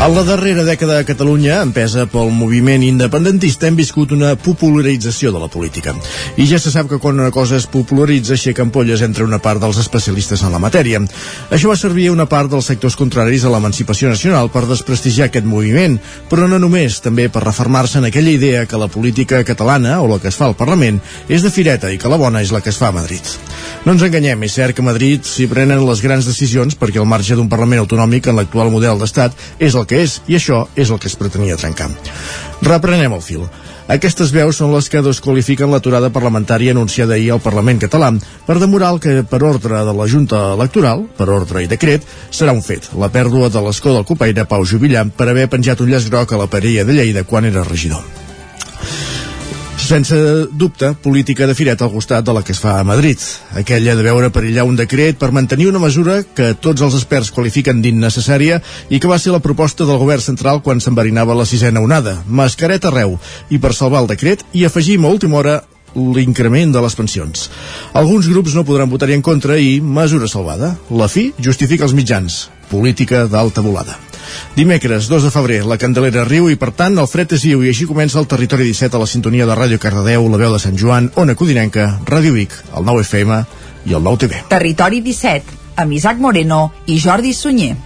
En la darrera dècada a Catalunya, empesa pel moviment independentista, hem viscut una popularització de la política. I ja se sap que quan una cosa es popularitza aixeca ampolles entre una part dels especialistes en la matèria. Això va servir a una part dels sectors contraris a l'emancipació nacional per desprestigiar aquest moviment, però no només, també per reformar-se en aquella idea que la política catalana, o la que es fa al Parlament, és de fireta i que la bona és la que es fa a Madrid. No ens enganyem, és cert que a Madrid s'hi prenen les grans decisions perquè el marge d'un Parlament autonòmic en l'actual model d'estat és el que és, i això és el que es pretenia trencar. Reprenem el fil. Aquestes veus són les que desqualifiquen l'aturada parlamentària anunciada ahir al Parlament català per demorar el que, per ordre de la Junta Electoral, per ordre i decret, serà un fet, la pèrdua de l'escó del copaire Pau Jubillar per haver penjat un llaç groc a la parella de Lleida quan era regidor sense dubte, política de fireta al costat de la que es fa a Madrid. Aquella de veure perillar un decret per mantenir una mesura que tots els experts qualifiquen d'innecessària i que va ser la proposta del govern central quan s'enverinava la sisena onada. Mascareta arreu. I per salvar el decret i afegim a última hora l'increment de les pensions. Alguns grups no podran votar-hi en contra i mesura salvada. La fi justifica els mitjans. Política d'alta volada. Dimecres, 2 de febrer, la Candelera riu i, per tant, el fred és viu i així comença el Territori 17 a la sintonia de Ràdio Cardedeu, la veu de Sant Joan, Ona Codinenca, Ràdio Vic, el 9 FM i el 9 TV. Territori 17, amb Isaac Moreno i Jordi Sunyer.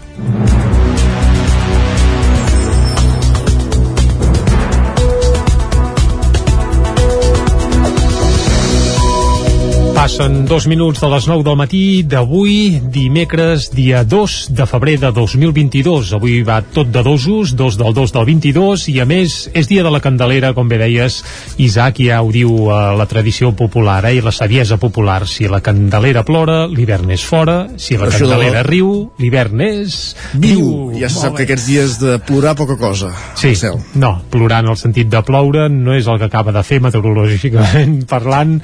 Passen dos minuts de les 9 del matí d'avui, dimecres, dia 2 de febrer de 2022. Avui va tot de dosos, 2 del 2 del 22, i a més és dia de la Candelera, com bé deies, Isaac ja ho diu eh, la tradició popular eh, i la saviesa popular. Si la Candelera plora, l'hivern és fora, si la Això de Candelera la- riu, l'hivern és... Viu! Ja se sap que aquests dies de plorar poca cosa. Sí, Marcel. no, plorar en el sentit de ploure no és el que acaba de fer meteorològicament parlant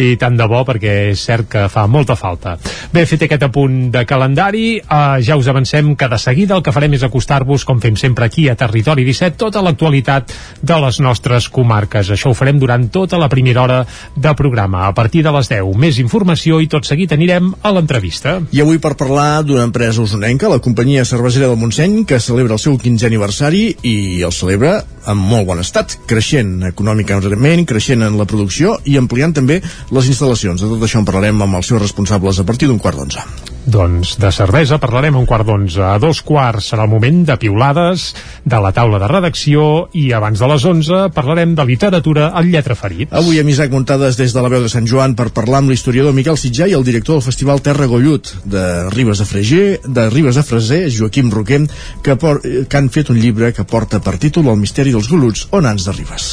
i tant de bo perquè és cert que fa molta falta. Bé, fet aquest apunt de calendari, eh, ja us avancem que de seguida el que farem és acostar-vos, com fem sempre aquí a Territori 17, tota l'actualitat de les nostres comarques. Això ho farem durant tota la primera hora de programa. A partir de les 10, més informació i tot seguit anirem a l'entrevista. I avui per parlar d'una empresa usonenca, la companyia cervesera del Montseny, que celebra el seu 15è aniversari i el celebra en molt bon estat, creixent econòmicament, creixent en la producció i ampliant també les instal·lacions. De tot això en parlarem amb els seus responsables a partir d'un quart d'onze. Doncs de cervesa parlarem un quart d'onze. A dos quarts serà el moment de piulades, de la taula de redacció i abans de les onze parlarem de literatura al lletra ferit. Avui amb Isaac Muntades des de la veu de Sant Joan per parlar amb l'historiador Miquel Sitjà i el director del Festival Terra Gollut de Ribes de Freger, de Ribes de Freser, Joaquim Roquem, que, por, que han fet un llibre que porta per títol El misteri dels Goluts o Nans de Ribes.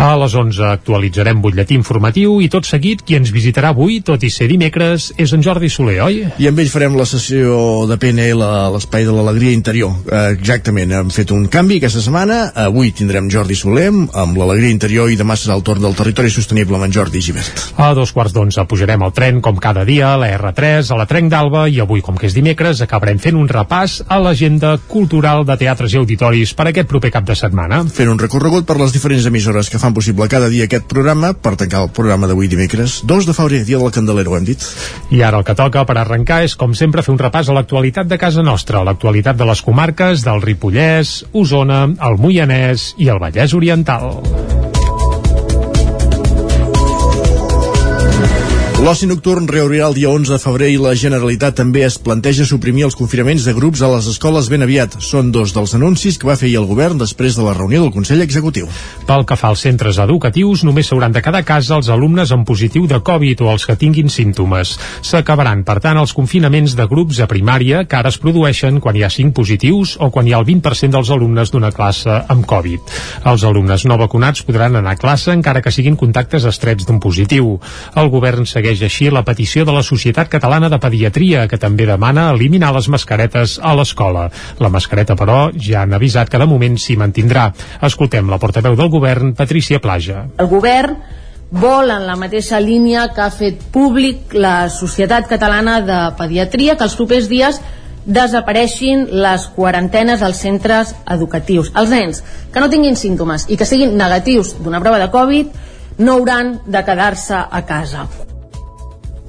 A les 11 actualitzarem butlletí informatiu i tot seguit qui ens visitarà avui, tot i ser dimecres, és en Jordi Soler, oi? I amb ell farem la sessió de PNL a l'Espai de l'Alegria Interior. Exactament, hem fet un canvi aquesta setmana. Avui tindrem Jordi Soler amb l'Alegria Interior i demà serà el torn del Territori Sostenible amb en Jordi Givert. A dos quarts d'onze pujarem al tren, com cada dia, a la R3, a la Trenc d'Alba, i avui, com que és dimecres, acabarem fent un repàs a l'agenda cultural de teatres i auditoris per aquest proper cap de setmana. Fent un recorregut per les diferents emissores que fan possible cada dia aquest programa per tancar el programa d'avui dimecres 2 de febrer, dia de la Candelera, ho hem dit I ara el que toca per arrencar és, com sempre, fer un repàs a l'actualitat de casa nostra, a l'actualitat de les comarques del Ripollès, Osona, el Moianès i el Vallès Oriental. L'oci nocturn reobrirà el dia 11 de febrer i la Generalitat també es planteja suprimir els confinaments de grups a les escoles ben aviat. Són dos dels anuncis que va fer el govern després de la reunió del Consell Executiu. Pel que fa als centres educatius, només s'hauran de quedar a casa els alumnes amb positiu de Covid o els que tinguin símptomes. S'acabaran, per tant, els confinaments de grups a primària que ara es produeixen quan hi ha 5 positius o quan hi ha el 20% dels alumnes d'una classe amb Covid. Els alumnes no vacunats podran anar a classe encara que siguin contactes estrets d'un positiu. El govern segueix així la petició de la Societat Catalana de Pediatria, que també demana eliminar les mascaretes a l'escola. La mascareta, però, ja han avisat que de moment s'hi mantindrà. Escoltem la portaveu del govern, Patricia Plaja. El govern vol en la mateixa línia que ha fet públic la Societat Catalana de Pediatria que els propers dies desapareixin les quarantenes als centres educatius. Els nens que no tinguin símptomes i que siguin negatius d'una prova de Covid no hauran de quedar-se a casa.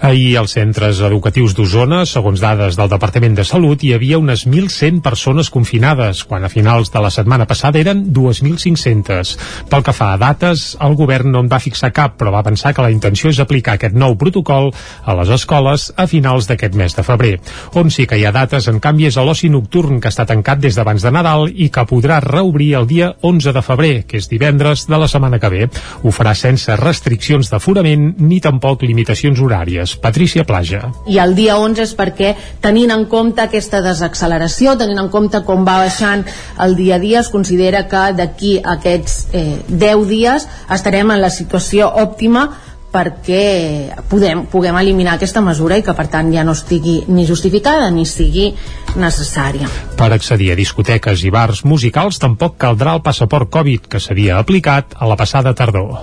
Ahir als centres educatius d'Osona, segons dades del Departament de Salut, hi havia unes 1.100 persones confinades, quan a finals de la setmana passada eren 2.500. Pel que fa a dates, el govern no en va fixar cap, però va pensar que la intenció és aplicar aquest nou protocol a les escoles a finals d'aquest mes de febrer. On sí que hi ha dates, en canvi, és a l'oci nocturn, que està tancat des d'abans de Nadal i que podrà reobrir el dia 11 de febrer, que és divendres de la setmana que ve. Ho farà sense restriccions d'aforament ni tampoc limitacions horàries. Terrades, Patrícia Plaja. I el dia 11 és perquè, tenint en compte aquesta desacceleració, tenint en compte com va baixant el dia a dia, es considera que d'aquí a aquests eh, 10 dies estarem en la situació òptima perquè podem, puguem eliminar aquesta mesura i que per tant ja no estigui ni justificada ni sigui necessària. Per accedir a discoteques i bars musicals tampoc caldrà el passaport Covid que s'havia aplicat a la passada tardor.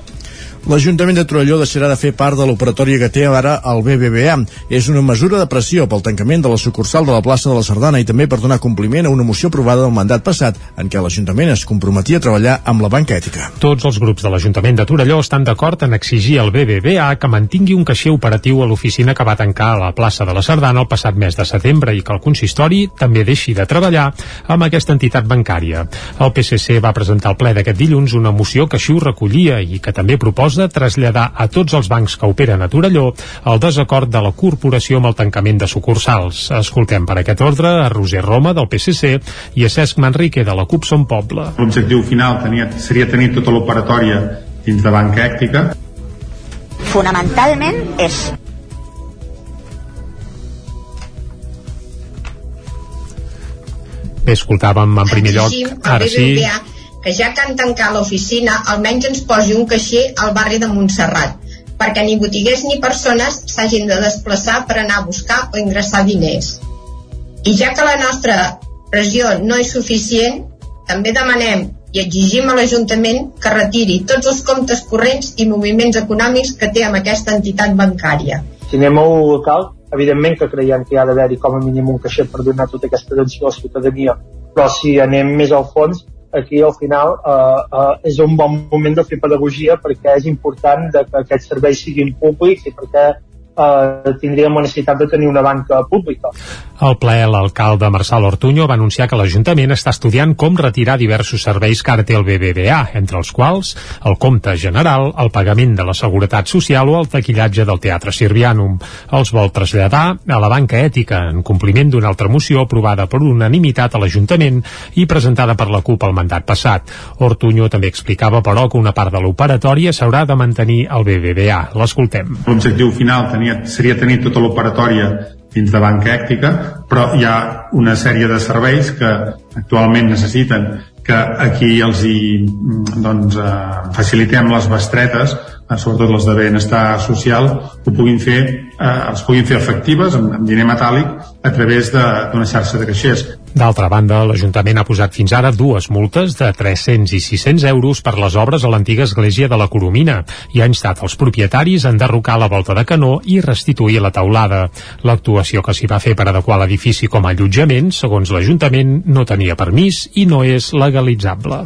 L'Ajuntament de Torelló deixarà de fer part de l'operatòria que té ara el BBVA. És una mesura de pressió pel tancament de la sucursal de la plaça de la Sardana i també per donar compliment a una moció aprovada del mandat passat en què l'Ajuntament es comprometia a treballar amb la banca ètica. Tots els grups de l'Ajuntament de Torelló estan d'acord en exigir al BBVA que mantingui un caixer operatiu a l'oficina que va tancar a la plaça de la Sardana el passat mes de setembre i que el consistori també deixi de treballar amb aquesta entitat bancària. El PSC va presentar al ple d'aquest dilluns una moció que així ho recollia i que també proposa de traslladar a tots els bancs que operen a Torelló el desacord de la corporació amb el tancament de sucursals. Escoltem per aquest ordre a Roger Roma, del PSC, i a Cesc Manrique, de la CUP Som Poble. L'objectiu final tenia, seria tenir tota l'operatòria dins de banca èctica. Fonamentalment és Bé, escoltàvem en primer lloc, ara sí, que ja que han tancat l'oficina almenys ens posi un caixer al barri de Montserrat perquè ni botiguers ni persones s'hagin de desplaçar per anar a buscar o ingressar diners. I ja que la nostra pressió no és suficient, també demanem i exigim a l'Ajuntament que retiri tots els comptes corrents i moviments econòmics que té amb aquesta entitat bancària. Si anem a un local, evidentment que creiem que hi ha d'haver-hi com a mínim un caixer per donar tota aquesta atenció a la ciutadania, però si anem més al fons, aquí al final eh, eh, és un bon moment de fer pedagogia perquè és important que aquests serveis siguin públics i perquè eh, tindríem la necessitat de tenir una banca pública. Al ple, l'alcalde Marçal Ortuño va anunciar que l'Ajuntament està estudiant com retirar diversos serveis que ara té el BBVA, entre els quals el compte general, el pagament de la Seguretat Social o el taquillatge del Teatre Sirvianum. Els vol traslladar a la banca ètica en compliment d'una altra moció aprovada per unanimitat a l'Ajuntament i presentada per la CUP al mandat passat. Ortuño també explicava, però, que una part de l'operatòria s'haurà de mantenir al BBVA. L'escoltem. L'objectiu final tenia, seria tenir tota l'operatòria dins de banca èctica, però hi ha una sèrie de serveis que actualment necessiten que aquí els hi doncs, eh, facilitem les bestretes, sobretot les de benestar social, ho puguin fer, eh, els puguin fer efectives amb, amb diner metàl·lic a través d'una xarxa de caixers. D'altra banda, l'Ajuntament ha posat fins ara dues multes de 300 i 600 euros per les obres a l'antiga església de la Coromina i ha instat els propietaris a enderrocar la volta de canó i restituir la taulada. L'actuació que s'hi va fer per adequar l'edifici com a allotjament, segons l'Ajuntament, no tenia permís i no és legalitzable.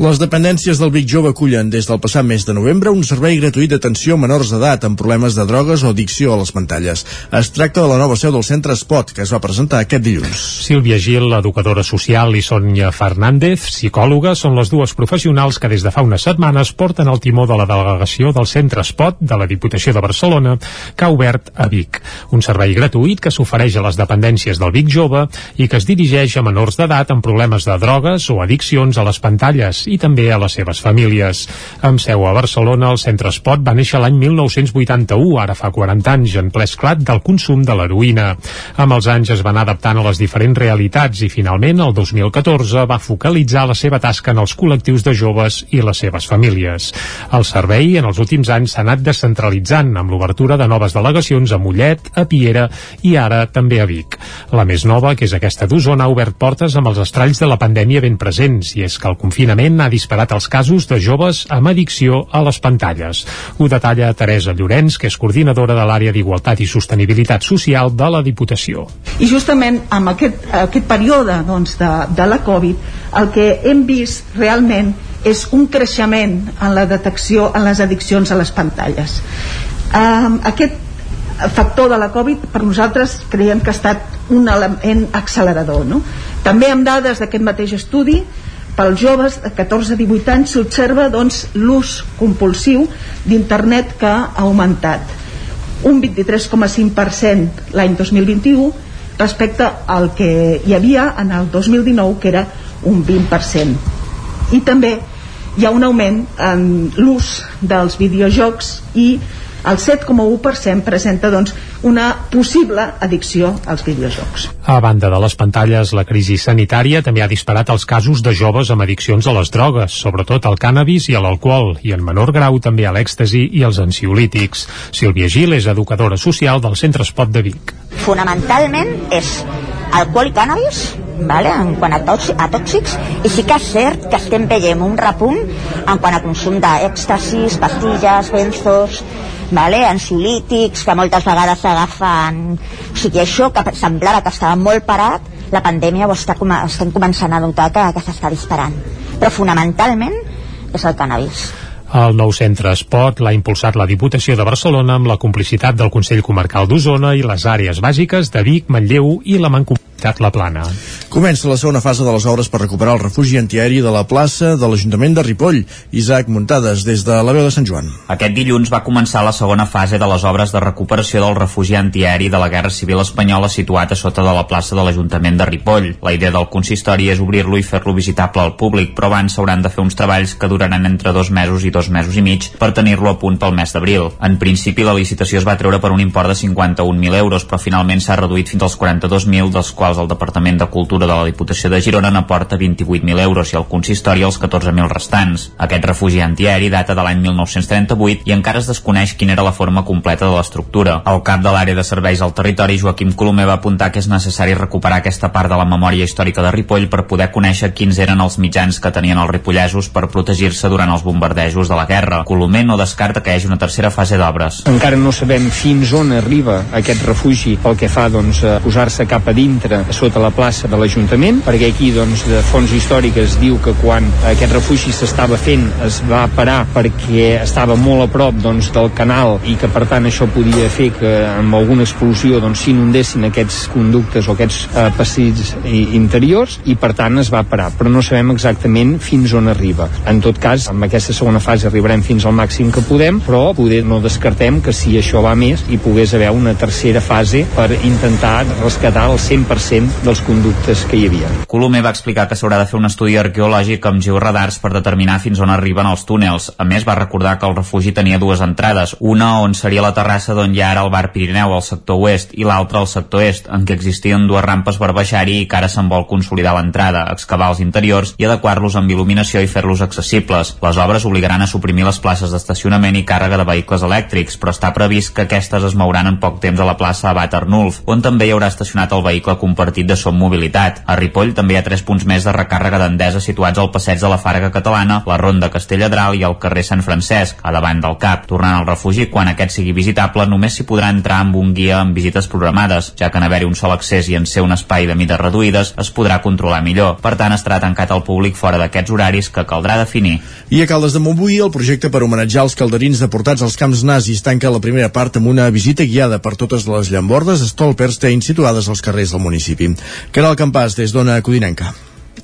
Les dependències del Vic Jove acullen des del passat mes de novembre un servei gratuït d'atenció a menors d'edat amb problemes de drogues o addicció a les pantalles. Es tracta de la nova seu del centre Spot, que es va presentar aquest dilluns. Sílvia Gil, educadora social, i Sònia Fernández, psicòloga, són les dues professionals que des de fa unes setmanes porten el timó de la delegació del centre Spot de la Diputació de Barcelona, que ha obert a Vic. Un servei gratuït que s'ofereix a les dependències del Vic Jove i que es dirigeix a menors d'edat amb problemes de drogues o addiccions a les pantalles i també a les seves famílies. Amb seu a Barcelona, el Centre Espot va néixer l'any 1981, ara fa 40 anys, en ple esclat del consum de l'heroïna. Amb els anys es van adaptant a les diferents realitats i finalment, el 2014, va focalitzar la seva tasca en els col·lectius de joves i les seves famílies. El servei, en els últims anys, s'ha anat descentralitzant amb l'obertura de noves delegacions a Mollet, a Piera i ara també a Vic. La més nova, que és aquesta d'Osona, ha obert portes amb els estralls de la pandèmia ben presents i és que el confinament ha disparat els casos de joves amb addicció a les pantalles. Ho detalla Teresa Llorenç, que és coordinadora de l'àrea d'Igualtat i Sostenibilitat Social de la Diputació. I justament amb aquest, aquest període doncs, de, de la Covid, el que hem vist realment és un creixement en la detecció en les addiccions a les pantalles. Um, aquest factor de la Covid per nosaltres creiem que ha estat un element accelerador. No? També amb dades d'aquest mateix estudi pels joves de 14 a 18 anys s'observa doncs, l'ús compulsiu d'internet que ha augmentat. Un 23,5% l'any 2021 respecte al que hi havia en el 2019 que era un 20% i també hi ha un augment en l'ús dels videojocs i el 7,1% presenta doncs, una possible addicció als videojocs. A banda de les pantalles, la crisi sanitària també ha disparat els casos de joves amb addiccions a les drogues, sobretot al cànnabis i a l'alcohol, i en menor grau també a l'èxtasi i als ansiolítics. Sílvia Gil és educadora social del Centre Espot de Vic. Fonamentalment és alcohol i cànnabis vale? en quant a, tòxics, a tòxics i sí que és cert que estem veient un repunt en quant a consum d'èxtasis, pastilles, benzos vale? ansiolítics que moltes vegades s'agafen o sigui, això que semblava que estava molt parat la pandèmia ho està, estem començant a notar que, que s'està disparant però fonamentalment és el cannabis el nou centre Espot l'ha impulsat la Diputació de Barcelona amb la complicitat del Consell Comarcal d'Osona i les àrees bàsiques de Vic, Manlleu i la Mancomunitat La Plana. Comença la segona fase de les obres per recuperar el refugi antiaeri de la plaça de l'Ajuntament de Ripoll. Isaac Muntades, des de la veu de Sant Joan. Aquest dilluns va començar la segona fase de les obres de recuperació del refugi antiaeri de la Guerra Civil Espanyola situat a sota de la plaça de l'Ajuntament de Ripoll. La idea del consistori és obrir-lo i fer-lo visitable al públic, però abans s'hauran de fer uns treballs que duraran entre dos mesos i dos mesos i mig per tenir-lo a punt pel mes d'abril. En principi, la licitació es va treure per un import de 51.000 euros, però finalment s'ha reduït fins als 42.000, dels quals el Departament de Cultura de la Diputació de Girona n'aporta 28.000 euros i el consistori els 14.000 restants. Aquest refugi antiaeri data de l'any 1938 i encara es desconeix quina era la forma completa de l'estructura. El cap de l'àrea de serveis al territori, Joaquim Colomer, va apuntar que és necessari recuperar aquesta part de la memòria històrica de Ripoll per poder conèixer quins eren els mitjans que tenien els ripollesos per protegir-se durant els bombardejos de la guerra. Colomer no descarta que hi hagi una tercera fase d'obres. Encara no sabem fins on arriba aquest refugi pel que fa doncs, a posar-se cap a dintre sota la plaça de l'Ajuntament, perquè aquí doncs, de fons històriques diu que quan aquest refugi s'estava fent es va parar perquè estava molt a prop doncs, del canal i que per tant això podia fer que amb alguna explosió doncs, s'inundessin aquests conductes o aquests eh, passills interiors i per tant es va parar, però no sabem exactament fins on arriba. En tot cas, amb aquesta segona fase arribarem fins al màxim que podem, però poder no descartem que si això va més hi pogués haver una tercera fase per intentar rescatar el 100% dels conductes que hi havia. Colomer va explicar que s'haurà de fer un estudi arqueològic amb georadars per determinar fins on arriben els túnels. A més, va recordar que el refugi tenia dues entrades, una on seria la terrassa d'on hi ha ara el bar Pirineu al sector oest i l'altra al sector est, en què existien dues rampes per baixar-hi i que ara se'n vol consolidar l'entrada, excavar els interiors i adequar-los amb il·luminació i fer-los accessibles. Les obres obligaran a suprimir les places d'estacionament i càrrega de vehicles elèctrics, però està previst que aquestes es mouran en poc temps a la plaça Abat Arnulf, on també hi haurà estacionat el vehicle compartit de Som Mobilitat. A Ripoll també hi ha tres punts més de recàrrega d'Endesa situats al passeig de la Farga Catalana, la Ronda Castelladral i el carrer Sant Francesc, a davant del CAP. Tornant al refugi, quan aquest sigui visitable, només s'hi podrà entrar amb un guia amb visites programades, ja que en haver-hi un sol accés i en ser un espai de mides reduïdes, es podrà controlar millor. Per tant, estarà tancat al públic fora d'aquests horaris que caldrà definir. I a Caldes de Montbui, el projecte per homenatjar els calderins deportats als camps nazis tanca la primera part amb una visita guiada per totes les llambordes Stolperstein situades als carrers del municipi. Caral Campàs, des d'Ona Codinenca.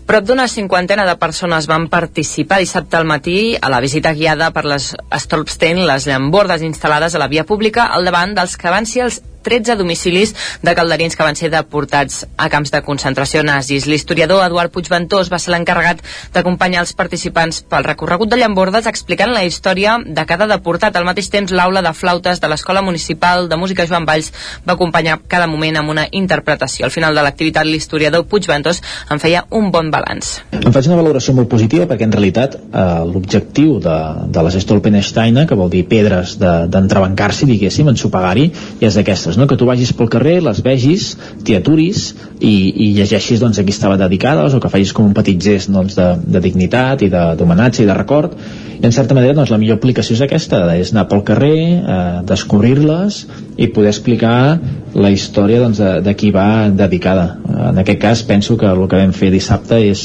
Prop d'una cinquantena de persones van participar dissabte al matí a la visita guiada per les Stolpstein, les llambordes instal·lades a la via pública al davant dels que van ser els 13 domicilis de calderins que van ser deportats a camps de concentració nazis. L'historiador Eduard Puigventós va ser l'encarregat d'acompanyar els participants pel recorregut de Llambordes explicant la història de cada deportat. Al mateix temps, l'aula de flautes de l'Escola Municipal de Música Joan Valls va acompanyar cada moment amb una interpretació. Al final de l'activitat, l'historiador Puigventós en feia un bon balanç. Em faig una valoració molt positiva perquè en realitat eh, l'objectiu de, de les Stolpensteina, que vol dir pedres d'entrebancar-s'hi, de, diguéssim, ensopegari, és d'aquestes no? que tu vagis pel carrer, les vegis, t'hi aturis i, i llegeixis doncs, a qui estava dedicada o que facis com un petit gest doncs, de, de dignitat i d'homenatge i de record i en certa manera doncs, la millor aplicació és aquesta és anar pel carrer, eh, descobrir-les i poder explicar la història doncs, de, de qui va dedicada en aquest cas penso que el que vam fer dissabte és,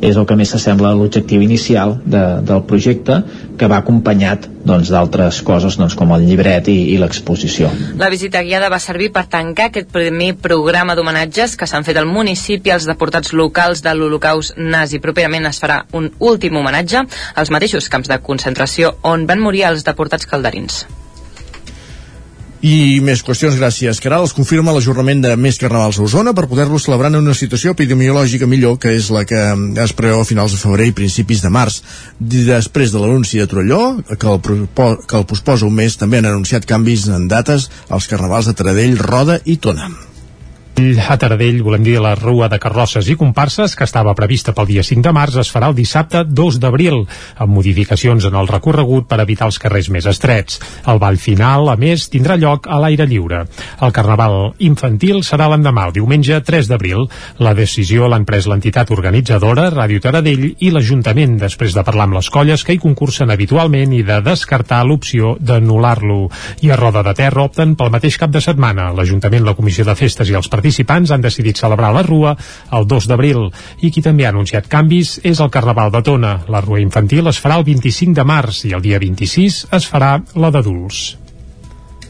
és el que més s'assembla a l'objectiu inicial de, del projecte que va acompanyat doncs, d'altres doncs, coses doncs, com el llibret i, i l'exposició. La visita guiada va servir per tancar aquest primer programa d'homenatges que s'han fet al municipi als deportats locals de l'Holocaust nazi. Properament es farà un últim homenatge als mateixos camps de concentració on van morir els deportats calderins. I més qüestions, gràcies. Caral es confirma l'ajornament de més carnavals a Osona per poder-lo celebrar en una situació epidemiològica millor que és la que es preveu a finals de febrer i principis de març. Després de l'anunci de Trolló, que el, que el posposa un mes, també han anunciat canvis en dates als carnavals de Taradell, Roda i Tona. A Taradell, volem dir, la Rua de Carrosses i Comparses, que estava prevista pel dia 5 de març, es farà el dissabte 2 d'abril, amb modificacions en el recorregut per evitar els carrers més estrets. El ball final, a més, tindrà lloc a l'aire lliure. El carnaval infantil serà l'endemà, el diumenge 3 d'abril. La decisió l'han pres l'entitat organitzadora, Ràdio Taradell, i l'Ajuntament, després de parlar amb les colles que hi concursen habitualment i de descartar l'opció d'anul·lar-lo. I a Roda de Terra opten pel mateix cap de setmana. L'Ajuntament, la Comissió de Festes i els participants han decidit celebrar la Rua el 2 d'abril i qui també ha anunciat canvis és el Carnaval de Tona. La Rua infantil es farà el 25 de març i el dia 26 es farà la d'adults.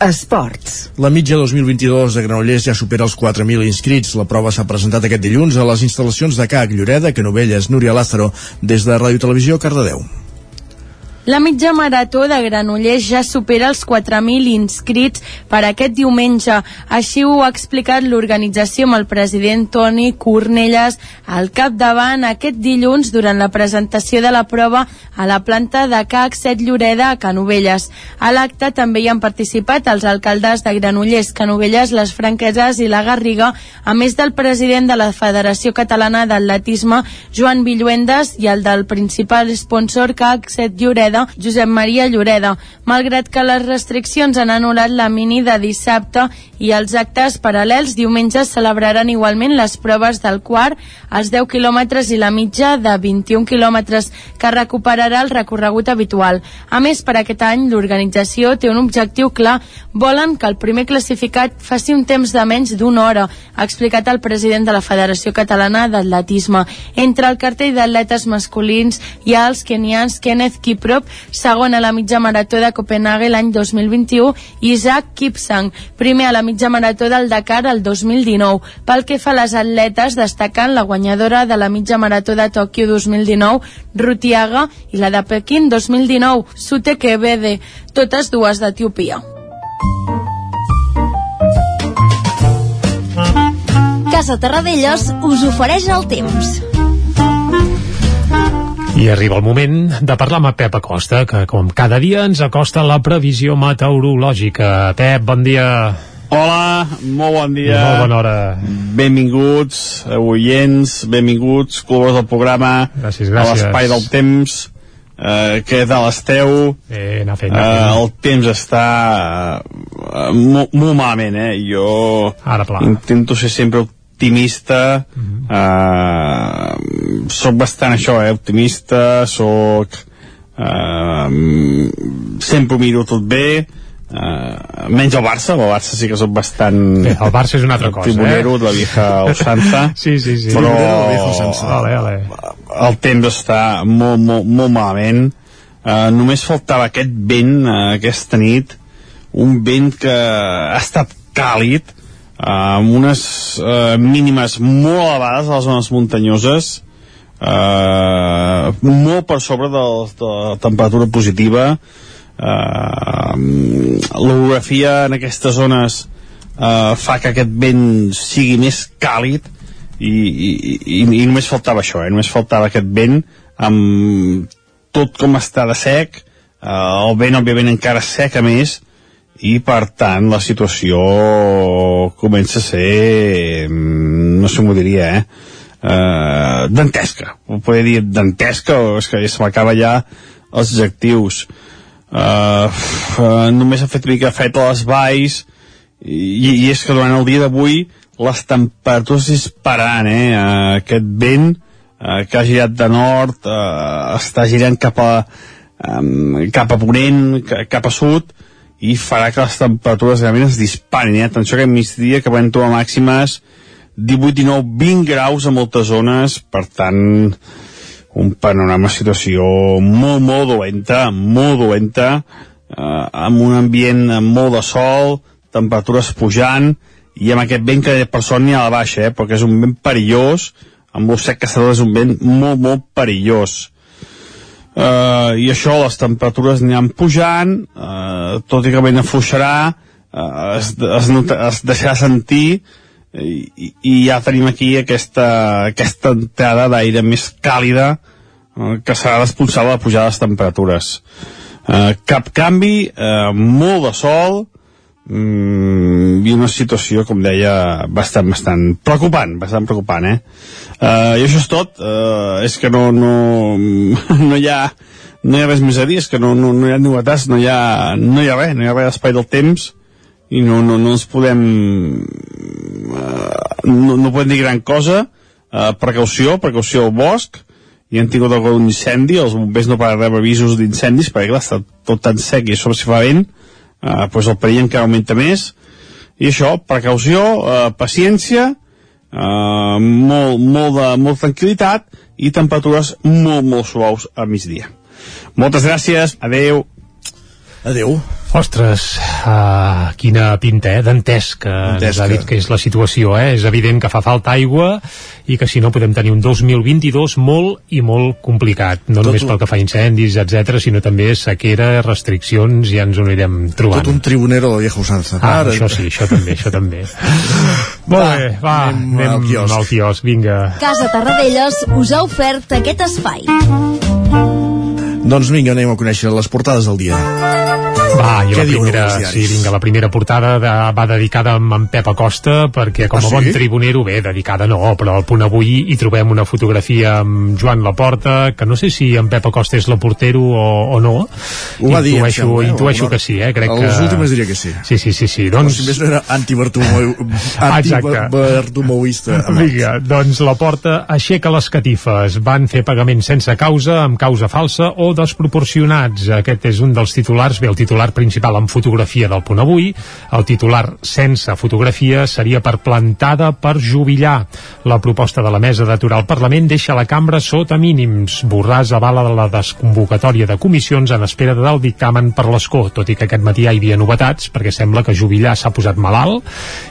Esports. La mitja 2022 de Granollers ja supera els 4.000 inscrits. La prova s'ha presentat aquest dilluns a les instal·lacions de CAC Lloreda, Canovelles, Núria Lázaro, des de Ràdio Televisió Cardedeu. La mitja marató de Granollers ja supera els 4.000 inscrits per aquest diumenge. Així ho ha explicat l'organització amb el president Toni Cornelles al capdavant aquest dilluns durant la presentació de la prova a la planta de CAC 7 Lloreda a Canovelles. A l'acte també hi han participat els alcaldes de Granollers, Canovelles, les Franqueses i la Garriga, a més del president de la Federació Catalana d'Atletisme, Joan Villuendes, i el del principal sponsor CAC 7 Lloreda Lloreda, Josep Maria Lloreda. Malgrat que les restriccions han anul·lat la mini de dissabte i els actes paral·lels, diumenge celebraran igualment les proves del quart, els 10 quilòmetres i la mitja de 21 quilòmetres, que recuperarà el recorregut habitual. A més, per aquest any, l'organització té un objectiu clar. Volen que el primer classificat faci un temps de menys d'una hora, ha explicat el president de la Federació Catalana d'Atletisme. Entre el cartell d'atletes masculins hi ha els kenians Kenneth Kiprop Europe, segon a la mitja marató de Copenhague l'any 2021, i Isaac Kipsang, primer a la mitja marató del Dakar el 2019. Pel que fa a les atletes, destacant la guanyadora de la mitja marató de Tòquio 2019, Rutiaga, i la de Pequín 2019, Sute Kebede, totes dues d'Etiopia. Casa Terradellos us ofereix el temps. I arriba el moment de parlar amb Pep Acosta, que com cada dia ens acosta la previsió meteorològica. Pep, bon dia. Hola, molt bon dia. Molt bona hora. Benvinguts, oients, benvinguts, col·laboradors del programa. Gràcies, gràcies. A l'espai del temps. Uh, què tal esteu? Eh, anar fent, anar fent. Uh, el temps està uh, molt, molt malament, eh? Jo Ara, pla. intento ser sempre optimista uh -huh. uh, soc bastant això, eh, optimista soc uh, sempre ho miro tot bé uh, menys el Barça, el Barça sí que soc bastant bé, el Barça és una altra cosa tribunero eh? la vieja usança sí, sí, sí. però vale, vale. el temps està molt, molt, molt malament uh, només faltava aquest vent uh, aquesta nit un vent que ha estat càlid amb unes uh, mínimes molt elevades a les zones muntanyoses uh, molt per sobre de, de la temperatura positiva uh, l'orografia en aquestes zones uh, fa que aquest vent sigui més càlid i, i, i, i només faltava això, eh? només faltava aquest vent amb tot com està de sec uh, el vent òbviament encara seca més i per tant la situació comença a ser mm, no sé com diria eh uh, dantesca ho podria dir dantesca o és que se m'acaba ja els adjectius uh, uh, només ha fet mica fet a les valls i, i és que durant el dia d'avui les temperatures dispararan, eh? Uh, aquest vent uh, que ha girat de nord uh, està girant cap a, um, cap a ponent, cap a sud, i farà que les temperatures realment es disparin. Eh? Atenció que a migdia que vam trobar màximes 18, 19, 20 graus a moltes zones, per tant, un panorama, situació molt, molt dolenta, molt dolenta, eh, amb un ambient amb molt de sol, temperatures pujant, i amb aquest vent que per sort n'hi ha a la baixa, eh, perquè és un vent perillós, amb sec que és un vent molt, molt perillós eh, i això les temperatures aniran pujant eh, tot i que ben afluixarà eh, es, es, nota, es deixarà sentir i, i ja tenim aquí aquesta, aquesta entrada d'aire més càlida eh, que serà responsable de pujar les temperatures. Eh, cap canvi eh, molt de sol mm, i una situació, com deia, bastant, bastant preocupant, bastant preocupant, eh? Uh, I això és tot, uh, és que no, no, no hi ha no hi ha res més a dir, és que no, no, no hi ha novetats, no hi ha, no hi ha res, no hi ha res d'espai del temps. I no, no, no ens podem uh, no, no podem dir gran cosa. Uh, precaució, precaució al bosc. I han tingut algun incendi, els bombers no poden rebre avisos d'incendis perquè clar, està tot tan sec i això si fa vent. uh, doncs el perill encara augmenta més i això, precaució, uh, paciència uh, molt, molt de molt tranquil·litat i temperatures molt, molt suaus a migdia. Moltes gràcies, adeu. Adeu. Ostres, uh, quina pinta, eh? D'entès que ens ha dit que és la situació, eh? És evident que fa falta aigua i que si no podem tenir un 2022 molt i molt complicat. No Tot només pel que fa a incendis, etc, sinó també sequera, restriccions, ja ens ho anirem trobant. Tot un tribunero de vieja usanza. Ah, Ara. això sí, això també, això també. molt bé, va, anem, anem al, quiosc. al quiosc, vinga. Casa Tarradellas us ha ofert aquest espai. Doncs vinga, anem a conèixer les portades del dia. Va, i la primera, sí, vinga, la primera portada de, va dedicada amb en Pep Acosta perquè com a ah, sí? bon tribunero, bé, dedicada no, però al punt avui hi trobem una fotografia amb Joan Laporta, que no sé si en Pep Acosta és la portero o, o no. Ho va dir, intueixo, sembla, eh? intueixo que sí, eh? Crec Els que... últims diria que sí. Sí, sí, sí, sí. Doncs... si més no era anti-bartomeuista. Anti vinga, doncs Laporta aixeca les catifes. Van fer pagament sense causa, amb causa falsa o desproporcionats. Aquest és un dels titulars, bé, el titular principal amb fotografia del punt avui, el titular sense fotografia seria per plantada per jubilar. La proposta de la mesa d'aturar el Parlament deixa la cambra sota mínims. Borràs avala la desconvocatòria de comissions en espera del dictamen per l'escó, tot i que aquest matí hi havia novetats, perquè sembla que Jubillar s'ha posat malalt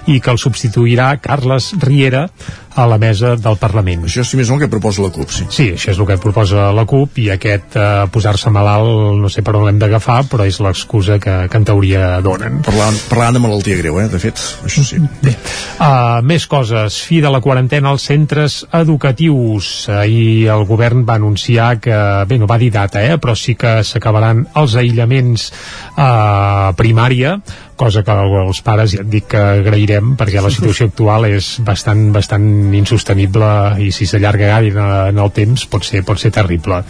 i que el substituirà Carles Riera a la mesa del Parlament. Això és, si més no, el que proposa la CUP, sí. Sí, això és el que proposa la CUP i aquest eh, posar-se malalt, no sé per on l'hem d'agafar, però és l'excusa que, que en teoria donen. Parlant, parlant de malaltia greu, eh, de fet, això sí. Bé, uh, més coses. Fi de la quarantena als centres educatius. Ahir el govern va anunciar que, bé, no va dir data, eh, però sí que s'acabaran els aïllaments a uh, primària, cosa que els pares ja et dic que agrairem perquè la situació actual és bastant, bastant insostenible i si s'allarga gaire en el temps pot ser, pot ser terrible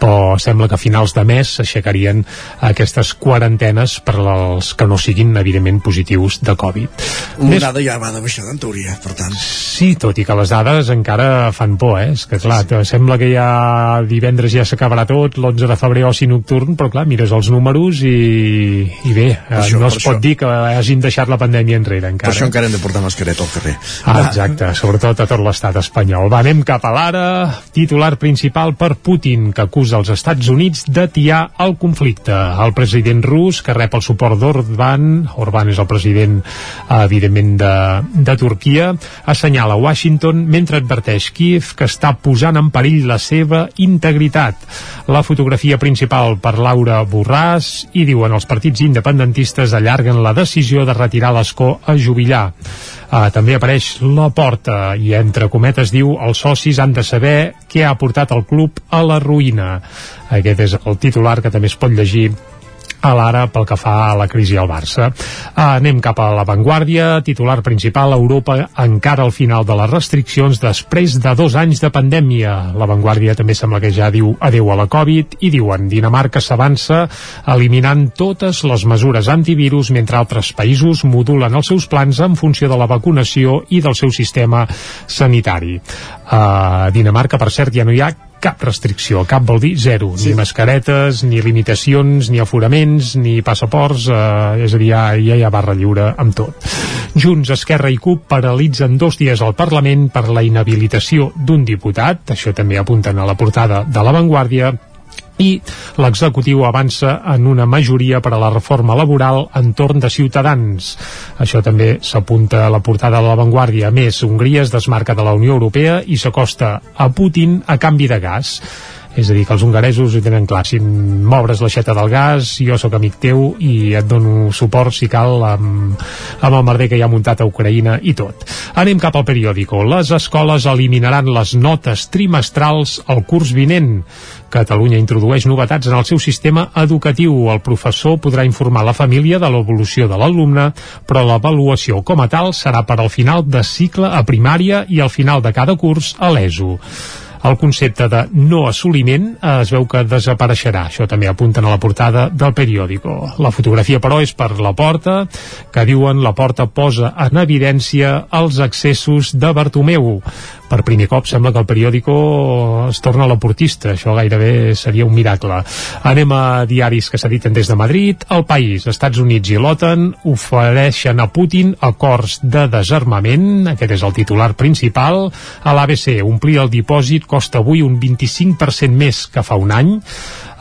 però sembla que a finals de mes s'aixecarien aquestes quarantenes per als que no siguin evidentment positius de Covid L'onada ja va de baixada en teoria, per tant Sí, tot i que les dades encara fan por, eh? És que clar, sí. sembla que ja divendres ja s'acabarà tot, l'11 de febrer oci nocturn, però clar, mires els números i, i bé, això, no es pot això. dir que hagin deixat la pandèmia enrere encara. Per això encara hem de portar mascareta al carrer. Ah, exacte, sobretot a tot l'estat espanyol. Va, anem cap a l'ara. Titular principal per Putin, que acusa els Estats Units d'atiar el conflicte. El president rus, que rep el suport d'Orban, Orban és el president, evidentment, de, de Turquia, assenyala Washington mentre adverteix Kiev que està posant en perill la seva integritat. La fotografia principal per Laura Borràs i diuen els partits independentistes allarguen la la decisió de retirar l'escó a jubilar. Uh, també apareix la porta i entre cometes diu els socis han de saber què ha portat el club a la ruïna. Aquest és el titular que també es pot llegir a l'ara pel que fa a la crisi al Barça. Uh, anem cap a l'avantguàrdia, titular principal, Europa encara al final de les restriccions després de dos anys de pandèmia. L'avantguàrdia també sembla que ja diu adeu a la Covid i diuen Dinamarca s'avança eliminant totes les mesures antivirus mentre altres països modulen els seus plans en funció de la vacunació i del seu sistema sanitari. A Dinamarca, per cert, ja no hi ha cap restricció, cap vol dir zero, sí. ni mascaretes, ni limitacions, ni aforaments, ni passaports, eh, és a dir, ja, ja hi ha barra lliure amb tot. Junts, Esquerra i CUP paralitzen dos dies al Parlament per la inhabilitació d'un diputat, això també apunten a la portada de l'avantguàrdia, i l'executiu avança en una majoria per a la reforma laboral entorn de Ciutadans. Això també s'apunta a la portada de l'avantguàrdia. A més, Hongria es desmarca de la Unió Europea i s'acosta a Putin a canvi de gas és a dir, que els hongaresos ho tenen clar si m'obres l'aixeta del gas jo sóc amic teu i et dono suport si cal amb, amb el merder que hi ha muntat a Ucraïna i tot anem cap al periòdico les escoles eliminaran les notes trimestrals al curs vinent Catalunya introdueix novetats en el seu sistema educatiu. El professor podrà informar la família de l'evolució de l'alumne, però l'avaluació com a tal serà per al final de cicle a primària i al final de cada curs a l'ESO el concepte de no assoliment eh, es veu que desapareixerà. Això també apunten a la portada del periòdico. La fotografia, però, és per la porta, que diuen la porta posa en evidència els accessos de Bartomeu per primer cop sembla que el periòdico es torna a la portista, això gairebé seria un miracle. Anem a diaris que s'editen des de Madrid, El País, Estats Units i l'OTAN ofereixen a Putin acords de desarmament, aquest és el titular principal, a l'ABC, omplir el dipòsit costa avui un 25% més que fa un any,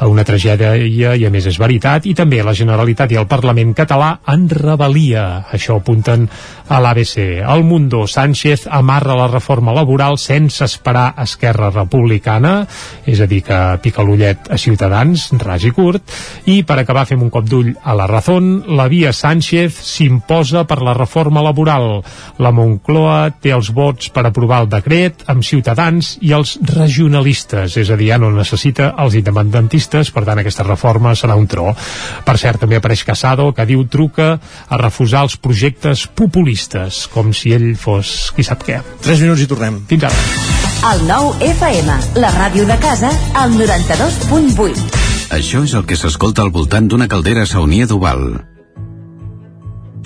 una tragèdia i a més és veritat i també la Generalitat i el Parlament català en rebel·lia, això apunten a l'ABC. El Mundo Sánchez amarra la reforma laboral sense esperar Esquerra Republicana, és a dir que pica l'ullet a Ciutadans, ras i curt, i per acabar fem un cop d'ull a la Razón, la via Sánchez s'imposa per la reforma laboral. La Moncloa té els vots per aprovar el decret amb Ciutadans i els regionalistes, és a dir, ja no necessita els independentistes socialistes, per tant aquesta reforma serà un tro. Per cert, també apareix Casado, que diu truca a refusar els projectes populistes, com si ell fos qui sap què. 3 minuts i tornem. Fins ara. El nou FM, la ràdio de casa, al 92.8. Això és el que s'escolta al voltant d'una caldera saunia d'Oval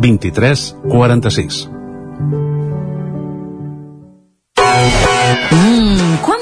23 46.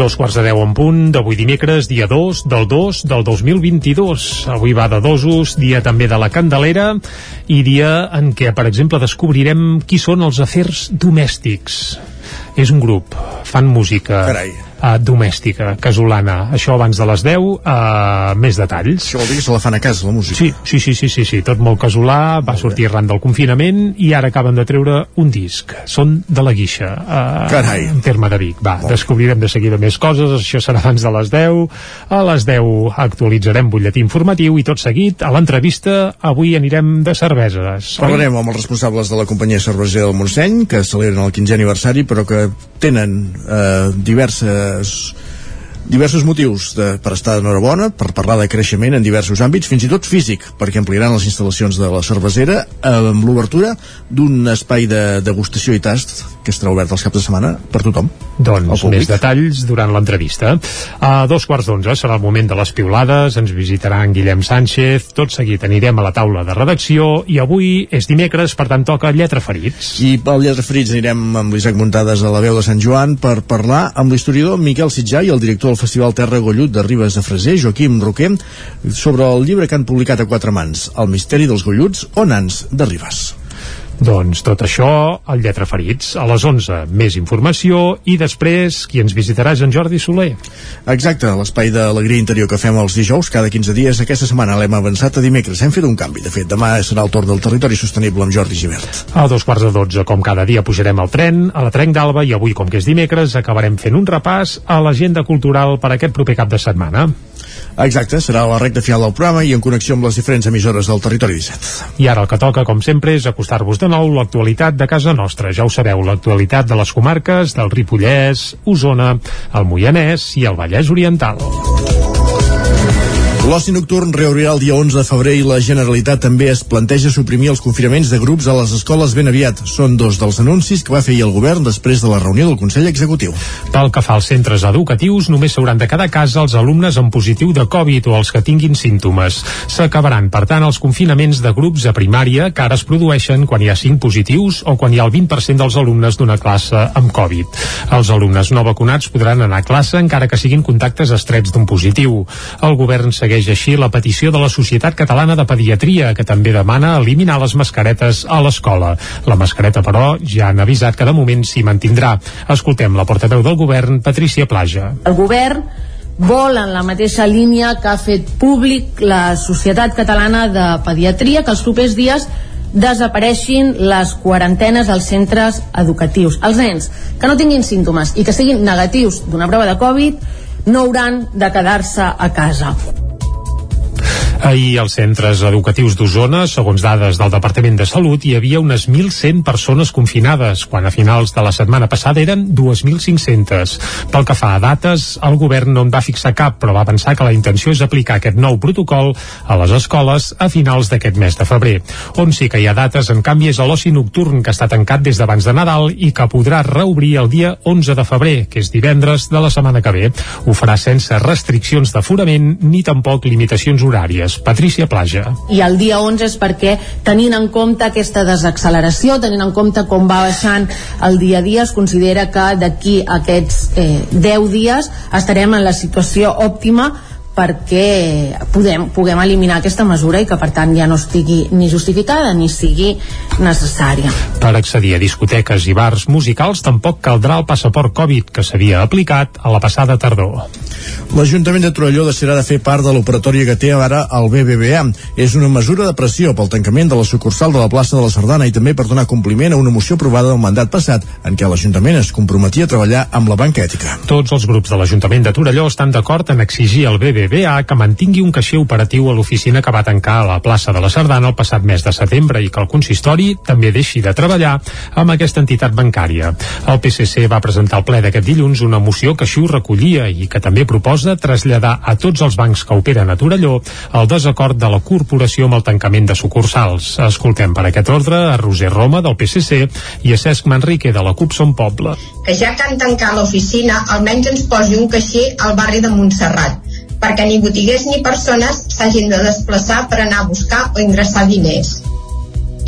Dos quarts de deu en punt d'avui dimecres, dia 2 del 2 del 2022. Avui va de dosos, dia també de la Candelera i dia en què, per exemple, descobrirem qui són els afers domèstics. És un grup, fan música Carai. Uh, domèstica, casolana. Això abans de les 10, uh, més detalls. Això vol dir que se la fan a casa, la música. Sí, sí, sí, sí, sí, sí. tot molt casolà, va sortir arran del confinament i ara acaben de treure un disc. Són de la guixa. Uh, Carai. En terme de Vic. Va, descobrirem de seguida més coses, això serà abans de les 10. A les 10 actualitzarem butlletí informatiu i tot seguit, a l'entrevista, avui anirem de cerveses. Parlarem amb els responsables de la companyia cervesera del Montseny, que celebren el 15è aniversari, però que tenen eh, diverses Yes. Diversos motius de, per estar d'enhorabona, per parlar de creixement en diversos àmbits, fins i tot físic, perquè ampliaran les instal·lacions de la cervesera amb l'obertura d'un espai de degustació i tast que estarà obert els caps de setmana per tothom. Doncs més detalls durant l'entrevista. A dos quarts d'onze serà el moment de les piulades, ens visitarà en Guillem Sánchez, tot seguit anirem a la taula de redacció i avui és dimecres, per tant toca lletra ferits. I pel Lletra Ferits anirem amb l'Isaac Muntades a la veu de Sant Joan per parlar amb l'historiador Miquel Sitjà i el director del Festival Terra Gollut de Ribes de Freser, Joaquim Roquer, sobre el llibre que han publicat a quatre mans, El misteri dels golluts o nans de Ribes. Doncs tot això al Lletra Ferits. A les 11, més informació i després qui ens visitarà és en Jordi Soler. Exacte, l'espai d'alegria interior que fem els dijous cada 15 dies. Aquesta setmana l'hem avançat a dimecres. Hem fet un canvi. De fet, demà serà el torn del territori sostenible amb Jordi Givert. A dos quarts de dotze, com cada dia, pujarem al tren, a la Trenc d'Alba, i avui, com que és dimecres, acabarem fent un repàs a l'agenda cultural per aquest proper cap de setmana. Exacte, serà la recta final del programa i en connexió amb les diferents emissores del territori 17. I ara el que toca, com sempre, és acostar-vos de nou l'actualitat de casa nostra. Ja ho sabeu, l'actualitat de les comarques del Ripollès, Osona, el Moianès i el Vallès Oriental. L'oci nocturn reobrirà el dia 11 de febrer i la Generalitat també es planteja suprimir els confinaments de grups a les escoles ben aviat. Són dos dels anuncis que va fer el govern després de la reunió del Consell Executiu. Pel que fa als centres educatius, només s'hauran de quedar a casa els alumnes amb positiu de Covid o els que tinguin símptomes. S'acabaran, per tant, els confinaments de grups a primària que ara es produeixen quan hi ha 5 positius o quan hi ha el 20% dels alumnes d'una classe amb Covid. Els alumnes no vacunats podran anar a classe encara que siguin contactes estrets d'un positiu. El govern segueix així la petició de la Societat Catalana de Pediatria, que també demana eliminar les mascaretes a l'escola. La mascareta, però, ja han avisat que de moment s'hi mantindrà. Escoltem la portaveu del govern, Patricia Plaja. El govern vol en la mateixa línia que ha fet públic la Societat Catalana de Pediatria que els propers dies desapareixin les quarantenes als centres educatius. Els nens que no tinguin símptomes i que siguin negatius d'una prova de Covid no hauran de quedar-se a casa. Ahir als centres educatius d'Osona, segons dades del Departament de Salut, hi havia unes 1.100 persones confinades, quan a finals de la setmana passada eren 2.500. Pel que fa a dates, el govern no en va fixar cap, però va pensar que la intenció és aplicar aquest nou protocol a les escoles a finals d'aquest mes de febrer. On sí que hi ha dates, en canvi, és a l'oci nocturn, que està tancat des d'abans de Nadal i que podrà reobrir el dia 11 de febrer, que és divendres de la setmana que ve. Ho farà sense restriccions d'aforament ni tampoc limitacions horàries. Patricia Plaja. I el dia 11 és perquè, tenint en compte aquesta desacceleració, tenint en compte com va baixant el dia a dia, es considera que d'aquí aquests eh, 10 dies estarem en la situació òptima perquè podem, puguem eliminar aquesta mesura i que per tant ja no estigui ni justificada ni sigui necessària. Per accedir a discoteques i bars musicals tampoc caldrà el passaport Covid que s'havia aplicat a la passada tardor. L'Ajuntament de Torelló deixarà de fer part de l'operatòria que té ara el BBVA. És una mesura de pressió pel tancament de la sucursal de la plaça de la Sardana i també per donar compliment a una moció aprovada del mandat passat en què l'Ajuntament es comprometia a treballar amb la banca ètica. Tots els grups de l'Ajuntament de Torelló estan d'acord en exigir al BBVA que mantingui un caixer operatiu a l'oficina que va tancar a la plaça de la Sardana el passat mes de setembre i que el consistori també deixi de treballar amb aquesta entitat bancària. El PSC va presentar al ple d'aquest dilluns una moció que ho recollia i que també proposa traslladar a tots els bancs que operen a Torelló el desacord de la corporació amb el tancament de sucursals. Escoltem per aquest ordre a Roser Roma del PSC i a Cesc Manrique de la CUP Som Poble. Que ja que han tancat l'oficina, almenys ens posi un caixer al barri de Montserrat, perquè ni botiguers ni persones s'hagin de desplaçar per anar a buscar o ingressar diners.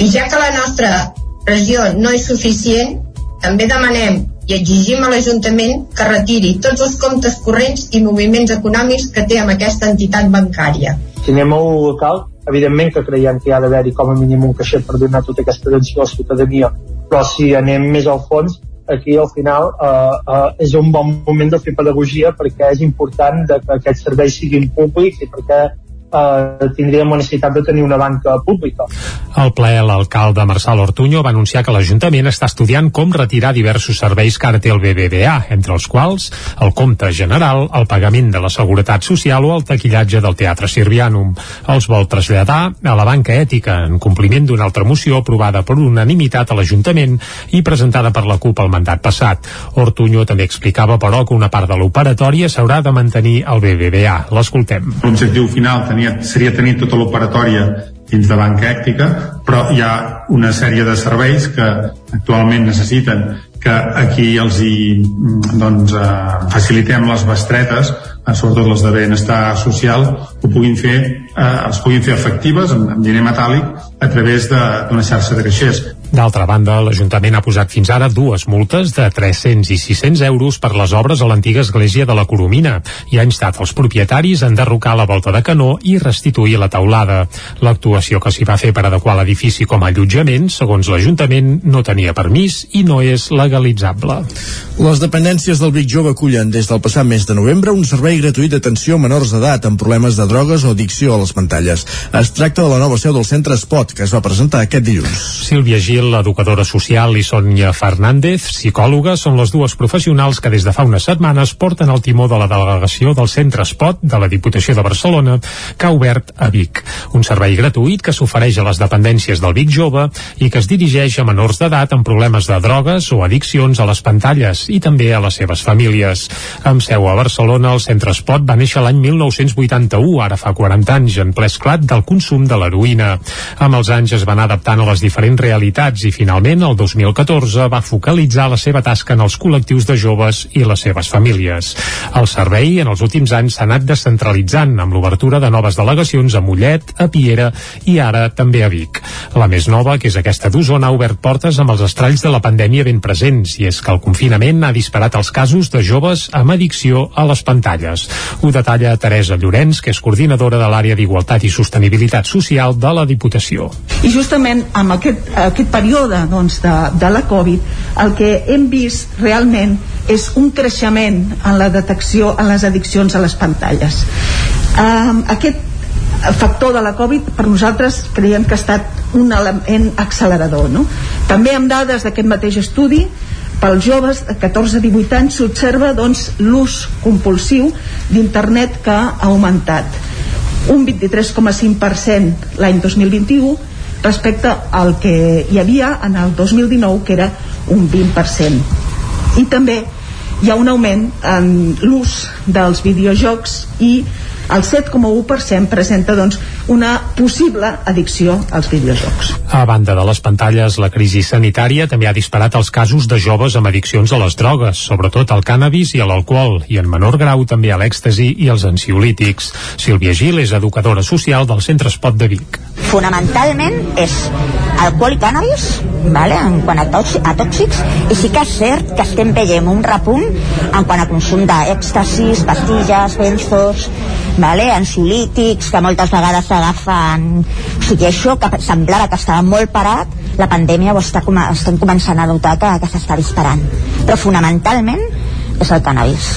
I ja que la nostra pressió no és suficient, també demanem i exigim a l'Ajuntament que retiri tots els comptes corrents i moviments econòmics que té amb aquesta entitat bancària. Si anem a un local, evidentment que creiem que hi ha d'haver-hi com a mínim un caixer per donar tota aquesta atenció a la ciutadania, però si anem més al fons, aquí al final eh, eh, és un bon moment de fer pedagogia perquè és important que aquests serveis siguin públics i perquè eh, tindríem la necessitat de tenir una banca pública. Al ple, l'alcalde Marçal Ortuño va anunciar que l'Ajuntament està estudiant com retirar diversos serveis que ara té el BBVA, entre els quals el compte general, el pagament de la Seguretat Social o el taquillatge del Teatre Sirvianum. Els vol traslladar a la banca ètica en compliment d'una altra moció aprovada per unanimitat a l'Ajuntament i presentada per la CUP al mandat passat. Ortuño també explicava, però, que una part de l'operatòria s'haurà de mantenir al BBVA. L'escoltem. L'objectiu final tenia, seria tenir tota l'operatòria dins de banca èctica, però hi ha una sèrie de serveis que actualment necessiten que aquí els hi doncs, eh, facilitem les bestretes, eh, sobretot les de benestar social, ho puguin fer, eh, els puguin fer efectives amb, amb diner metàl·lic a través d'una xarxa de caixers. D'altra banda, l'Ajuntament ha posat fins ara dues multes de 300 i 600 euros per les obres a l'antiga església de la Coromina i ha instat els propietaris a enderrocar la volta de canó i restituir la taulada. L'actuació que s'hi va fer per adequar l'edifici com a allotjament, segons l'Ajuntament, no tenia permís i no és legalitzable. Les dependències del Vic Jove acullen des del passat mes de novembre un servei gratuït d'atenció a menors d'edat amb problemes de drogues o addicció a les pantalles. Es tracta de la nova seu del centre Spot, que es va presentar aquest dilluns. Sílvia Gil l'educadora social, i Sònia Fernández, psicòloga, són les dues professionals que des de fa unes setmanes porten el timó de la delegació del Centre Espot de la Diputació de Barcelona, que ha obert a Vic. Un servei gratuït que s'ofereix a les dependències del Vic Jove i que es dirigeix a menors d'edat amb problemes de drogues o addiccions a les pantalles i també a les seves famílies. Amb seu a Barcelona, el Centre Espot va néixer l'any 1981, ara fa 40 anys, en ple esclat del consum de l'heroïna. Amb els anys es van adaptant a les diferents realitats i finalment el 2014 va focalitzar la seva tasca en els col·lectius de joves i les seves famílies. El servei en els últims anys s'ha anat descentralitzant amb l'obertura de noves delegacions a Mollet, a Piera i ara també a Vic. La més nova, que és aquesta d'Osona, ha obert portes amb els estralls de la pandèmia ben presents i és que el confinament ha disparat els casos de joves amb addicció a les pantalles. Ho detalla Teresa Llorenç, que és coordinadora de l'àrea d'Igualtat i Sostenibilitat Social de la Diputació. I justament amb aquest, aquest període doncs, de, de la Covid el que hem vist realment és un creixement en la detecció en les addiccions a les pantalles. Um, aquest factor de la Covid per nosaltres creiem que ha estat un element accelerador. No? També amb dades d'aquest mateix estudi pels joves de 14 a 18 anys s'observa doncs, l'ús compulsiu d'internet que ha augmentat un 23,5% l'any 2021 respecte al que hi havia en el 2019 que era un 20% i també hi ha un augment en l'ús dels videojocs i el 7,1% presenta doncs, una possible addicció als videojocs. A banda de les pantalles, la crisi sanitària també ha disparat els casos de joves amb addiccions a les drogues, sobretot al cànnabis i a l'alcohol, i en menor grau també a l'èxtasi i als ansiolítics. Sílvia Gil és educadora social del Centre Espot de Vic. Fonamentalment és alcohol i cànnabis, vale? en quant a, tòxics, a tòxics, i sí que és cert que estem veient un repunt en quant a consum d'èxtasis, pastilles, benzos, vale? ansiolítics, que moltes vegades s'agafen... O sigui, això que semblava que estava molt parat, la pandèmia ho està, estem començant a notar que, que s'està disparant. Però fonamentalment és el cannabis.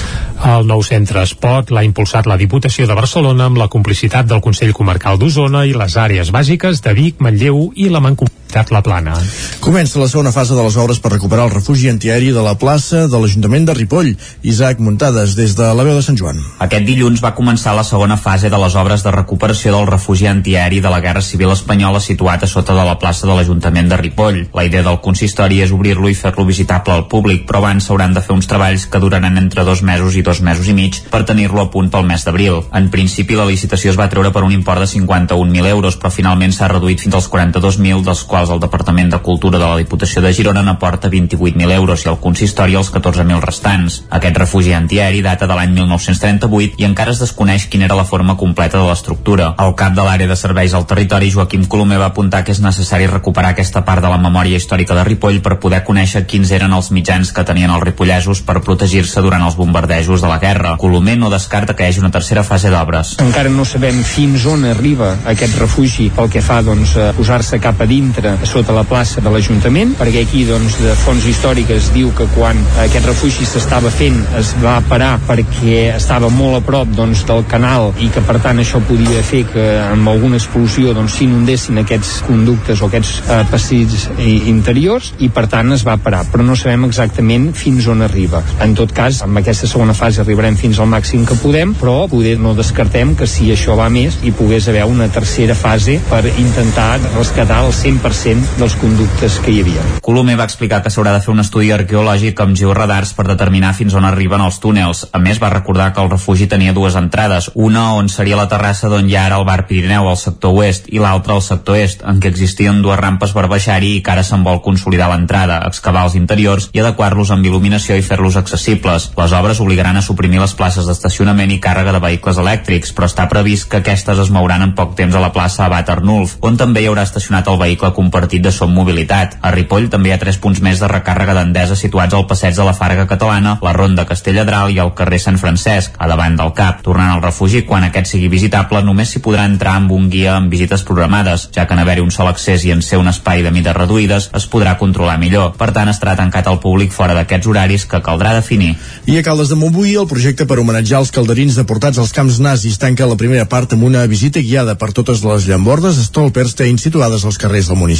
El nou centre Espot l'ha impulsat la Diputació de Barcelona amb la complicitat del Consell Comarcal d'Osona i les àrees bàsiques de Vic, Manlleu i la Mancomunitat La Plana. Comença la segona fase de les obres per recuperar el refugi antiaeri de la plaça de l'Ajuntament de Ripoll. Isaac Muntades, des de la veu de Sant Joan. Aquest dilluns va començar la segona fase de les obres de recuperació del refugi antiaeri de la Guerra Civil Espanyola situat a sota de la plaça de l'Ajuntament de Ripoll. La idea del consistori és obrir-lo i fer-lo visitable al públic, però abans s'hauran de fer uns treballs que duraran entre dos mesos i dos mesos i mig per tenir-lo a punt pel mes d'abril. En principi, la licitació es va treure per un import de 51.000 euros, però finalment s'ha reduït fins als 42.000, dels quals el Departament de Cultura de la Diputació de Girona n'aporta 28.000 euros i el consistori els 14.000 restants. Aquest refugi antiaeri data de l'any 1938 i encara es desconeix quina era la forma completa de l'estructura. El cap de l'àrea de serveis al territori, Joaquim Colomer, va apuntar que és necessari recuperar aquesta part de la memòria històrica de Ripoll per poder conèixer quins eren els mitjans que tenien els ripollesos per protegir-se durant els bombardejos de la guerra. Colomer no descarta que hi hagi una tercera fase d'obres. Encara no sabem fins on arriba aquest refugi pel que fa doncs, a posar-se cap a dintre sota la plaça de l'Ajuntament, perquè aquí doncs, de fonts històriques diu que quan aquest refugi s'estava fent es va parar perquè estava molt a prop doncs, del canal i que per tant això podia fer que amb alguna explosió doncs, s'inundessin aquests conductes o aquests eh, passills interiors i per tant es va parar, però no sabem exactament fins on arriba. En tot cas, amb aquesta segona fase arribarem fins al màxim que podem, però poder no descartem que si això va més hi pogués haver una tercera fase per intentar rescatar el 100% dels conductes que hi havia. Colomer va explicar que s'haurà de fer un estudi arqueològic amb georadars per determinar fins on arriben els túnels. A més, va recordar que el refugi tenia dues entrades, una on seria la terrassa d'on ja ara el bar Pirineu al sector oest i l'altra al sector est, en què existien dues rampes per baixar-hi i que ara se'n vol consolidar l'entrada, excavar els interiors i adequar-los amb il·luminació i fer-los accessibles. Les obres obligaran a suprimir les places d'estacionament i càrrega de vehicles elèctrics, però està previst que aquestes es mouran en poc temps a la plaça Abat Arnulf, on també hi haurà estacionat el vehicle compartit de Som Mobilitat. A Ripoll també hi ha tres punts més de recàrrega d'Endesa situats al passeig de la Farga Catalana, la Ronda Castelladral i el carrer Sant Francesc, a davant del CAP. Tornant al refugi, quan aquest sigui visitable, només s'hi podrà entrar amb un guia amb visites programades, ja que en haver-hi un sol accés i en ser un espai de mides reduïdes, es podrà controlar millor. Per tant, estarà tancat al públic fora d'aquests horaris que caldrà definir. I a Caldes de Montbui, el projecte per homenatjar els calderins deportats als camps nazis tanca la primera part amb una visita guiada per totes les llambordes Stolperstein situades als carrers del municipi.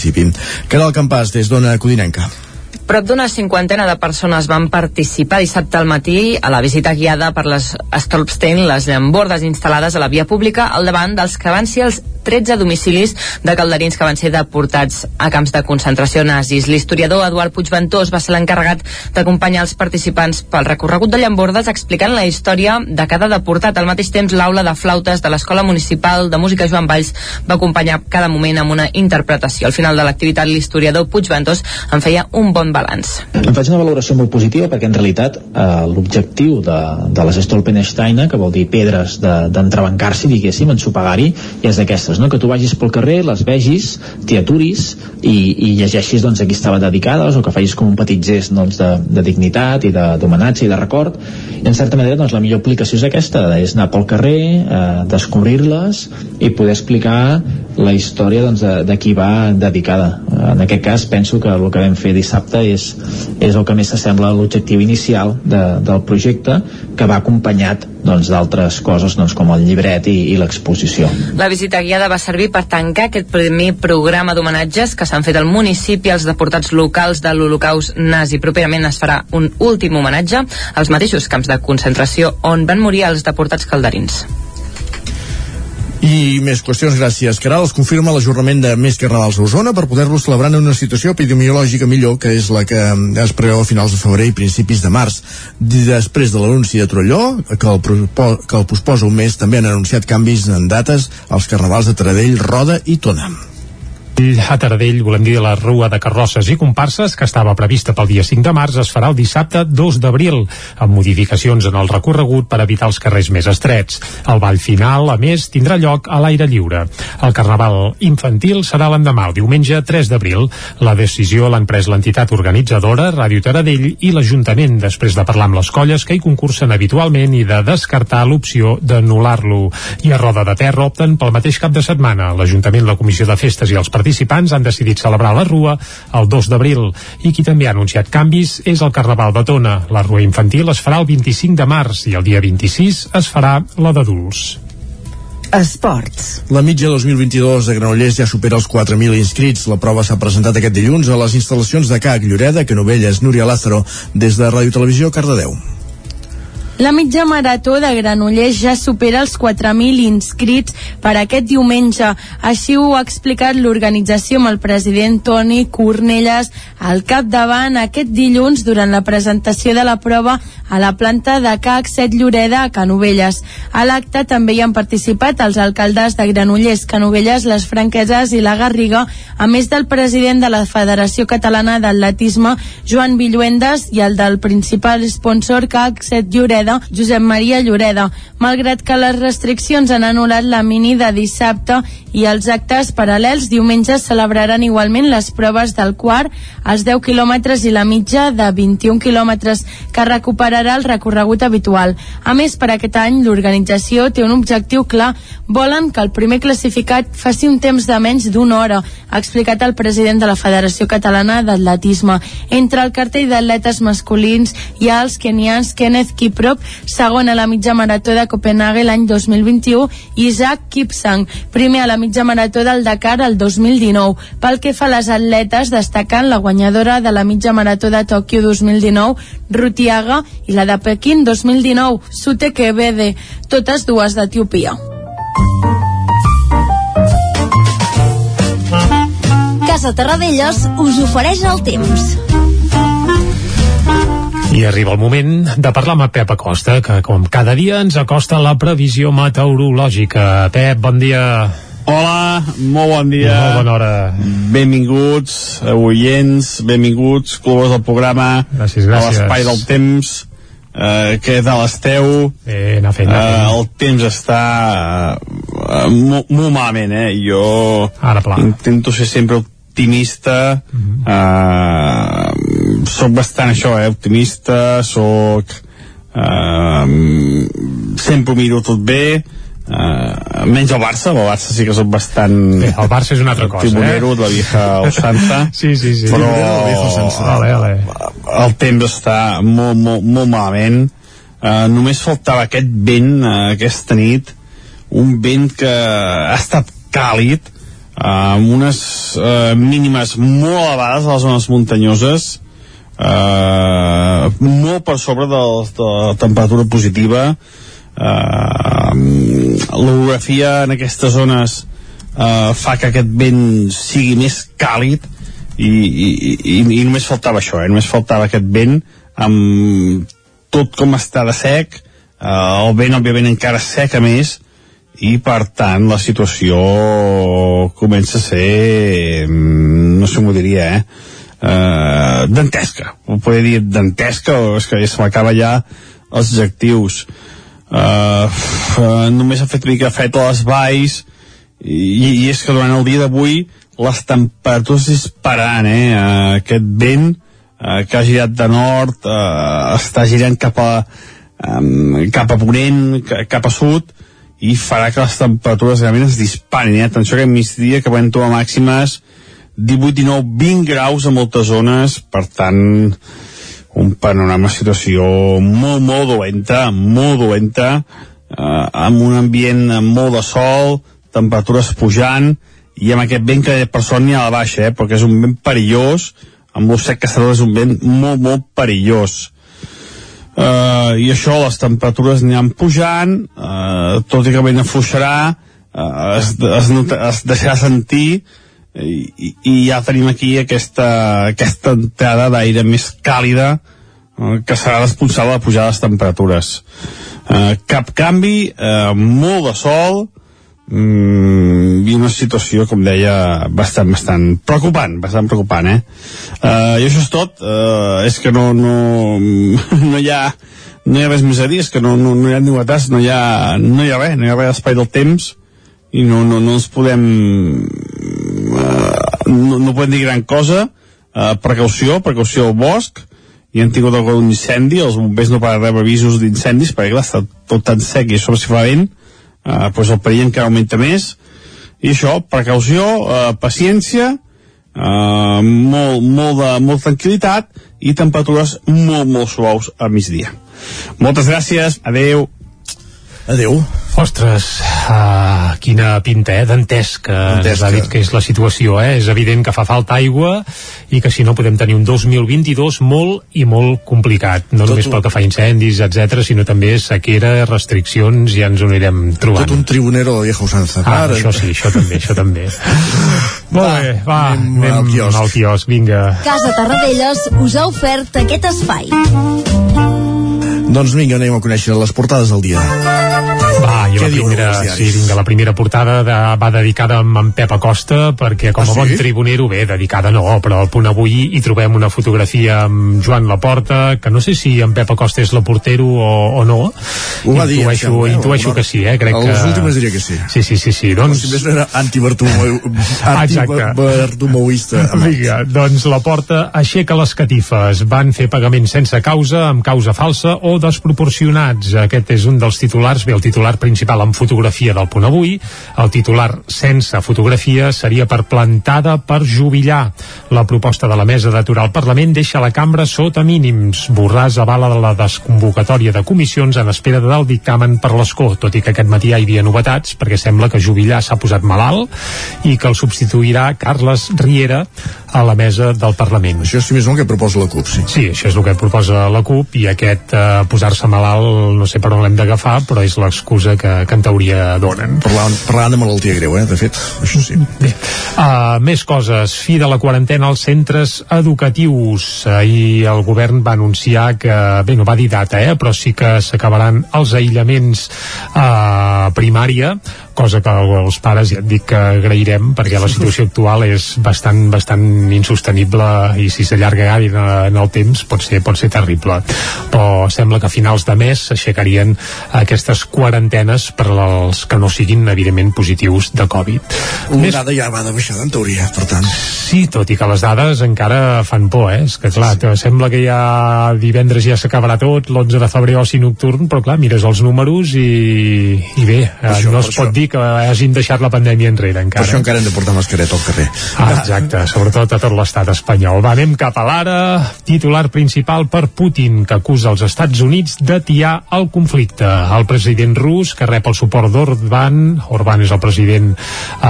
Caral Campàs, des d'Ona Codinenca. Prop d'una cinquantena de persones van participar dissabte al matí a la visita guiada per les Stolpstein, les llambordes instal·lades a la via pública al davant dels que van ser els 13 domicilis de calderins que van ser deportats a camps de concentració nazis. L'historiador Eduard Puigventós va ser l'encarregat d'acompanyar els participants pel recorregut de llambordes explicant la història de cada deportat. Al mateix temps, l'aula de flautes de l'Escola Municipal de Música Joan Valls va acompanyar cada moment amb una interpretació. Al final de l'activitat, l'historiador Puigventós en feia un bon balanç. Em faig una valoració molt positiva perquè en realitat eh, l'objectiu de, de les Stolpensteiner, que vol dir pedres d'entrebancar-s'hi, de, diguéssim, ensopegari, i és d'aquestes, no? que tu vagis pel carrer, les vegis, t'hi aturis i, i llegeixis doncs, a qui estava dedicades o que facis com un petit gest doncs, de, de dignitat i d'homenatge i de record. I en certa manera doncs, la millor aplicació és aquesta, és anar pel carrer, eh, descobrir-les i poder explicar la història doncs, de, de qui va dedicada. En aquest cas penso que el que vam fer dissabte és, és el que més s'assembla a l'objectiu inicial de, del projecte que va acompanyat doncs, d'altres coses doncs, com el llibret i, i l'exposició. La visita guiada va servir per tancar aquest primer programa d'homenatges que s'han fet al municipi als deportats locals de l'Holocaust nazi. Properament es farà un últim homenatge als mateixos camps de concentració on van morir els deportats calderins. I més qüestions, gràcies. Caral es confirma l'ajornament de més carnavals a Osona per poder-los celebrar en una situació epidemiològica millor, que és la que es preveu a finals de febrer i principis de març. Després de l'anunci de Trolló, que el, que el posposa un mes, també han anunciat canvis en dates als carnavals de Taradell, Roda i Tona. A Taradell, volem dir la Rua de Carrosses i Comparses, que estava prevista pel dia 5 de març, es farà el dissabte 2 d'abril, amb modificacions en el recorregut per evitar els carrers més estrets. El ball final, a més, tindrà lloc a l'aire lliure. El carnaval infantil serà l'endemà, el diumenge 3 d'abril. La decisió l'han pres l'entitat organitzadora, Ràdio Taradell, i l'Ajuntament, després de parlar amb les colles que hi concursen habitualment i de descartar l'opció d'anul·lar-lo. I a Roda de Terra opten pel mateix cap de setmana. L'Ajuntament, la Comissió de Festes i els participants han decidit celebrar la Rua el 2 d'abril i qui també ha anunciat canvis és el Carnaval de Tona. La Rua infantil es farà el 25 de març i el dia 26 es farà la d'adults. Esports. La mitja 2022 de Granollers ja supera els 4.000 inscrits. La prova s'ha presentat aquest dilluns a les instal·lacions de CAC Lloreda, Canovelles, Núria Lázaro, des de Ràdio Televisió Cardedeu. La mitja marató de Granollers ja supera els 4.000 inscrits per aquest diumenge. Així ho ha explicat l'organització amb el president Toni Cornelles al capdavant aquest dilluns durant la presentació de la prova a la planta de CAC 7 Lloreda a Canovelles. A l'acte també hi han participat els alcaldes de Granollers, Canovelles, les Franqueses i la Garriga, a més del president de la Federació Catalana d'Atletisme, Joan Villuendes, i el del principal sponsor CAC 7 Lloreda Lloreda, Josep Maria Lloreda. Malgrat que les restriccions han anul·lat la mini de dissabte i els actes paral·lels, diumenge celebraran igualment les proves del quart, els 10 quilòmetres i la mitja de 21 quilòmetres, que recuperarà el recorregut habitual. A més, per aquest any, l'organització té un objectiu clar. Volen que el primer classificat faci un temps de menys d'una hora, ha explicat el president de la Federació Catalana d'Atletisme. Entre el cartell d'atletes masculins hi ha els kenians Kenneth Kiprop, segon a la mitja marató de Copenhague l'any 2021, i Isaac Kipsang, primer a la mitja marató del Dakar el 2019. Pel que fa a les atletes, destacant la guanyadora de la mitja marató de Tòquio 2019, Rutiaga, i la de Pequín 2019, Sute Kebede, totes dues d'Etiopia. Casa Terradellos us ofereix el temps. I arriba el moment de parlar amb Pep Acosta, que com cada dia ens acosta la previsió meteorològica. Pep, bon dia. Hola, molt bon dia. Molt bona hora. Benvinguts, oients, benvinguts, clubes del programa. Gràcies, gràcies. A l'espai del temps. Uh, què tal esteu? Bé, anar fent, anar fent. Uh, el temps està uh, molt, molt malament, eh? Jo Ara, pla. intento ser sempre optimista uh -huh. uh, soc bastant això, eh, optimista soc uh, sempre ho miro tot bé uh, menys el Barça el Barça sí que soc bastant bé, el Barça és una altra cosa timonero eh? la vieja Osanza sí, sí, sí. però vale, vale. el temps està molt, molt, molt malament uh, només faltava aquest vent uh, aquesta nit un vent que ha estat càlid amb unes uh, mínimes molt elevades a les zones muntanyoses uh, molt per sobre de, de la temperatura positiva uh, l'orografia en aquestes zones uh, fa que aquest vent sigui més càlid i, i, i, i només faltava això, eh? només faltava aquest vent amb tot com està de sec uh, el vent òbviament encara seca més i per tant la situació comença a ser no sé com ho diria eh uh, dantesca ho podria dir dantesca o és que ja se m'acaba ja els adjectius uh, uh, només ha fet mica fred a les valls i, i és que durant el dia d'avui les temperatures dispararan eh? Aquest vent uh, que ha girat de nord uh, està girant cap a um, cap a ponent cap a sud i farà que les temperatures realment es disparin. Eh? Atenció que migdia que podem trobar màximes 18, 19, 20 graus a moltes zones, per tant un panorama, situació molt, molt dolenta, molt dolenta, eh, amb un ambient amb molt de sol, temperatures pujant, i amb aquest vent que per sort n'hi ha a la baixa, eh, perquè és un vent perillós, amb lo sec que és un vent molt, molt perillós. Uh, i això les temperatures aniran pujant uh, tot i que ben afluixarà eh, es, es, es deixarà sentir i, i, ja tenim aquí aquesta, aquesta entrada d'aire més càlida eh, que serà responsable de pujar les temperatures eh, cap canvi eh, molt de sol mm, i una situació com deia bastant, bastant preocupant bastant preocupant eh? eh i això és tot eh, és que no, no, no hi ha no hi ha res més a dir, és que no, no, no hi ha novetats, no hi ha, no hi ha res, no hi ha res d'espai del temps i no, no, no ens podem no, no podem dir gran cosa. Uh, precaució, precaució al bosc. I han tingut algun incendi els bombers no poden rebre avisos d'incendis perquè clar, està tot tan sec i sobre si fa vent. Uh, doncs el perill encara augmenta més. I això, precaució, uh, paciència uh, molt, molt de molt tranquil·litat i temperatures molt, molt suaus a migdia. Moltes gràcies, adeu. Adeu. Ostres, uh, quina pinta, eh, d'entès que ens ha dit que és la situació, eh? És evident que fa falta aigua i que si no podem tenir un 2022 molt i molt complicat, no Tot només un- pel que fa a incendis, etc, sinó també sequera, restriccions, ja ens ho anirem trobant. Tot un tribunero de vieja usanza. Ah, Ara- això sí, això també, això també. Molt bé, va, anem anem, al quiosc. al quiosc, vinga. Casa Tarradellas us ha ofert aquest espai. Doncs vinga, anem a conèixer les portades del dia. I Què la primera, els sí, vinga, la primera portada de, va dedicada amb en Pep Acosta, perquè com a Ah, sí? bon tribunero, bé, dedicada no, però al punt avui hi trobem una fotografia amb Joan Laporta, que no sé si en Pep Acosta és la portero o, o no. Ho va dir, intueixo, sembla, eh? intueixo que sí, eh? Crec a que... les últimes diria que sí. Sí, sí, sí, sí. Doncs... Si més no era anti-Bartomeu- anti-bartomeuista. Vinga, doncs la porta aixeca les catifes. Van fer pagaments sense causa, amb causa falsa o desproporcionats. Aquest és un dels titulars, bé, el titular principal amb fotografia del punt avui. El titular sense fotografia seria per plantada per jubilar. La proposta de la mesa d'aturar el Parlament deixa la cambra sota mínims. Borràs avala de la desconvocatòria de comissions en espera del dictamen per l'escó, tot i que aquest matí hi havia novetats, perquè sembla que Jubillar s'ha posat malalt i que el substituirà Carles Riera a la mesa del Parlament. Això és, més el que proposa la CUP, sí. Sí, això és el que proposa la CUP i aquest eh, posar-se malalt no sé per on l'hem d'agafar, però és l'excusa que, que en teoria donen. Parlant, parlant de malaltia greu, eh, de fet, això sí. Bé, uh, més coses. Fi de la quarantena als centres educatius. Ahir el govern va anunciar que, bé, no va dir data, eh, però sí que s'acabaran els aïllaments a primària, cosa que els pares ja et dic que agrairem perquè la situació actual és bastant, bastant insostenible i si s'allarga gaire en, en el temps pot ser, pot ser terrible però sembla que a finals de mes s'aixecarien aquestes quarantenes per als que no siguin evidentment positius de Covid Una dada ja va de baixada, en teoria, per tant. Sí, tot i que les dades encara fan por, eh? És que, clar, sí. sembla que ja divendres ja s'acabarà tot, l'11 de febrer oci nocturn, però, clar, mires els números i, i bé, això, no es això. pot dir que hagin deixat la pandèmia enrere, encara. Per això encara hem de portar mascareta al carrer. Ah, exacte, sobretot a tot l'estat espanyol. Va, anem cap a l'ara. Titular principal per Putin, que acusa els Estats Units d'atiar el conflicte. El president rus, que rep el suport d'Orban, Orban és el president,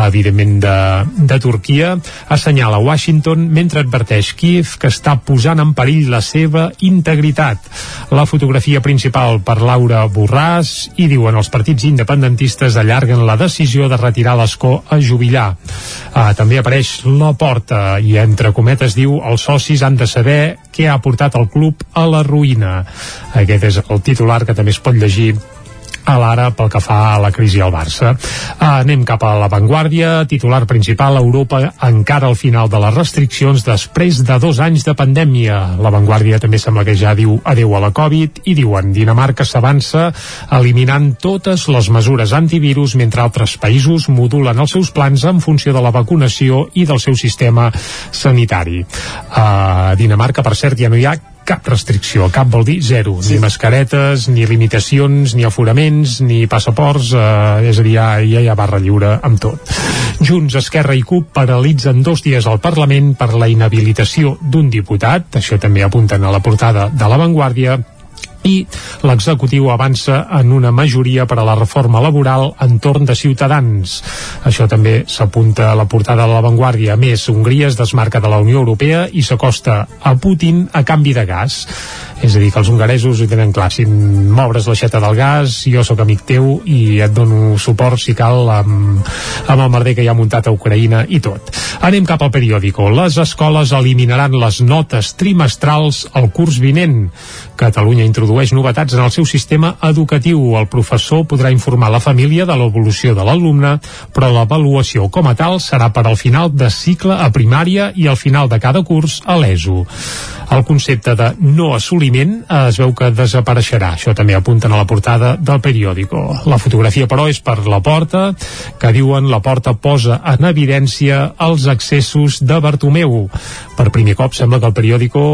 evidentment, de, de Turquia, assenyala Washington mentre adverteix Kiev que està posant en perill la seva integritat. La fotografia principal per Laura Borràs i diuen els partits independentistes allarguen la decisió de retirar l'escó a jubilar. Uh, també apareix la porta i entre cometes diu els socis han de saber què ha portat el club a la ruïna. Aquest és el titular que també es pot llegir a l'ara pel que fa a la crisi al Barça. Uh, anem cap a l'avantguàrdia, titular principal, Europa encara al final de les restriccions després de dos anys de pandèmia. L'avantguàrdia també sembla que ja diu adeu a la Covid i diuen Dinamarca s'avança eliminant totes les mesures antivirus mentre altres països modulen els seus plans en funció de la vacunació i del seu sistema sanitari. A Dinamarca, per cert, ja no hi ha cap restricció, cap vol dir zero, sí. ni mascaretes, ni limitacions, ni aforaments, ni passaports, eh, és a dir, ja, ja hi ha barra lliure amb tot. Junts, Esquerra i CUP paralitzen dos dies al Parlament per la inhabilitació d'un diputat, això també apunten a la portada de l'avantguàrdia, i l'executiu avança en una majoria per a la reforma laboral entorn de Ciutadans. Això també s'apunta a la portada de la Vanguardia. A més, Hongria es desmarca de la Unió Europea i s'acosta a Putin a canvi de gas. És a dir, que els hongaresos ho tenen clar. Si m'obres l'aixeta del gas, jo sóc amic teu i et dono suport, si cal, amb, amb el merder que hi ha muntat a Ucraïna i tot. Anem cap al periòdico. Les escoles eliminaran les notes trimestrals al curs vinent. Catalunya introdueix novetats en el seu sistema educatiu. El professor podrà informar la família de l'evolució de l'alumne, però l'avaluació com a tal serà per al final de cicle a primària i al final de cada curs a l'ESO. El concepte de no assoliment eh, es veu que desapareixerà. Això també apunten a la portada del periòdico. La fotografia, però, és per la porta, que diuen la porta posa en evidència els accessos de Bartomeu. Per primer cop sembla que el periòdico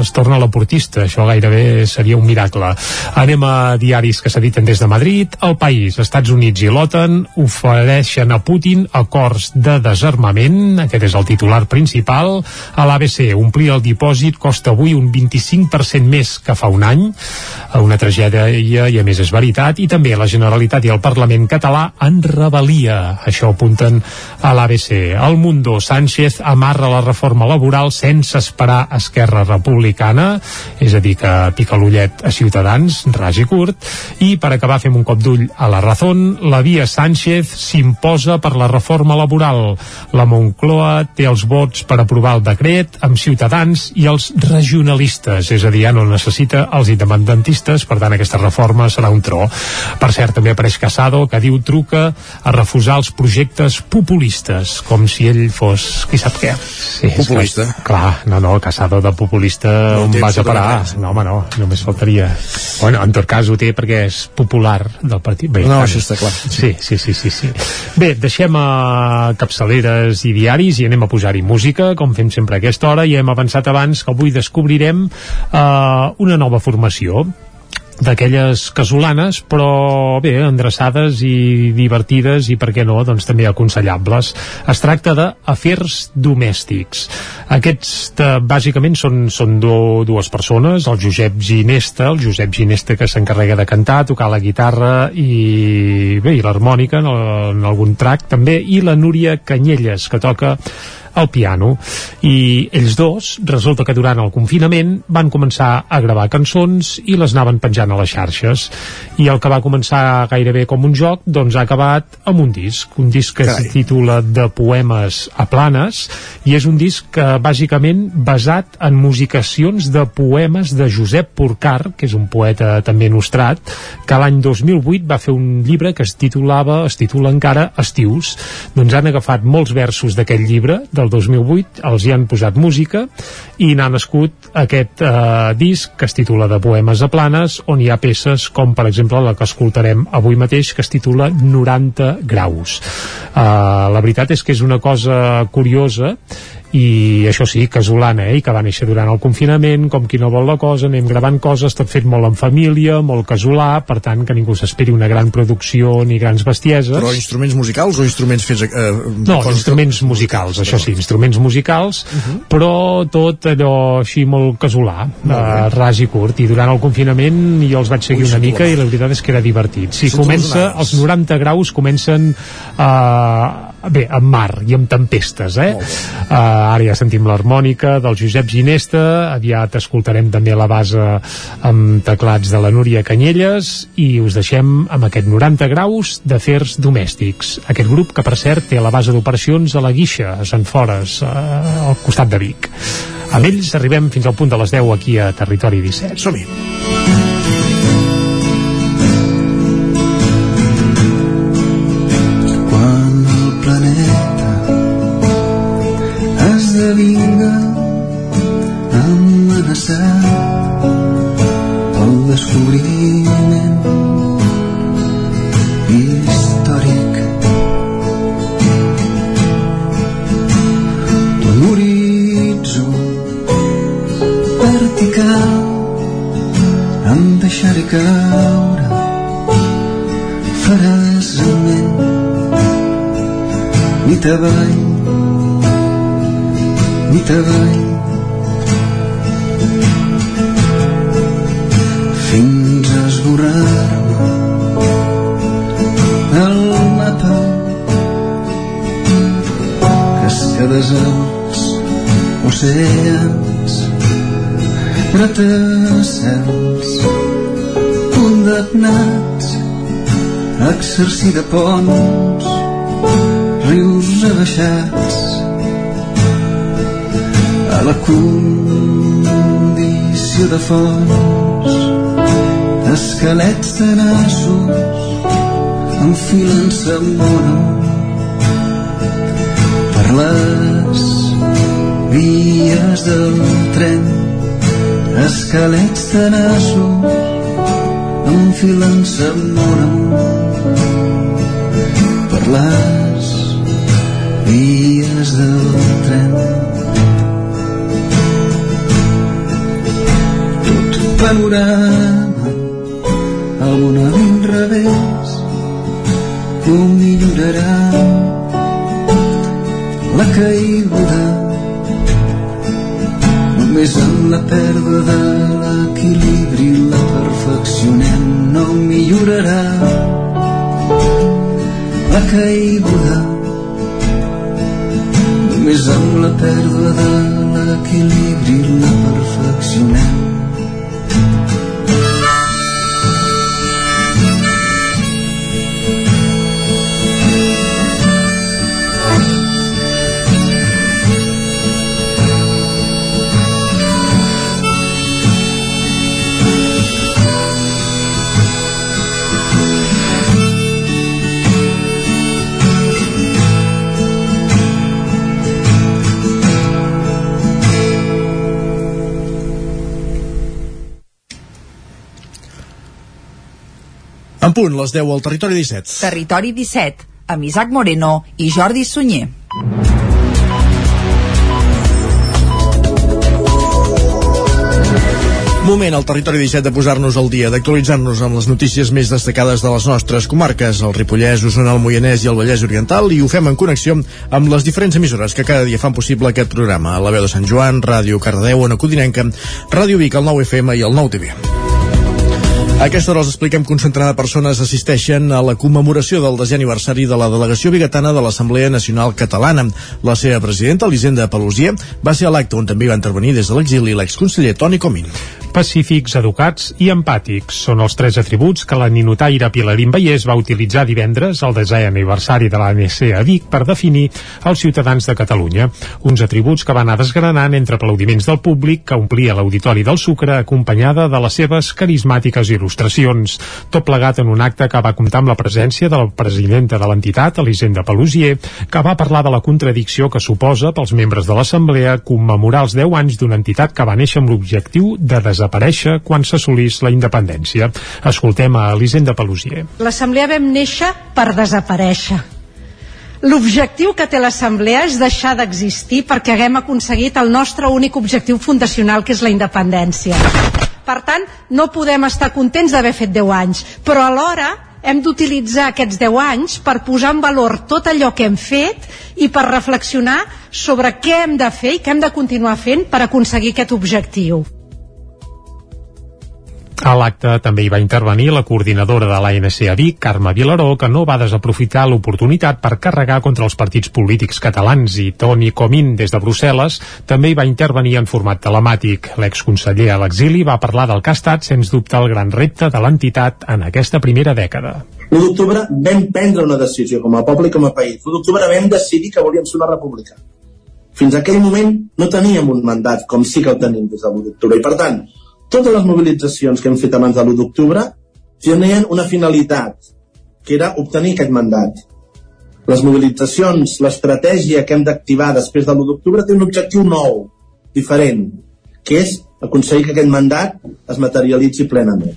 es torna a la portista. Això gairebé seria un miracle. Anem a diaris que s'editen des de Madrid. El País, Estats Units i l'OTAN ofereixen a Putin acords de desarmament. Aquest és el titular principal. A l'ABC, omplir el dipòsit costa avui un 25% més que fa un any. Una tragèdia i a més és veritat. I també la Generalitat i el Parlament català en rebel·lia. Això apunten a l'ABC. El Mundo Sánchez amarra la reforma laboral sense esperar Esquerra Republicana, és a dir, que pica l'ullet a Ciutadans, ras i curt, i per acabar fem un cop d'ull a la Razón, la via Sánchez s'imposa per la reforma laboral. La Moncloa té els vots per aprovar el decret amb Ciutadans i els regionalistes, és a dir, ja no necessita els independentistes, per tant aquesta reforma serà un tro. Per cert, també apareix Casado, que diu truca a refusar els projectes populistes, com si ell fos qui sap què. Sí, Populista. Que, clar, no, no, Casado de populista No on vas a parar? No, home, no, només faltaria. Bueno, en tot cas ho té perquè és popular del partit. Bé, No, tant. això està clar. Sí, sí, sí, sí, sí. Bé, deixem a capçaleres i diaris i anem a posar-hi música, com fem sempre a aquesta hora, i hem avançat abans que avui descobrirem uh, una nova formació d'aquelles casolanes però bé, endreçades i divertides i per què no, doncs també aconsellables. Es tracta de afers domèstics. Aquests eh, bàsicament són, són do, dues persones el Josep Ginesta, el Josep Ginesta que s'encarrega de cantar, tocar la guitarra i bé, i l'harmònica en, en algun track també, i la Núria Canyelles que toca al piano. I ells dos, resulta que durant el confinament van començar a gravar cançons i les anaven penjant a les xarxes i el que va començar gairebé com un joc doncs ha acabat amb un disc un disc que Carai. es titula De poemes a planes i és un disc que bàsicament basat en musicacions de poemes de Josep Porcar que és un poeta també nostrat que l'any 2008 va fer un llibre que es titulava, es titula encara Estius doncs han agafat molts versos d'aquest llibre del 2008, els hi han posat música i n'ha nascut aquest eh, disc que es titula de Poemes a Planes on hi ha peces com per exemple la que escoltarem avui mateix que es titula 90 graus eh, la veritat és que és una cosa curiosa i això sí, casolana, eh? i que va néixer durant el confinament, com qui no vol la cosa, anem gravant coses, tot fet molt en família, molt casolà, per tant que ningú s'esperi una gran producció ni grans bestieses. Però instruments musicals o instruments fets... Eh, No, instruments musicals, això sí, instruments musicals, Mhm. però tot allò així molt casolà, uh, ras i curt, i durant el confinament jo els vaig seguir Ui, una mica i la veritat és que era divertit. Les comença, els 90 graus comencen uh, bé, amb mar i amb tempestes, eh? Uh, ara ja sentim l'harmònica del Josep Ginesta, aviat escoltarem també la base amb teclats de la Núria Canyelles i us deixem amb aquest 90 graus d'afers domèstics. Aquest grup que, per cert, té la base d'operacions a la Guixa, a Sant Fores, uh, al costat de Vic. Amb ells arribem fins al punt de les 10 aquí a Territori 17. Som-hi. quan a exercir de ponts rius rebaixats a la condició de fons esquelets de nassos enfilant-se mono per les vies del tren esquelets de nassos enfilant-se mono per les vies del tren. Tot panorama el món a l'inrevés no millorarà. La caiguda només amb la pèrdua de l'equilibri la perfeccionem no millorarà la caiguda. Només amb la pèrdua de l'equilibri la perfeccionem En punt, les 10 al Territori 17. Territori 17, amb Isaac Moreno i Jordi Sunyer. Moment al territori 17 de posar-nos al dia, d'actualitzar-nos amb les notícies més destacades de les nostres comarques, el Ripollès, Osona, el Moianès i el Vallès Oriental, i ho fem en connexió amb les diferents emissores que cada dia fan possible aquest programa. La veu de Sant Joan, Ràdio Cardedeu, Ona Codinenca, Ràdio Vic, el 9 FM i el 9 TV. A aquesta hora els expliquem que un centenar de persones assisteixen a la commemoració del desè aniversari de la delegació bigatana de l'Assemblea Nacional Catalana. La seva presidenta, Elisenda Pelusier, va ser a l'acte on també va intervenir des de l'exili l'exconseller Toni Comín. Pacífics, educats i empàtics són els tres atributs que la ninotaire Pilarín Vallès va utilitzar divendres al desè aniversari de l'ANC a Vic per definir els ciutadans de Catalunya. Uns atributs que va anar desgranant entre aplaudiments del públic que omplia l'auditori del Sucre acompanyada de les seves carismàtiques il·lustracions. Tot plegat en un acte que va comptar amb la presència de la presidenta de l'entitat, Elisenda Pelusier, que va parlar de la contradicció que suposa pels membres de l'Assemblea commemorar els 10 anys d'una entitat que va néixer amb l'objectiu de desaparèixer quan s'assolís la independència. Escoltem a Elisenda Pelusier. L'Assemblea vam néixer per desaparèixer. L'objectiu que té l'Assemblea és deixar d'existir perquè haguem aconseguit el nostre únic objectiu fundacional, que és la independència. Per tant, no podem estar contents d'haver fet 10 anys, però alhora hem d'utilitzar aquests 10 anys per posar en valor tot allò que hem fet i per reflexionar sobre què hem de fer i què hem de continuar fent per aconseguir aquest objectiu. A l'acte també hi va intervenir la coordinadora de l'ANC a Vic, Carme Vilaró, que no va desaprofitar l'oportunitat per carregar contra els partits polítics catalans i Toni Comín, des de Brussel·les, també hi va intervenir en format telemàtic. L'exconseller a l'exili va parlar del que ha estat, sens dubte, el gran repte de l'entitat en aquesta primera dècada. L'1 d'octubre vam prendre una decisió com a poble i com a país. L'1 d'octubre vam decidir que volíem ser una república. Fins aquell moment no teníem un mandat com sí que el tenim des de l'1 d'octubre. I per tant, totes les mobilitzacions que hem fet abans de l'1 d'octubre tenien una finalitat, que era obtenir aquest mandat. Les mobilitzacions, l'estratègia que hem d'activar després de l'1 d'octubre té un objectiu nou, diferent, que és aconseguir que aquest mandat es materialitzi plenament.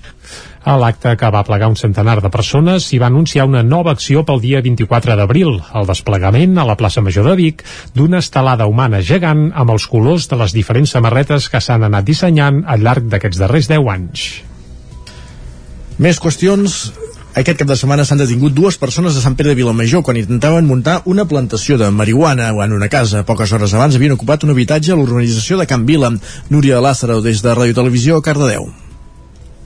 A l'acte que va plegar un centenar de persones s'hi va anunciar una nova acció pel dia 24 d'abril, el desplegament a la plaça Major de Vic d'una estelada humana gegant amb els colors de les diferents samarretes que s'han anat dissenyant al llarg d'aquests darrers 10 anys. Més qüestions aquest cap de setmana s'han detingut dues persones de Sant Pere de Vilamajor quan intentaven muntar una plantació de marihuana en una casa. Poques hores abans havien ocupat un habitatge a l'urbanització de Can Vila. Núria Lázaro, des de Ràdio Televisió, Cardedeu.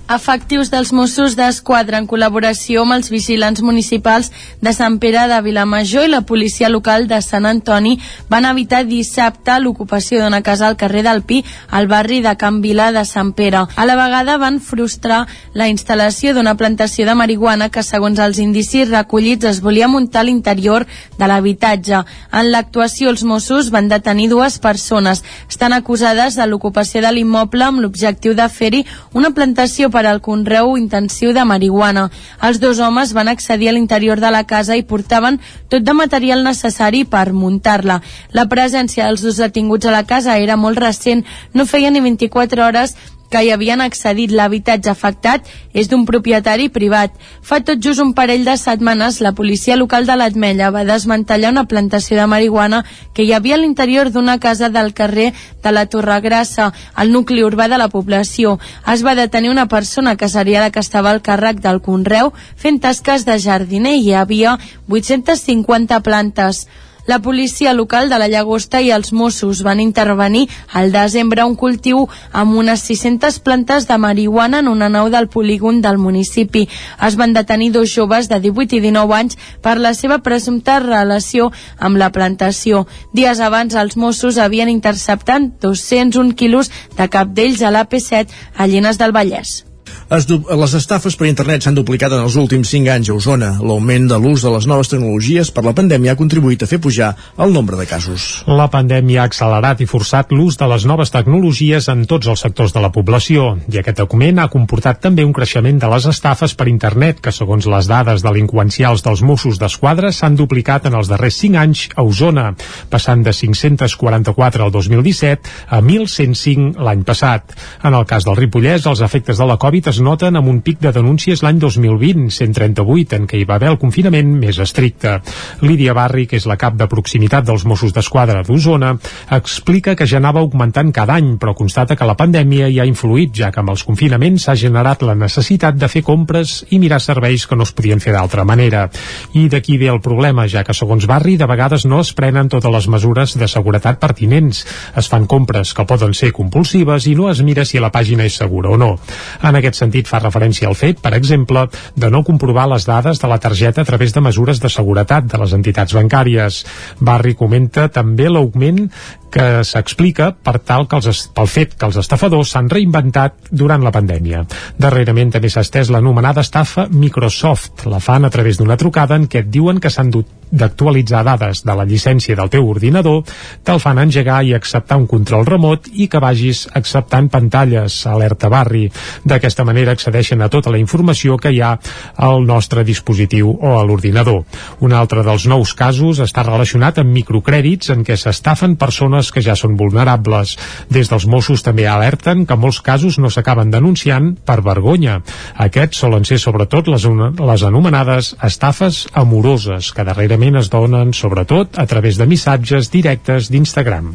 Efectius dels Mossos d'Esquadra en col·laboració amb els vigilants municipals de Sant Pere de Vilamajor i la policia local de Sant Antoni van evitar dissabte l'ocupació d'una casa al carrer del Pi, al barri de Can Vila de Sant Pere. A la vegada van frustrar la instal·lació d'una plantació de marihuana que, segons els indicis recollits, es volia muntar a l'interior de l'habitatge. En l'actuació, els Mossos van detenir dues persones. Estan acusades de l'ocupació de l'immoble amb l'objectiu de fer-hi una plantació al conreu intensiu de marihuana. Els dos homes van accedir a l'interior de la casa i portaven tot de material necessari per muntar-la. La presència dels dos detinguts a la casa era molt recent, no feia ni 24 hores que hi havien accedit. L'habitatge afectat és d'un propietari privat. Fa tot just un parell de setmanes, la policia local de l'Atmella va desmantellar una plantació de marihuana que hi havia a l'interior d'una casa del carrer de la Torregrassa, al nucli urbà de la població. Es va detenir una persona que seria la que estava al càrrec del Conreu fent tasques de jardiner i hi havia 850 plantes. La policia local de la Llagosta i els Mossos van intervenir al desembre un cultiu amb unes 600 plantes de marihuana en una nau del polígon del municipi. Es van detenir dos joves de 18 i 19 anys per la seva presumpta relació amb la plantació. Dies abans, els Mossos havien interceptat 201 quilos de cap d'ells a l'AP7 a Llenes del Vallès. Es les estafes per internet s'han duplicat en els últims 5 anys a Osona. L'augment de l'ús de les noves tecnologies per la pandèmia ha contribuït a fer pujar el nombre de casos. La pandèmia ha accelerat i forçat l'ús de les noves tecnologies en tots els sectors de la població i aquest augment ha comportat també un creixement de les estafes per internet que, segons les dades delinqüencials dels Mossos d'Esquadra, s'han duplicat en els darrers 5 anys a Osona, passant de 544 al 2017 a 1.105 l'any passat. En el cas del Ripollès, els efectes de la Covid es noten amb un pic de denúncies l'any 2020, 138, en què hi va haver el confinament més estricte. Lídia Barri, que és la cap de proximitat dels Mossos d'Esquadra d'Osona, explica que ja anava augmentant cada any, però constata que la pandèmia hi ha influït, ja que amb els confinaments s'ha generat la necessitat de fer compres i mirar serveis que no es podien fer d'altra manera. I d'aquí ve el problema, ja que segons Barri de vegades no es prenen totes les mesures de seguretat pertinents. Es fan compres que poden ser compulsives i no es mira si la pàgina és segura o no. En aquest sentit fa referència al fet, per exemple, de no comprovar les dades de la targeta a través de mesures de seguretat de les entitats bancàries. Barri comenta també l'augment que s'explica per tal que els, pel fet que els estafadors s'han reinventat durant la pandèmia. Darrerament també s'ha estès l'anomenada estafa Microsoft. La fan a través d'una trucada en què et diuen que s'han dut d'actualitzar dades de la llicència del teu ordinador, te'l fan engegar i acceptar un control remot i que vagis acceptant pantalles, alerta barri. D'aquesta manera accedeixen a tota la informació que hi ha al nostre dispositiu o a l'ordinador. Un altre dels nous casos està relacionat amb microcrèdits en què s'estafen persones que ja són vulnerables. Des dels Mossos també alerten que molts casos no s'acaben denunciant per vergonya. Aquests solen ser sobretot les, les anomenades estafes amoroses, que darrere Actualment es donen, sobretot, a través de missatges directes d'Instagram.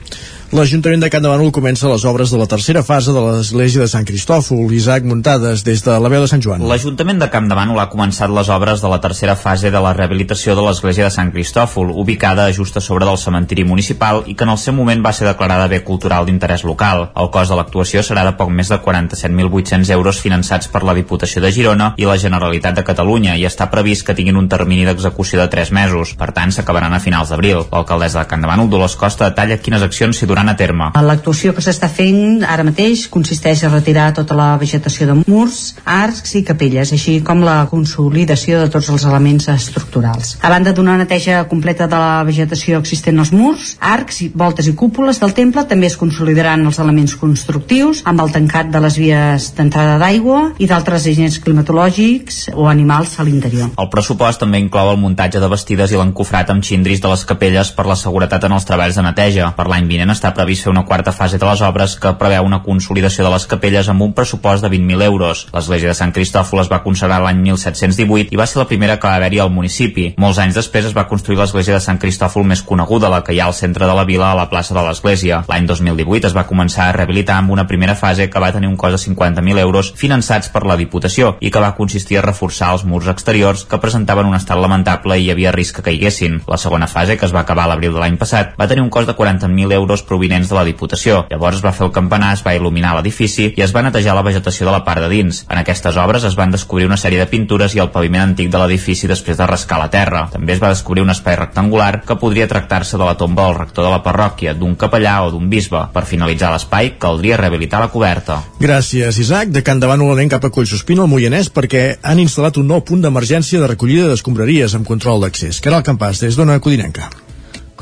L'Ajuntament de Can de comença les obres de la tercera fase de l'església de Sant Cristòfol, Isaac Muntades, des de la veu de Sant Joan. L'Ajuntament de Camp de Bànol ha començat les obres de la tercera fase de la rehabilitació de l'església de Sant Cristòfol, ubicada just a sobre del cementiri municipal i que en el seu moment va ser declarada bé cultural d'interès local. El cost de l'actuació serà de poc més de 47.800 euros finançats per la Diputació de Girona i la Generalitat de Catalunya i està previst que tinguin un termini d'execució de 3 mesos. Per tant, s'acabaran a finals d'abril. L'alcaldessa de Camp de Bànol, Dolors Costa, detalla quines accions s'hi duran duran a terme. L'actuació que s'està fent ara mateix consisteix a retirar tota la vegetació de murs, arcs i capelles, així com la consolidació de tots els elements estructurals. A banda d'una neteja completa de la vegetació existent als murs, arcs, voltes i cúpules del temple també es consolidaran els elements constructius amb el tancat de les vies d'entrada d'aigua i d'altres agents climatològics o animals a l'interior. El pressupost també inclou el muntatge de vestides i l'encofrat amb xindris de les capelles per la seguretat en els treballs de neteja. Per l'any vinent està previst fer una quarta fase de les obres que preveu una consolidació de les capelles amb un pressupost de 20.000 euros. L'església de Sant Cristòfol es va consagrar l'any 1718 i va ser la primera que va haver-hi al municipi. Molts anys després es va construir l'església de Sant Cristòfol més coneguda, la que hi ha al centre de la vila a la plaça de l'església. L'any 2018 es va començar a rehabilitar amb una primera fase que va tenir un cost de 50.000 euros finançats per la Diputació i que va consistir a reforçar els murs exteriors que presentaven un estat lamentable i hi havia risc que caiguessin. La segona fase, que es va acabar a l'abril de l'any passat, va tenir un cost de 40.000 euros provinents de la Diputació. Llavors es va fer el campanar, es va il·luminar l'edifici i es va netejar la vegetació de la part de dins. En aquestes obres es van descobrir una sèrie de pintures i el paviment antic de l'edifici després de rascar la terra. També es va descobrir un espai rectangular que podria tractar-se de la tomba del rector de la parròquia, d'un capellà o d'un bisbe. Per finalitzar l'espai, caldria rehabilitar la coberta. Gràcies, Isaac. De Can Davant anem cap a Collsospina, al Moianès, perquè han instal·lat un nou punt d'emergència de recollida d'escombraries amb control d'accés. Caral Campàs, des d'Ona Codinenca.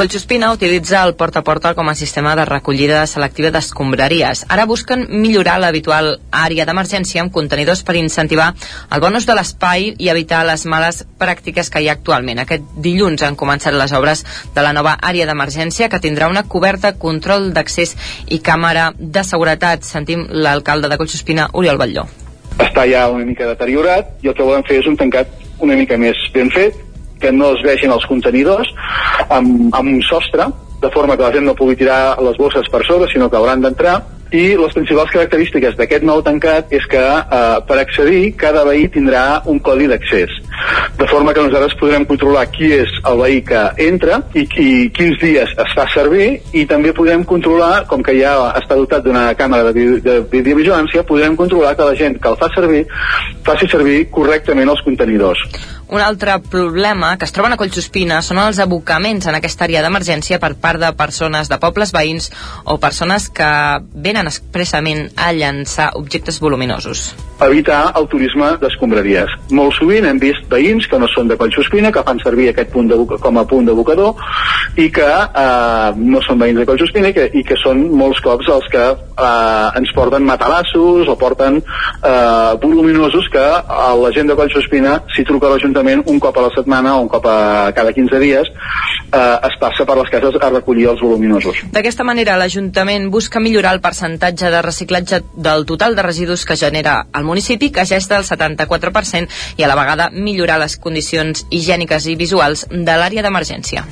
Collsospina utilitza el porta a porta com a sistema de recollida selectiva d'escombraries. Ara busquen millorar l'habitual àrea d'emergència amb contenidors per incentivar el bonus de l'espai i evitar les males pràctiques que hi ha actualment. Aquest dilluns han començat les obres de la nova àrea d'emergència que tindrà una coberta, control d'accés i càmera de seguretat. Sentim l'alcalde de Collsospina, Oriol Batlló. Està ja una mica deteriorat i el que volem fer és un tancat una mica més ben fet, que no es vegin els contenidors amb, amb un sostre, de forma que la gent no pugui tirar les bosses per sobre, sinó que hauran d'entrar i les principals característiques d'aquest nou tancat és que eh, per accedir cada veí tindrà un codi d'accés de forma que nosaltres podrem controlar qui és el veí que entra i, i quins dies es fa servir i també podem controlar, com que ja està dotat d'una càmera de, de videovigilància, podrem controlar que la gent que el fa servir faci servir correctament els contenidors. Un altre problema que es troben a Collsospina són els abocaments en aquesta àrea d'emergència per part de persones de pobles veïns o persones que venen expressament a llançar objectes voluminosos. Evitar el turisme d'escombraries. Molt sovint hem vist veïns que no són de Collsospina, que fan servir aquest punt de, com a punt d'abocador i que eh, no són veïns de Collsospina i que, i que són molts cops els que eh, ens porten matalassos o porten eh, voluminosos que eh, la gent de Collsospina, si truca a l'Ajuntament l'Ajuntament un cop a la setmana o un cop a cada 15 dies eh, es passa per les cases a recollir els voluminosos. D'aquesta manera l'Ajuntament busca millorar el percentatge de reciclatge del total de residus que genera el municipi, que ja és del 74%, i a la vegada millorar les condicions higièniques i visuals de l'àrea d'emergència.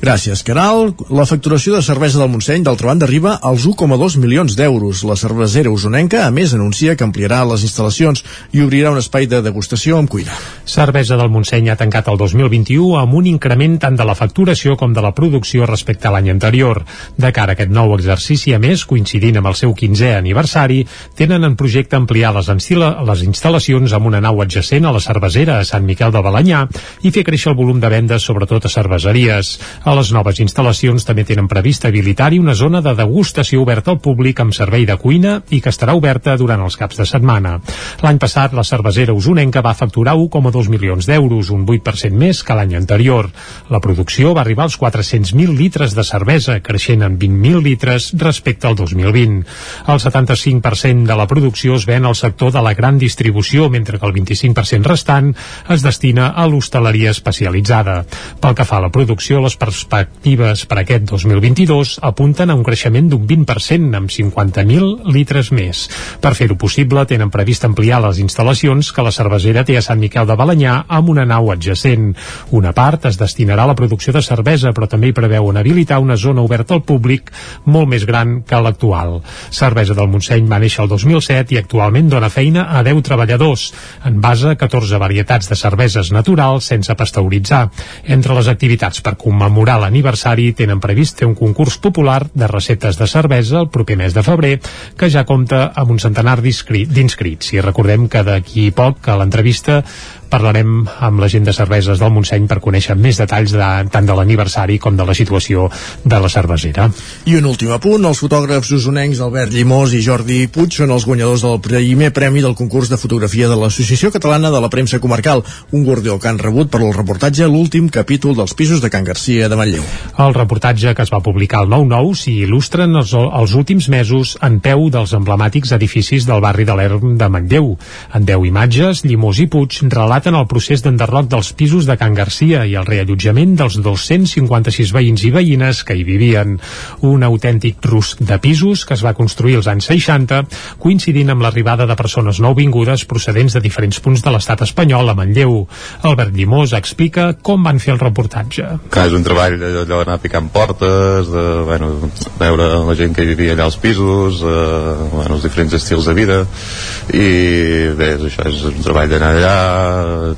Gràcies, Caral. La facturació de cervesa del Montseny, d'altra banda, arriba als 1,2 milions d'euros. La cervesera usonenca, a més, anuncia que ampliarà les instal·lacions i obrirà un espai de degustació amb cuina. Cervesa del Montseny ha tancat el 2021 amb un increment tant de la facturació com de la producció respecte a l'any anterior. De cara a aquest nou exercici, a més, coincidint amb el seu 15è aniversari, tenen en projecte ampliar les, les instal·lacions amb una nau adjacent a la cervesera a Sant Miquel de Balanyà i fer créixer el volum de vendes, sobretot a cerveseries. A les noves instal·lacions també tenen previst habilitar-hi una zona de degustació oberta al públic amb servei de cuina i que estarà oberta durant els caps de setmana. L'any passat, la cervesera usonenca va facturar 1,2 milions d'euros, un 8% més que l'any anterior. La producció va arribar als 400.000 litres de cervesa, creixent en 20.000 litres respecte al 2020. El 75% de la producció es ven al sector de la gran distribució, mentre que el 25% restant es destina a l'hostaleria especialitzada. Pel que fa a la producció, les perspectives per aquest 2022 apunten a un creixement d'un 20% amb 50.000 litres més. Per fer-ho possible, tenen previst ampliar les instal·lacions que la cervesera té a Sant Miquel de Balanyà amb una nau adjacent. Una part es destinarà a la producció de cervesa, però també hi preveuen habilitar una zona oberta al públic molt més gran que l'actual. Cervesa del Montseny va néixer el 2007 i actualment dona feina a 10 treballadors, en base a 14 varietats de cerveses naturals sense pasteuritzar. Entre les activitats per commemorar commemorar l'aniversari tenen previst fer un concurs popular de receptes de cervesa el proper mes de febrer, que ja compta amb un centenar d'inscrits. I recordem que d'aquí poc, a l'entrevista, parlarem amb la gent de cerveses del Montseny per conèixer més detalls de, tant de l'aniversari com de la situació de la cervesera. I un últim apunt, els fotògrafs usonencs Albert Llimós i Jordi Puig són els guanyadors del primer premi del concurs de fotografia de l'Associació Catalana de la Premsa Comarcal, un guardió que han rebut per el reportatge l'últim capítol dels pisos de Can Garcia de Manlleu. El reportatge que es va publicar al 9-9 s'hi il·lustren els, els últims mesos en peu dels emblemàtics edificis del barri de l'Erm de Manlleu. En 10 imatges, Llimós i Puig relaten el procés d'enderroc dels pisos de Can Garcia i el reallotjament dels 256 veïns i veïnes que hi vivien. Un autèntic rusc de pisos que es va construir als anys 60, coincidint amb l'arribada de persones nouvingudes procedents de diferents punts de l'estat espanyol a Manlleu. Albert Llimós explica com van fer el reportatge. Que és un treball allò d'anar picant portes, de bueno, veure la gent que vivia allà als pisos, eh, bueno, els diferents estils de vida, i bé, això és un treball d'anar allà,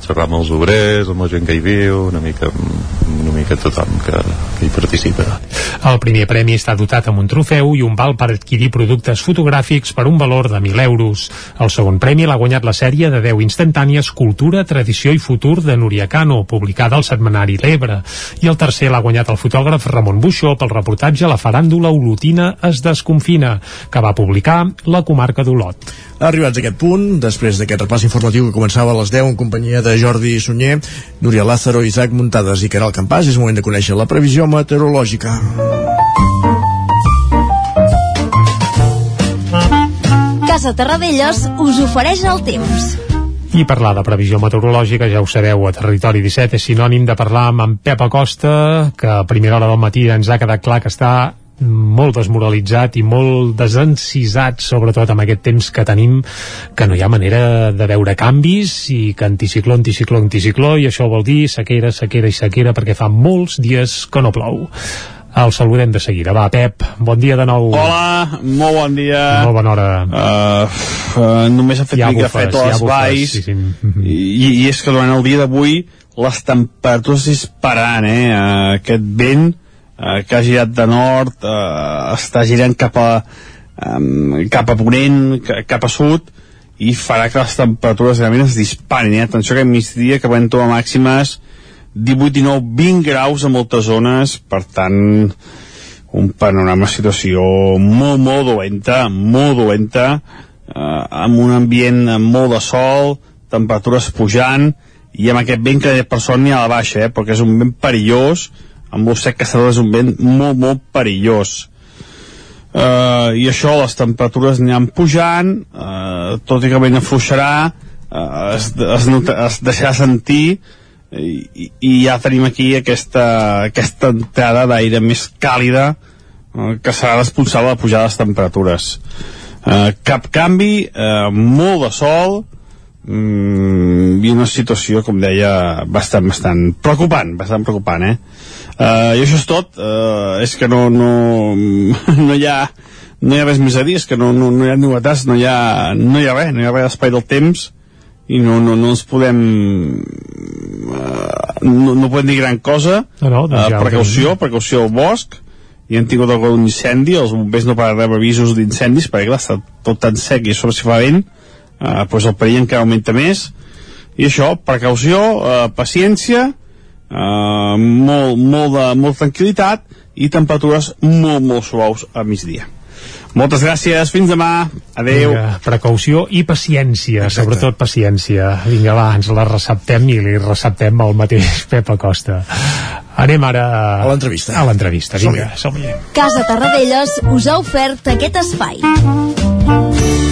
xerrar amb els obrers, amb la gent que hi viu, una mica, una mica tothom que, que hi participa. El primer premi està dotat amb un trofeu i un val per adquirir productes fotogràfics per un valor de 1.000 euros. El segon premi l'ha guanyat la sèrie de 10 instantànies Cultura, Tradició i Futur de Núria Cano, publicada al setmanari L'Ebre. I el tercer l'ha guanyat el fotògraf Ramon Buixó pel reportatge La faràndula olotina es desconfina, que va publicar la comarca d'Olot. Arribats a aquest punt, després d'aquest repàs informatiu que començava a les 10 en companyia de Jordi Sunyer, Núria Lázaro, Isaac Muntades i Caral Campàs, és moment de conèixer la previsió meteorològica. Casa Terradellos us ofereix el temps. I parlar de previsió meteorològica, ja ho sabeu, a Territori 17 és sinònim de parlar amb en Pep Acosta, que a primera hora del matí ens ha quedat clar que està molt desmoralitzat i molt desencisat sobretot amb aquest temps que tenim que no hi ha manera de veure canvis i que anticicló, anticicló, anticicló i això vol dir sequera, sequera i sequera perquè fa molts dies que no plou el saludem de seguida. Va, Pep, bon dia de nou. Hola, molt bon dia. Molt bona hora. Uh, uh, només ha fet Ja mica bufes, fred a ja les valls sí, sí. I, i és que durant el dia d'avui les temperatures dispararan, eh? Uh, aquest vent uh, que ha girat de nord uh, està girant cap a um, cap a ponent, ca- cap a sud i farà que les temperatures realment es disparin, eh? Atenció que a migdia que van trobar màximes 18, 19, 20 graus a moltes zones, per tant un panorama situació molt, molt dolenta, molt dolenta, eh, amb un ambient amb molt de sol, temperatures pujant, i amb aquest vent que per sort n'hi ha a la baixa, eh, perquè és un vent perillós, amb lo sec que està és un vent molt, molt perillós. Uh, i això, les temperatures aniran pujant, uh, tot i que vent afluixarà, uh, es, es, nota, es deixarà sentir, i, i ja tenim aquí aquesta, aquesta entrada d'aire més càlida eh, que serà responsable de de les temperatures eh, cap canvi eh, molt de sol mm, i una situació com deia bastant, bastant preocupant bastant preocupant eh? Eh, i això és tot. Eh, és que no, no, no hi ha no hi ha res més a dir, és que no, no, no hi ha novetats, no hi ha, no hi ha res, no hi ha res d'espai del temps i no, no, no ens podem eh, no, no podem dir gran cosa. No, no, doncs ja ho precaució, precaució al bosc i han tingut algun incendi els bombers no poden rebre avisos d'incendis perquè clar, està tot tan sec i sobre si fa vent eh, doncs el perill encara augmenta més. I això, precaució eh, paciència eh, molt, molt de molt tranquil·litat i temperatures molt, molt suaus a migdia moltes gràcies, fins demà adeu Vinga, precaució i paciència, Exacte. sobretot paciència. Vinga, va, ens la receptem i li receptem al mateix Pep Acosta. Anem ara... A l'entrevista. A l'entrevista, vinga, som-hi. Casa Tarradellas us ha ofert aquest espai.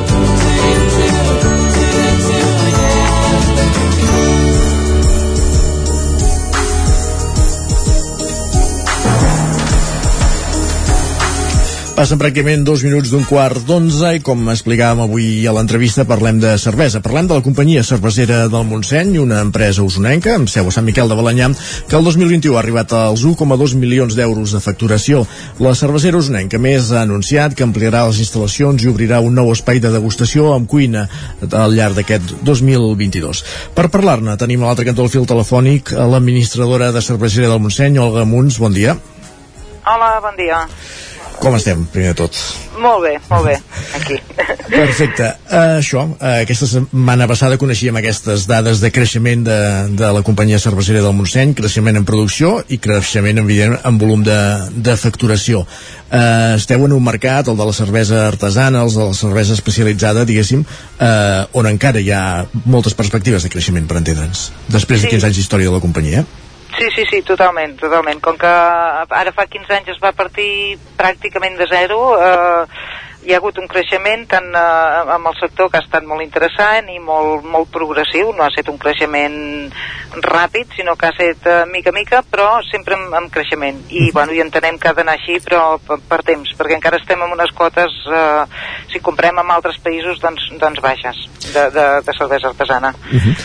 Passen pràcticament dos minuts d'un quart d'onze i com explicàvem avui a l'entrevista parlem de cervesa. Parlem de la companyia cervesera del Montseny, una empresa usonenca amb seu a Sant Miquel de Balanyà, que el 2021 ha arribat als 1,2 milions d'euros de facturació. La cervesera usonenca més ha anunciat que ampliarà les instal·lacions i obrirà un nou espai de degustació amb cuina al llarg d'aquest 2022. Per parlar-ne tenim a l'altre cantó del fil telefònic l'administradora de cervesera del Montseny, Olga Munts. Bon dia. Hola, bon dia. Com estem, primer de tot? Molt bé, molt bé, aquí. Perfecte. Uh, això, uh, aquesta setmana passada coneixíem aquestes dades de creixement de, de la companyia cervesera del Montseny, creixement en producció i creixement, evident, en volum de, de facturació. Uh, esteu en un mercat, el de la cervesa artesana, els de la cervesa especialitzada, diguéssim, uh, on encara hi ha moltes perspectives de creixement, per entendre'ns, després Sí. de 15 anys d'història de la companyia. Sí, sí, sí, totalment, totalment. Com que ara fa 15 anys es va partir pràcticament de zero, eh, hi ha hagut un creixement tant eh, amb el sector que ha estat molt interessant i molt, molt progressiu, no ha estat un creixement ràpid, sinó que ha estat eh, mica a mica, però sempre amb, amb creixement. I, bueno, i entenem que ha d'anar així, però per, per temps, perquè encara estem amb unes quotes, eh, si comprem amb altres països, doncs, doncs baixes, de, de, de cervesa artesana. Uh -huh.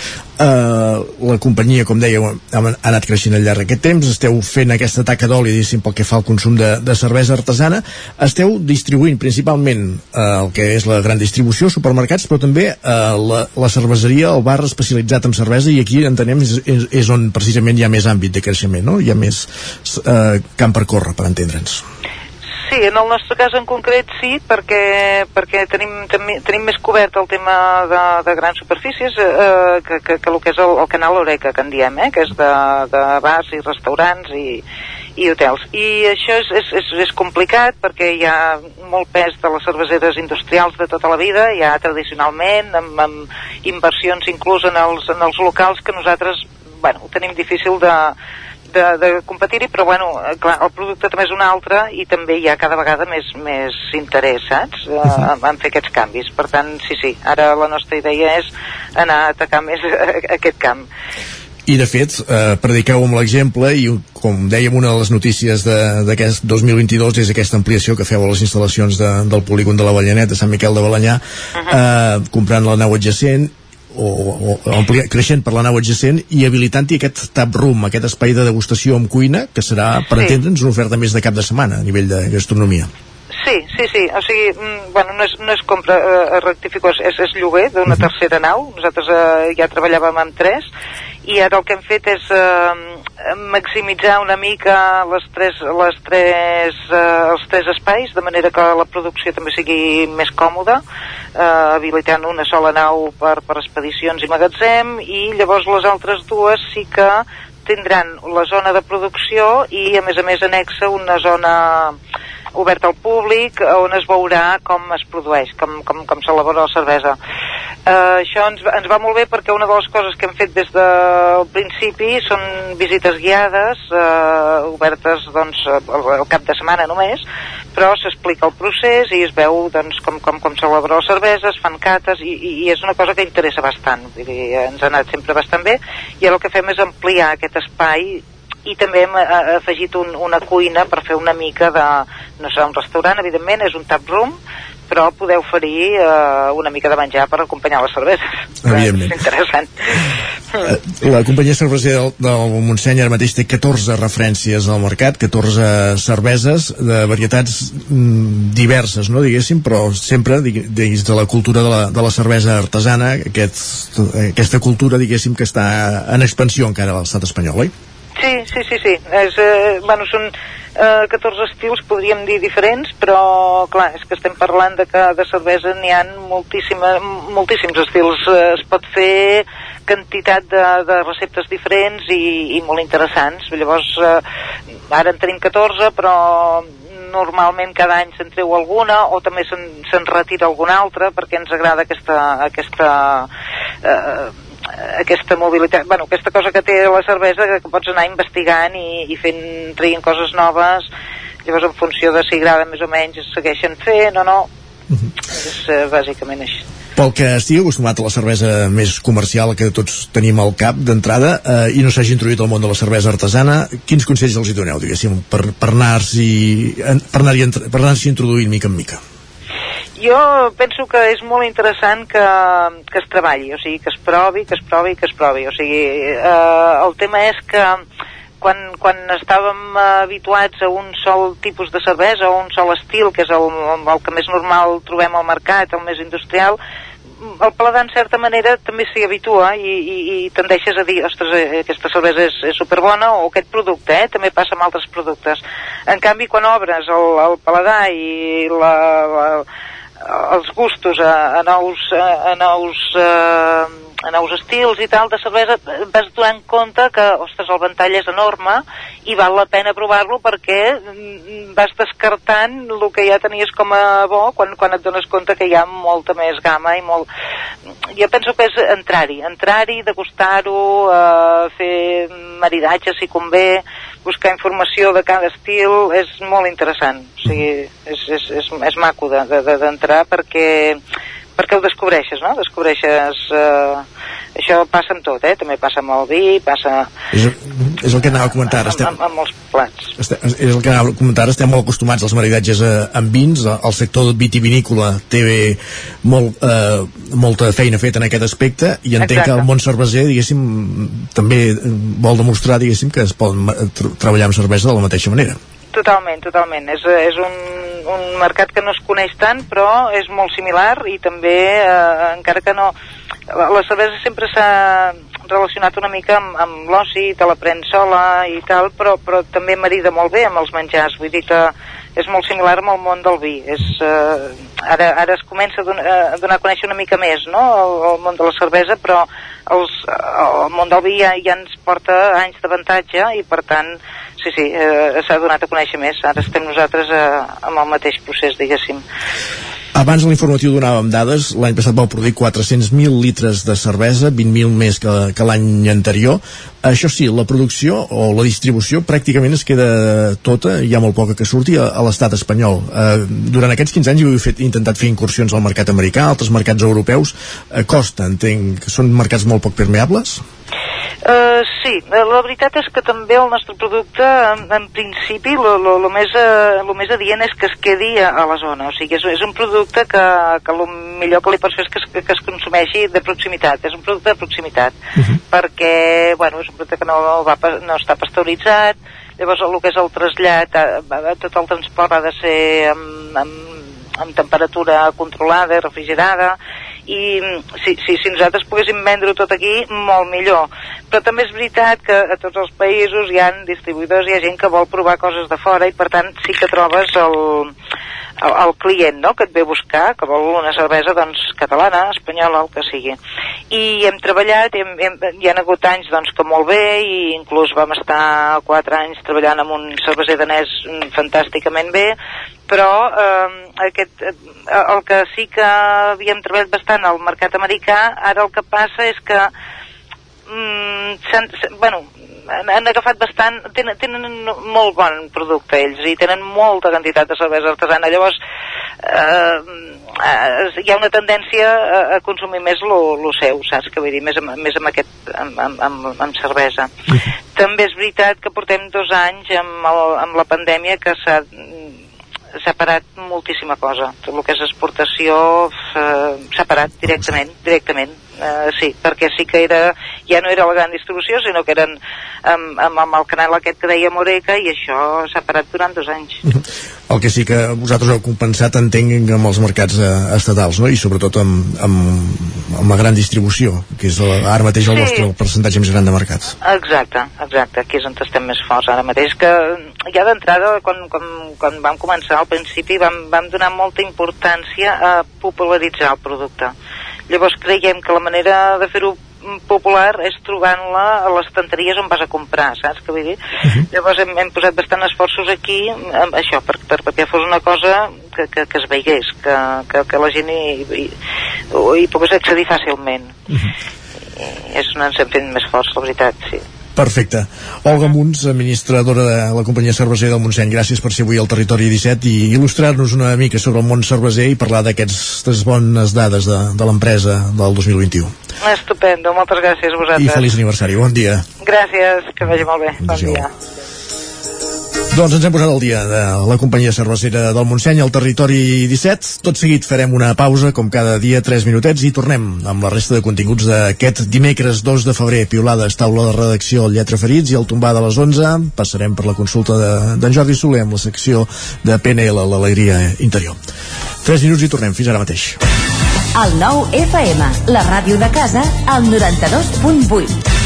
uh, la companyia, com dèieu, ha, ha anat creixent al llarg d'aquest temps, esteu fent aquesta taca d'oli, diguéssim, pel que fa al consum de, de cervesa artesana, esteu distribuint principalment uh, el que és la gran distribució, supermercats, però també uh, la, la cerveseria, el bar especialitzat en cervesa, i aquí entenem és, és, és on precisament hi ha més àmbit de creixement, no? Hi ha més uh, camp per córrer, per entendre'ns. Sí, en el nostre cas en concret sí, perquè, perquè tenim, tenim, tenim més cobert el tema de, de grans superfícies eh, que, que, que el que és el, el canal Oreca, que en diem, eh, que és de, de bars i restaurants i, i hotels. I això és, és, és, és complicat perquè hi ha molt pes de les cerveseres industrials de tota la vida, hi ha tradicionalment, amb, amb inversions inclús en els, en els locals que nosaltres bueno, ho tenim difícil de, de, de competir-hi, però bueno, eh, clar, el producte també és un altre i també hi ha cada vegada més, més interès, saps? Uh, en, en fer aquests canvis. Per tant, sí, sí, ara la nostra idea és anar a atacar més aquest camp. I de fet, eh, prediqueu amb l'exemple i com dèiem una de les notícies d'aquest 2022 és aquesta ampliació que feu a les instal·lacions de, del polígon de la Ballanet de Sant Miquel de Balanyà uh -huh. eh, comprant la nau adjacent o, o, amplia, creixent per la nau adjacent i habilitant-hi aquest tap room, aquest espai de degustació amb cuina, que serà, per Sí. entendre'ns, una oferta més de cap de setmana a nivell de gastronomia. Sí, sí, sí, o sigui, mm, bueno, no és, no és compra, eh, rectifico, és, és, és lloguer d'una tercera nau, nosaltres eh, ja treballàvem amb tres, i ara el que hem fet és eh, maximitzar una mica les tres, les tres, eh, els tres espais, de manera que la producció també sigui més còmoda, eh, habilitant una sola nau per, per expedicions i magatzem, i llavors les altres dues sí que tindran la zona de producció i a més a més anexa una zona oberta al públic on es veurà com es produeix, com, com, com s'elabora la cervesa. Uh, això ens, ens va molt bé perquè una de les coses que hem fet des del principi són visites guiades uh, obertes doncs, al, al cap de setmana només però s'explica el procés i es veu doncs, com, com, com s'elabora la cervesa, es fan cates i, i, i és una cosa que interessa bastant Vull dir, ens ha anat sempre bastant bé i ara el que fem és ampliar aquest espai i també hem eh, afegit un, una cuina per fer una mica de... no serà un restaurant, evidentment, és un tap room, però poder oferir eh, una mica de menjar per acompanyar les cerveses. Evidentment. És interessant. Eh, La companyia cervesera del, del Montseny ara mateix té 14 referències al mercat, 14 cerveses de varietats mm, diverses, no, diguéssim, però sempre dins de la cultura de la, de la cervesa artesana, aquest, aquesta cultura, diguéssim, que està en expansió encara a l'estat espanyol, oi? Sí, sí, sí, sí. És, eh, bueno, són eh, 14 estils, podríem dir diferents, però clar, és que estem parlant de que de cervesa n'hi ha moltíssims estils. Eh, es pot fer quantitat de, de receptes diferents i, i molt interessants. Llavors, eh, ara en tenim 14, però normalment cada any se'n treu alguna o també se'n se retira alguna altra perquè ens agrada aquesta, aquesta eh, aquesta mobilitat, bueno, aquesta cosa que té la cervesa que, pots anar investigant i, i fent, traient coses noves. Llavors en funció de si agrada més o menys es segueixen fent o no. És eh, bàsicament així. Pel que estigui acostumat a la cervesa més comercial que tots tenim al cap d'entrada eh, i no s'hagi introduït al món de la cervesa artesana, quins consells els hi doneu, diguéssim, per, per anar-s'hi per anar-hi entr- per anar-s'hi introduint mica en mica? Jo penso que és molt interessant que, que es treballi, o sigui, que es provi, que es provi, que es provi. O sigui, eh, el tema és que quan, quan estàvem habituats a un sol tipus de cervesa o un sol estil, que és el, el que més normal trobem al mercat, el més industrial, el paladar en certa manera també s'hi habitua i, i, i tendeixes a dir ostres, eh, aquesta cervesa és, és superbona o aquest producte, eh? també passa amb altres productes en canvi quan obres el, el paladar i la, la, els gustos a, a nous, a, a nous eh, nous estils i tal de cervesa, vas donant compte que, ostres, el ventall és enorme i val la pena provar-lo perquè mm, vas descartant el que ja tenies com a bo quan, quan et dones compte que hi ha molta més gamma i molt... Jo penso que és entrar-hi, entrar-hi, degustar-ho, eh, fer maridatge si convé, buscar informació de cada estil, és molt interessant. O sigui, és, és, és, és maco d'entrar de, de, perquè perquè ho descobreixes, no? Descobreixes... Eh, això passa amb tot, eh? També passa amb el vi, passa... És, és el que anava a comentar ara. Estem... Amb, amb, amb els plats. Estem, és el que anava a comentar. Estem molt acostumats als maridatges eh, amb vins. El sector vitivinícola té molt, eh, molta feina feta en aquest aspecte i entenc Exacte. que el món cerveser, diguéssim, també vol demostrar, diguéssim, que es poden treballar amb cervesa de la mateixa manera. Totalment, totalment. És, és un, un mercat que no es coneix tant, però és molt similar i també, eh, encara que no... La, cervesa sempre s'ha relacionat una mica amb, amb l'oci, te la prens sola i tal, però, però també marida molt bé amb els menjars. Vull dir que és molt similar amb el món del vi. És, eh, ara, ara es comença a donar, a donar a conèixer una mica més no? el, el món de la cervesa, però els, el món del vi ja, ja ens porta anys d'avantatge i per tant sí, sí, eh, s'ha donat a conèixer més. Ara estem nosaltres eh, amb el mateix procés, diguéssim. Abans de l'informatiu donàvem dades, l'any passat vau produir 400.000 litres de cervesa, 20.000 més que, que l'any anterior. Això sí, la producció o la distribució pràcticament es queda tota, hi ha molt poca que surti, a, a l'estat espanyol. Eh, durant aquests 15 anys heu fet, intentat fer incursions al mercat americà, altres mercats europeus. Eh, costa, entenc, que són mercats molt poc permeables? Uh, sí, eh, la veritat és que també el nostre producte, en, en principi, el més, uh, lo més adient és que es quedi a, a la zona. O sigui, és, és un producte que, que el millor que li pots fer és que es, que es consumeixi de proximitat. És un producte de proximitat. Uh -huh. Perquè, bueno, és un producte que no, va, no està pasteuritzat, llavors el que és el trasllat, tot el transport ha de ser amb, amb, amb temperatura controlada refrigerada, i si, si, si nosaltres poguéssim vendre-ho tot aquí, molt millor. Però també és veritat que a tots els països hi han distribuïdors, hi ha gent que vol provar coses de fora i per tant sí que trobes el, el, el client no? que et ve a buscar, que vol una cervesa doncs, catalana, espanyola, el que sigui. I hem treballat, hem, hem, hi ha hagut anys doncs, que molt bé i inclús vam estar quatre anys treballant amb un cerveser danès fantàsticament bé, però eh, aquest, eh, el que sí que havíem treballat bastant al mercat americà, ara el que passa és que mm, bueno, han, han agafat bastant, tenen, tenen molt bon producte ells i tenen molta quantitat de cervesa artesana, llavors eh, eh, hi ha una tendència a, a consumir més lo, lo seu, saps què vull dir, més amb, més amb aquest, amb, amb, amb, cervesa. També és veritat que portem dos anys amb, el, amb la pandèmia que s'ha s'ha parat moltíssima cosa. Tot el que és exportació eh, s'ha parat directament, directament eh, sí, perquè sí que era, ja no era la gran distribució, sinó que eren amb, amb, amb el canal aquest que deia Moreca i això s'ha parat durant dos anys. El que sí que vosaltres heu compensat, entenc, amb els mercats eh, estatals, no? I sobretot amb, amb, amb la gran distribució, que és la, ara mateix el sí. vostre percentatge més gran de mercats. Exacte, exacte, aquí és on estem més forts ara mateix, que ja d'entrada, quan, quan, quan vam començar al principi, vam, vam donar molta importància a popularitzar el producte Llavors creiem que la manera de fer-ho popular és trobant-la a les estanteries on vas a comprar, saps què vull dir? Uh -huh. Llavors hem, hem posat bastant esforços aquí amb això, per, per, perquè fos una cosa que, que, que es veigués, que, que, que la gent hi, hi, hi pogués accedir fàcilment. Uh -huh. I és on ens hem fet més forts, la veritat, sí. Perfecte. Olga Munts, administradora de la companyia cerveser del Montseny, gràcies per ser avui al Territori 17 i il·lustrar-nos una mica sobre el món cerveser i parlar d'aquestes bones dades de, de l'empresa del 2021. Estupendo, moltes gràcies a vosaltres. I feliç aniversari, bon dia. Gràcies, que vagi molt bé, bon dia. Doncs ens hem posat al dia de la companyia cervecera del Montseny al territori 17. Tot seguit farem una pausa, com cada dia, 3 minutets, i tornem amb la resta de continguts d'aquest dimecres 2 de febrer. Piolades, taula de redacció, lletra ferits i el tombar de les 11. Passarem per la consulta d'en de, Jordi Soler amb la secció de PNL, l'alegria interior. 3 minuts i tornem. Fins ara mateix. El nou FM, la ràdio de casa, al 92.8.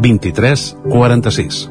23 46.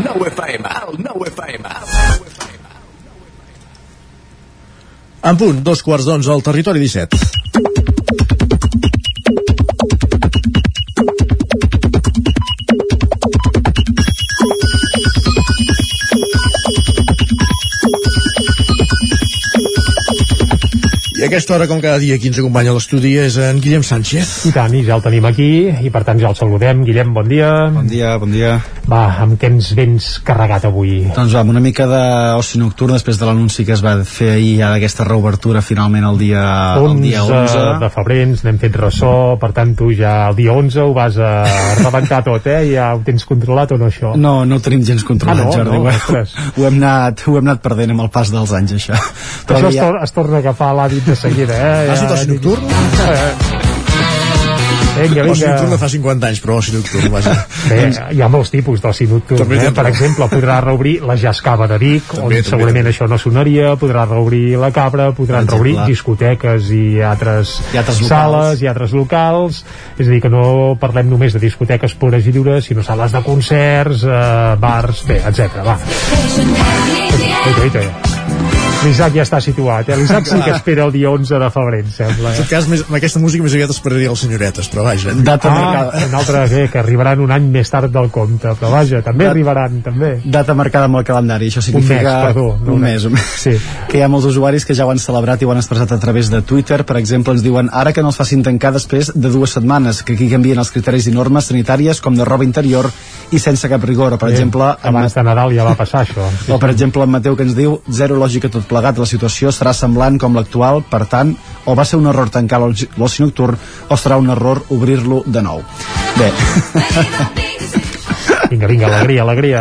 9 FM, el 9 FM. En punt, dos quarts d'onze al territori 17. I a aquesta hora, com cada dia, qui ens acompanya a l'estudi és en Guillem Sánchez. I tant, i ja el tenim aquí, i per tant ja el saludem. Guillem, bon dia. Bon dia, bon dia. Va, amb què ens vens carregat avui? Doncs va, amb una mica d'oci nocturn després de l'anunci que es va fer ahir ja d'aquesta reobertura finalment el dia, 11, el dia 11. de febrer ens n'hem fet ressò, per tant tu ja el dia 11 ho vas a rebentar tot, eh? Ja ho tens controlat o no, això? No, no ho tenim gens controlat, Ah, no? Jordi. No, ho, ho, hem anat, ho hem anat perdent amb el pas dels anys, això. Però això es, tor es torna a agafar l'hàbit de seguida, eh? Has dit oci nocturn? Eh, Vinga, vinga. nocturn de fa 50 anys, però oci nocturn, vaja. Bé, hi ha molts tipus d'oci nocturn. També Eh? Per exemple, podrà reobrir la Jascava de Vic, També, on també, segurament també. això no sonaria, podrà reobrir la Cabra, podran Per reobrir exemple. discoteques i altres, I altres locals. sales i altres locals. És a dir, que no parlem només de discoteques pures i dures, sinó sales de concerts, eh, bars, bé, etc. Va. Oita, oita. L'Isaac ja està situat, eh? L'Isaac sí que espera el dia 11 de febrer, em sembla. En Eh? tot cas, més, amb aquesta música més aviat esperaria els senyoretes, però vaja. Data Ah, marcada. un altre que, que arribaran un any més tard del compte, però vaja, també Dat- arribaran, també. Data marcada amb el calendari, això Un significa... mes, perdó, un un mes, un mes. Sí. Que hi ha molts usuaris que ja ho han celebrat i ho han expressat a través de Twitter. Per exemple, ens diuen ara que no els facin tancar després de dues setmanes, que aquí canvien els criteris i normes sanitàries com de roba interior i sense cap rigor. Per Bé, exemple, en abans de Nadal ja va passar això. Sí, o per exemple en Mateu que ens diu zero lògica tot plegat, la situació serà semblant com l'actual, per tant o va ser un error tancar l'oci nocturn o serà un error obrir-lo de nou bé Vinga, vinga, alegria, alegria.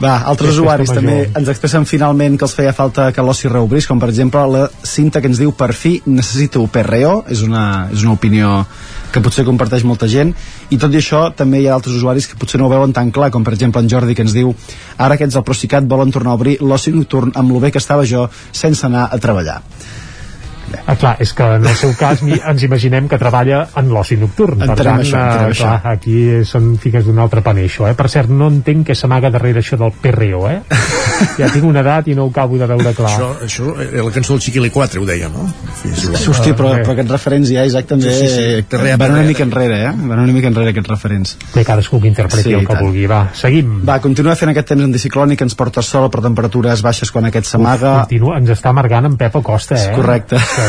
Va, altres usuaris també ens expressen finalment que els feia falta que l'oci reobrís, com per exemple la cinta que ens diu per fi necessito perreo, és una, és una opinió que potser comparteix molta gent. I tot i això també hi ha altres usuaris que potser no ho veuen tan clar com per exemple en Jordi que ens diu ara aquests del Procicat volen tornar a obrir l'oci nocturn amb lo bé que estava jo sense anar a treballar Ah, clar, és que en el seu cas ens imaginem que treballa en l'oci nocturn. Per Entenem tant, això, eh, entenem clar, això. aquí són fiques d'un altre paner, això. Eh? Per cert, no entenc què s'amaga darrere això del perreo, eh? ja tinc una edat i no ho acabo de veure clar. Això, això era la cançó del Chiquili 4, ho deia, no? Sí. Hosti, però, però aquests referents ja, Isaac, també Sí, sí, sí. Terrera, van una mica enrere, eh? Van una mica enrere aquests referents. Bé, cadascú que interpreti Sí, el que tant. vulgui. Va, seguim. Va, continua fent aquest temps anticiclònic que ens porta sol per temperatures baixes quan aquest s'amaga. Continua, ens està amargant en Pep Acosta, eh? És correcte. Que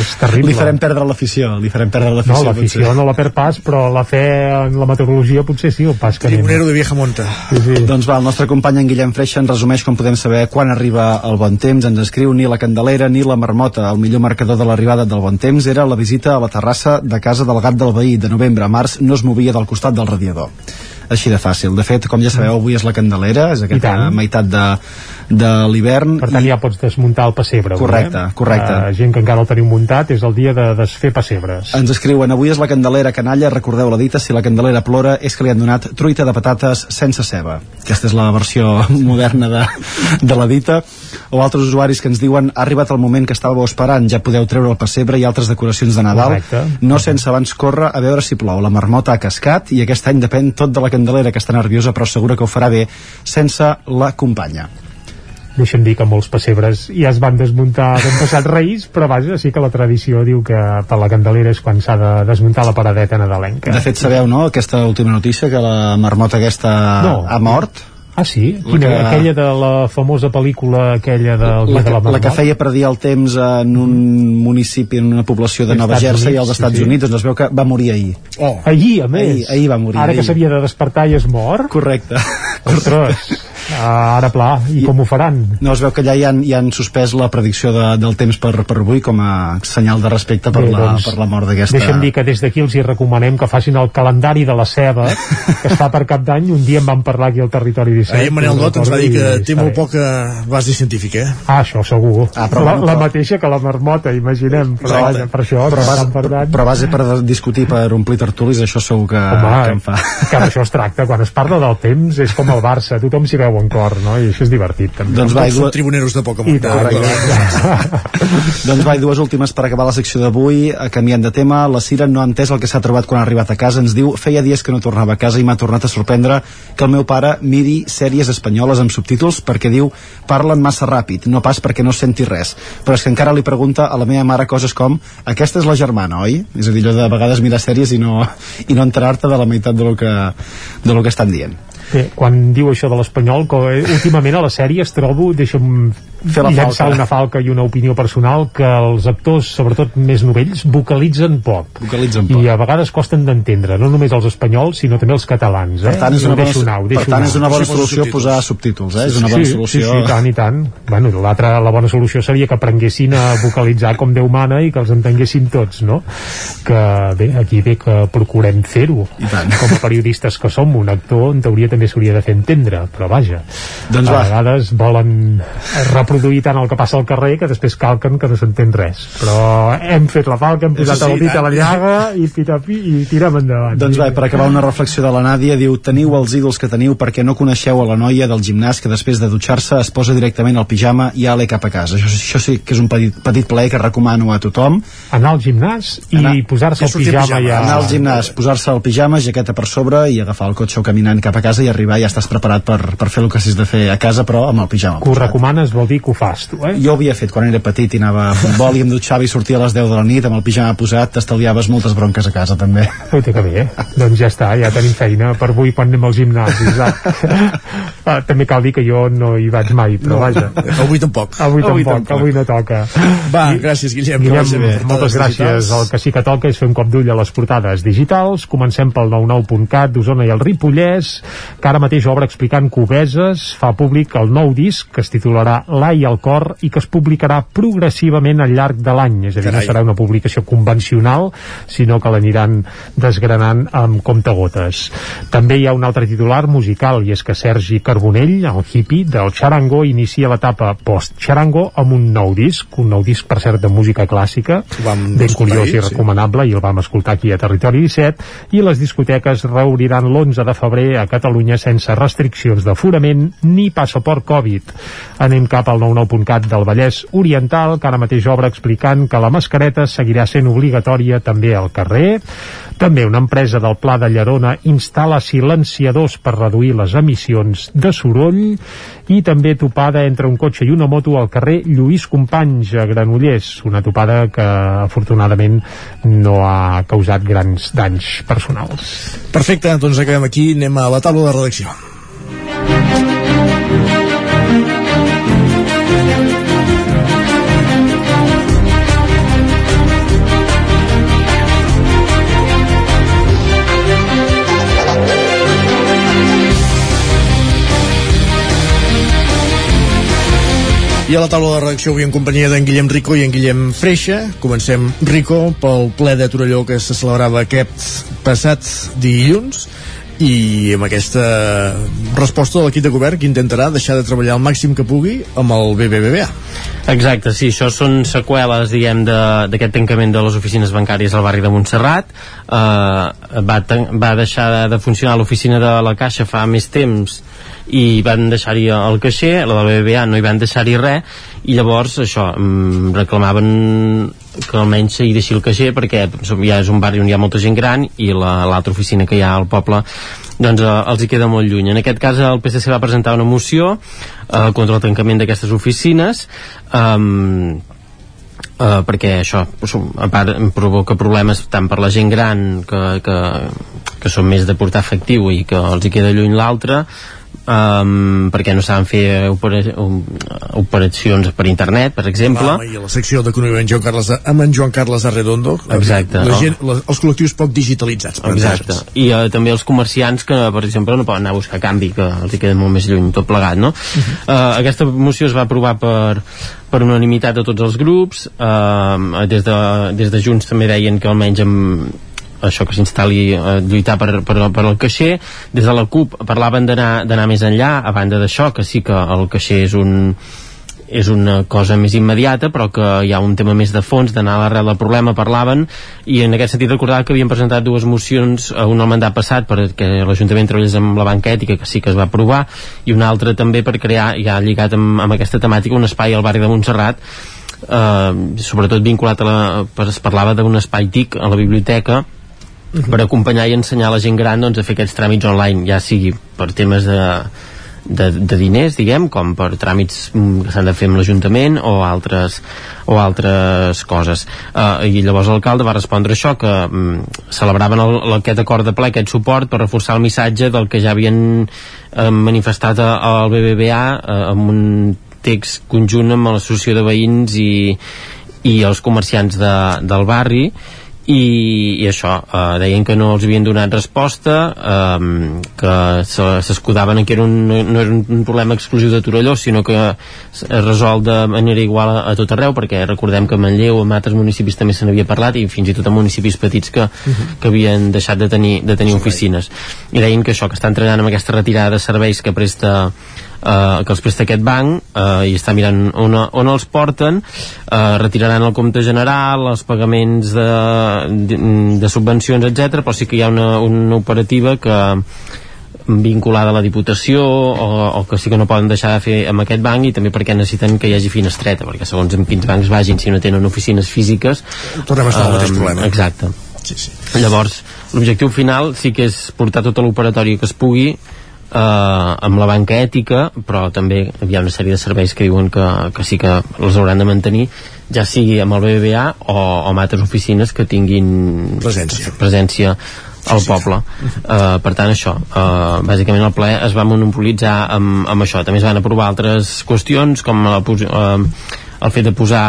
és terrible. Li farem perdre l'afició, li farem perdre No, l'afició. l'afició potser. no la perd pas, però la fe en la meteorologia potser sí, el pas que anem. Tribunero de vieja monta. Sí, sí. Doncs va, el nostre company en Guillem Freixa ens resumeix com podem saber quan arriba el bon temps. Ens escriu ni la Candelera ni la Marmota. El millor marcador de l'arribada del bon temps era la visita a la terrassa de casa del gat del veí. De novembre a març no es movia del costat del radiador. Així de fàcil. De fet, com ja sabeu, avui és la Candelera, és aquesta meitat de, de l'hivern. Per tant, ja pots desmuntar el pessebre. avui, Correcte, eh? correcte. Uh, gent que encara el teniu muntat, és el dia de desfer pessebres. Ens escriuen, avui és la Candelera canalla, recordeu la dita, si la Candelera plora és que li han donat truita de patates sense ceba. Aquesta és la versió moderna de, de la dita. O altres usuaris que ens diuen, ha arribat el moment que estàveu esperant, ja podeu treure el pessebre i altres decoracions de Nadal, Correcte. no sense abans córrer a veure si plou. La marmota ha cascat i aquest any depèn tot de la Candelera, que està nerviosa però segura que ho farà bé sense la companya. Deixa'm dir que molts pessebres ja es van desmuntar ben passat Reis, però vaja, sí que la tradició diu que per la Candelera és quan s'ha de desmuntar la paradeta nadalenca. De fet, sabeu, no?, aquesta última notícia, que la marmota aquesta No. ha mort. Ah, sí? La Quina, que- aquella de la famosa pel·lícula, aquella del dia la, de que, la la que feia predir el temps en un municipi, en una població de Nova Jersey als Estats sí. Units, doncs es veu que va morir ahir. Oh. Ahir, a més. Ahir, ahir va morir. Ara que ahir. s'havia de despertar i es mor? Correcte. Ostres, ah, ara pla, i, com ho faran? No, es veu que allà ja han, ja han suspès la predicció de, del temps per, per avui com a senyal de respecte per, Bé, la, doncs, per la mort d'aquesta... Deixa'm dir que des d'aquí els hi recomanem que facin el calendari de la ceba, que es fa per cap d'any, un dia en vam parlar aquí al Territori 17. Ahir en Manel Dot ens va dir que i té està molt poca base científica, eh? Ah, això segur. Ah, però la, la mateixa que la marmota, imaginem. Però, Exacte. vaja, per això, però, per base, per tant, però base per discutir, per omplir tertulis, això segur que, Home, que em fa. que d'això es tracta. Quan es parla del temps és com el Barça, tothom s'hi veu en cor, no? I això és divertit, també. Doncs va, dues, tribuneros de poca tant. doncs va, dues últimes per acabar la secció d'avui, eh, canviant de tema. La Cira no ha entès el que s'ha trobat quan ha arribat a casa. Ens diu, feia dies que no tornava a casa i m'ha tornat a sorprendre que el meu pare miri sèries espanyoles amb subtítols perquè diu, parlen massa ràpid, no pas perquè no senti res. Però és que encara li pregunta a la meva mare coses com, aquesta és la germana, oi? És a dir, allò de vegades mirar sèries i no, i no enterar-te de la meitat de lo que, de lo que estan dient. Bé, quan diu això de l'espanyol, que eh, últimament a les sèries trobo, deixa'm Fer la llançar falca. una falca i una opinió personal, que els actors, sobretot més novells, vocalitzen poc. Vocalitzen poc. I a vegades costen d'entendre, no només els espanyols, sinó també els catalans. Eh? Per tant, és I una bona, ho per tant, és una bona Sí, posa solució subtítols. posar subtítols, eh? És una bona sí, solució. Sí, sí, tant i tant. Bueno, l'altra, la bona solució seria que aprenguessin a vocalitzar com Déu mana i que els entenguessin tots, no? Que bé, aquí bé que procurem fer-ho. Com a periodistes que som, un actor en teoria també s'hauria de fer entendre, però vaja. Doncs a va. vegades volen reproduir tant el que passa al carrer que després calquen que no s'entén res. Però hem fet la falca, hem posat sí, el dit a la llaga i pitapi i tirem endavant. Doncs va, per acabar una reflexió de la Nàdia, diu teniu els ídols que teniu perquè no coneixeu a la noia del gimnàs que després de dutxar-se es posa directament al pijama i ale cap a casa. Això, això sí que és un petit, petit plaer que recomano a tothom. Anar al gimnàs i Anar- posar-se sortir en pijama, ja... Anar al gimnàs, posar-se el pijama, jaqueta per sobre i agafar el cotxe o caminant cap a casa i arribar i ja estàs preparat per, per fer el que hagis de fer a casa però amb el pijama. Que ho recomanes vol dir que ho fas tu, eh? Jo ho havia fet quan era petit i anava a futbol i em dutxava i sortia a les 10 de la nit amb el pijama posat, t'estalviaves moltes bronques a casa també. Uita, que bé. doncs ja està, ja tenim feina per avui quan anem al gimnàs, ah, també cal dir que jo no hi vaig mai, però No, vaja. avui tampoc. Avui, Avui tampoc, tampoc. avui no toca. Va, gràcies, Guillem. que Guillem, vagi bé. moltes gràcies. El que sí que toca és fer un cop d'ull a les portades digitals. Comencem pel 99.cat d'Osona i el Ripollès, que ara mateix obre explicant Cobeses, fa públic el nou disc que es titularà i el cor i que es publicarà progressivament al llarg de l'any, és a dir, Carai. no serà una publicació convencional, sinó que l'aniran desgranant amb comptagotes. També hi ha un altre titular musical i és que Sergi Carbonell, el hippie del Charango, inicia l'etapa post-Charango amb un nou disc, un nou disc per cert de música clàssica, ben curiós ahir, i sí. recomanable i el vam escoltar aquí a Territori 17 i les discoteques reobriran l'11 de febrer a Catalunya sense restriccions d'aforament ni passaport Covid. Anem cap al 99.cat del Vallès Oriental, que ara mateix obre explicant que la mascareta seguirà sent obligatòria també al carrer. També una empresa del Pla de Llerona instal·la silenciadors per reduir les emissions de soroll i també topada entre un cotxe i una moto al carrer Lluís Companys a Granollers, una topada que afortunadament no ha causat grans danys personals. Perfecte, doncs acabem aquí, anem a la taula de redacció. I a la taula de redacció avui en companyia d'en Guillem Rico i en Guillem Freixa. Comencem, Rico, pel ple de Torelló que se celebrava aquest passat dilluns i amb aquesta resposta de l'equip de govern que intentarà deixar de treballar el màxim que pugui amb el BBVA. Exacte, sí, això són seqüeles, diguem, d'aquest tancament de les oficines bancàries al barri de Montserrat. Eh, va, va deixar de, de funcionar l'oficina de la Caixa fa més temps i van deixar-hi el caixer, la del BBVA no hi van deixar-hi res, i llavors això, mm, reclamaven que almenys s'hi deixi el caixer perquè som- ja és un barri on hi ha molta gent gran i la- l'altra oficina que hi ha al poble doncs eh, els hi queda molt lluny. En aquest cas el PSC va presentar una moció eh, contra el tancament d'aquestes oficines um, uh, perquè això a part provoca problemes tant per la gent gran que, que, que són més de portar efectiu i que els hi queda lluny l'altre um, perquè no saben fer opera, um, operacions per internet, per exemple Home, I a la secció d'economia amb Joan Carles, amb en Joan Carles Arredondo, Exacte, la no? gent, la, els col·lectius poc digitalitzats. per Exacte. I uh, també els comerciants que, per exemple, no poden anar a buscar canvi, que els hi queda molt més lluny tot plegat, no? uh, aquesta moció es va aprovar per, per unanimitat de tots els grups, uh, des, de, des de Junts també deien que almenys amb això que s'instal·li eh, lluitar per, per, per el caixer. Des de la CUP parlaven d'anar més enllà a banda d'això que sí que el caixer és un és una cosa més immediata però que hi ha un tema més de fons d'anar a l'arrel del problema parlaven. I en aquest sentit recordava que havien presentat dues mocions una al mandat passat perquè l'Ajuntament treballés amb la banca ètica que sí que es va aprovar i una altra també per crear ja lligat amb, amb aquesta temàtica un espai al barri de Montserrat eh, sobretot vinculat a la, es parlava d'un espai TIC a la biblioteca per acompanyar i ensenyar la gent gran doncs, a fer aquests tràmits online, ja sigui per temes de, de, de diners, diguem, com per tràmits mm, que s'han de fer amb l'Ajuntament o altres, o altres coses. Uh, I llavors l'alcalde va respondre això, que mm, celebraven el, aquest acord de ple, aquest suport, per reforçar el missatge del que ja havien eh, manifestat al BBVA eh, amb un text conjunt amb l'associació de veïns i, i els comerciants de, del barri i, i això, eh, deien que no els havien donat resposta eh, que se- s'escudaven en que era un, no era un problema exclusiu de Torelló sinó que es resol de manera igual a, a tot arreu perquè recordem que a Manlleu en altres municipis també se n'havia parlat i fins i tot en municipis petits que, que havien deixat de tenir, de tenir oficines. I deien que això, que estan treballant amb aquesta retirada de serveis que presta eh, que els presta aquest banc eh, i està mirant on, on els porten eh, retiraran el compte general els pagaments de, de, de subvencions, etc però sí que hi ha una, una operativa que vinculada a la Diputació o, o que sí que no poden deixar de fer amb aquest banc i també perquè necessiten que hi hagi finestreta perquè segons en quins bancs vagin si no tenen oficines físiques Tornem a estar al mateix eh, problema. exacte Sí, sí. llavors l'objectiu final sí que és portar tota l'operatori que es pugui eh, amb la banca ètica però també hi ha una sèrie de serveis que diuen que, que sí que els hauran de mantenir ja sigui amb el BBVA o, o amb altres oficines que tinguin Presència. presència al poble. Uh, per tant això uh, bàsicament el ple es va monopolitzar amb, amb això. També es van aprovar altres qüestions com la, uh, el fet de posar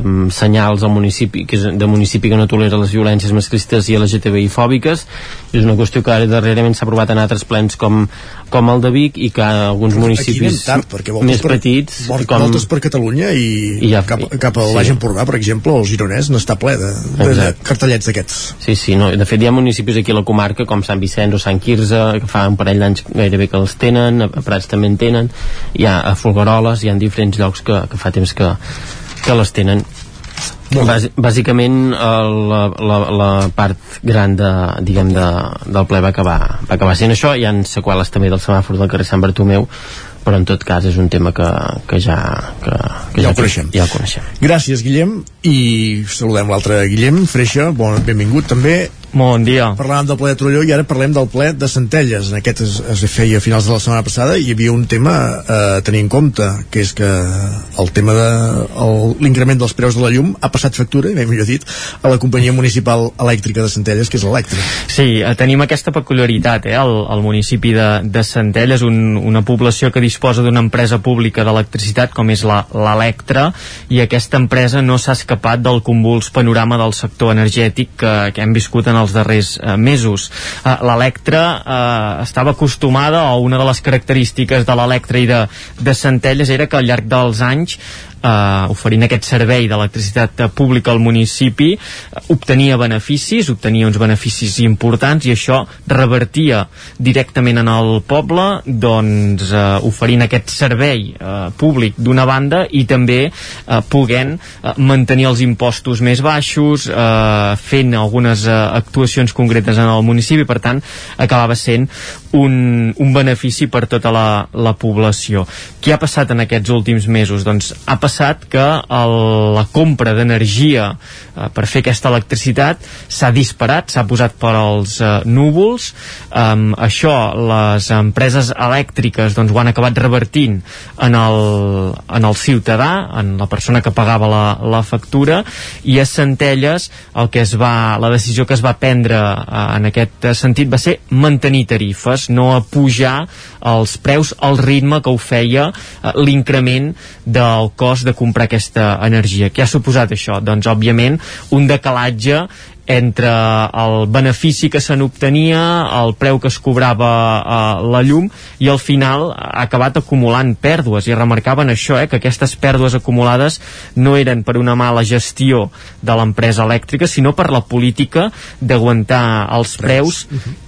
eh, senyals al municipi que és de municipi que no tolera les violències masclistes i LGTBI fòbiques és una qüestió que ara darrerament s'ha aprovat en altres plens com, com el de Vic i que alguns municipis tard, més per, petits vol, com... voltes per Catalunya i, I ja- cap, cap a sí. l'Aix Empordà, per exemple, el Gironès n'està ple de, de, de cartellets d'aquests. Sí, sí, no, de fet hi ha municipis aquí a la comarca com Sant Vicenç o Sant Quirze que fa un parell d'anys gairebé que els tenen a a Prats també en tenen hi ha a Folgueroles, hi ha diferents llocs que, que fa temps que, que les tenen. Bàs, bàsicament el, la, la, la part gran de, diguem de, del ple va acabar, va acabar sent això. Hi ha seqüeles també del semàfor del carrer Sant Bartomeu però en tot cas és un tema que, que ja que, que Ja el coneixem. ja el coneixem. Gràcies, Guillem, i saludem l'altre Guillem, Freixa, bon, benvingut també. Bon dia. Parlàvem del ple de Torelló i ara parlem del ple de Centelles. En aquest es, es feia a finals de la setmana passada i hi havia un tema eh, a tenir en compte, que és que el tema de l'increment dels preus de la llum ha passat factura, ben millor dit, a la companyia municipal elèctrica de Centelles, que és l'Electra. Sí, eh, tenim aquesta peculiaritat, eh? el, el municipi de, de Centelles, un, una població que disposa d'una empresa pública d'electricitat com és la- l'Electra, i aquesta empresa no s'ha escapat del convuls panorama del sector energètic que, que hem viscut en els darrers eh, mesos. Eh, L'Electra eh, estava acostumada, o una de les característiques de l'Electra i de, de Centelles era que al llarg dels anys eh, oferint aquest servei d'electricitat pública al municipi eh, obtenia beneficis, obtenia uns beneficis importants i això revertia directament en el poble doncs eh, oferint aquest servei eh, públic d'una banda i també eh, podent eh, mantenir els impostos més baixos eh, fent algunes eh, actuacions concretes en el municipi per tant acabava sent un, un benefici per tota la, la població. Què ha passat en aquests últims mesos? Doncs ha passat que el, la compra d'energia eh, per fer aquesta electricitat s'ha disparat, s'ha posat per als eh, núvols. Um, això les empreses elèctriques doncs, ho han acabat revertint en el, en el ciutadà, en la persona que pagava la, la factura, i a Centelles el que es va, la decisió que es va prendre eh, en aquest sentit va ser mantenir tarifes, no a pujar els preus al ritme que ho feia eh, l'increment del cost de comprar aquesta energia. Què ha suposat això? Doncs, òbviament, un decalatge entre el benefici que se n'obtenia, el preu que es cobrava eh, la llum i al final ha acabat acumulant pèrdues i remarcaven això, eh, que aquestes pèrdues acumulades no eren per una mala gestió de l'empresa elèctrica sinó per la política d'aguantar els preus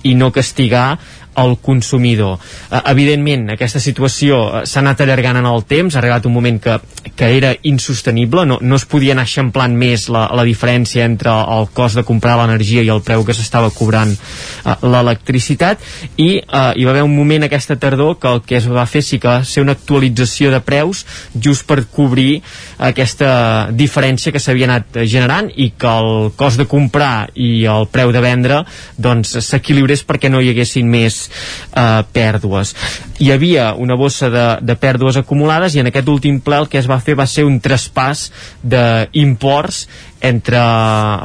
i no castigar el consumidor. Eh, evidentment, aquesta situació eh, s'ha anat allargant en el temps, ha arribat un moment que, que era insostenible, no, no es podia anar eixamplant més la, la diferència entre el cost de comprar l'energia i el preu que s'estava cobrant eh, l'electricitat i eh, hi va haver un moment aquesta tardor que el que es va fer sí que va ser una actualització de preus just per cobrir aquesta diferència que s'havia anat eh, generant i que el cost de comprar i el preu de vendre doncs s'equilibrés perquè no hi haguessin més eh, pèrdues. Hi havia una bossa de, de pèrdues acumulades i en aquest últim ple el que es va fer va ser un traspàs d'imports entre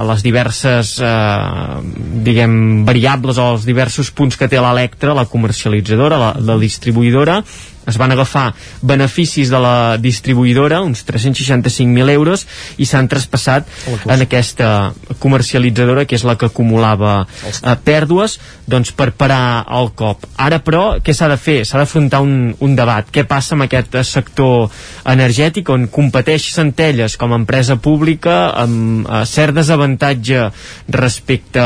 les diverses eh, diguem variables o els diversos punts que té l'Electra, la comercialitzadora, la, la distribuïdora es van agafar beneficis de la distribuïdora, uns 365.000 euros, i s'han traspassat en aquesta comercialitzadora, que és la que acumulava eh, pèrdues, doncs per parar el cop. Ara, però, què s'ha de fer? S'ha d'afrontar un, un debat. Què passa amb aquest sector energètic on competeix Centelles com a empresa pública amb eh, cert desavantatge respecte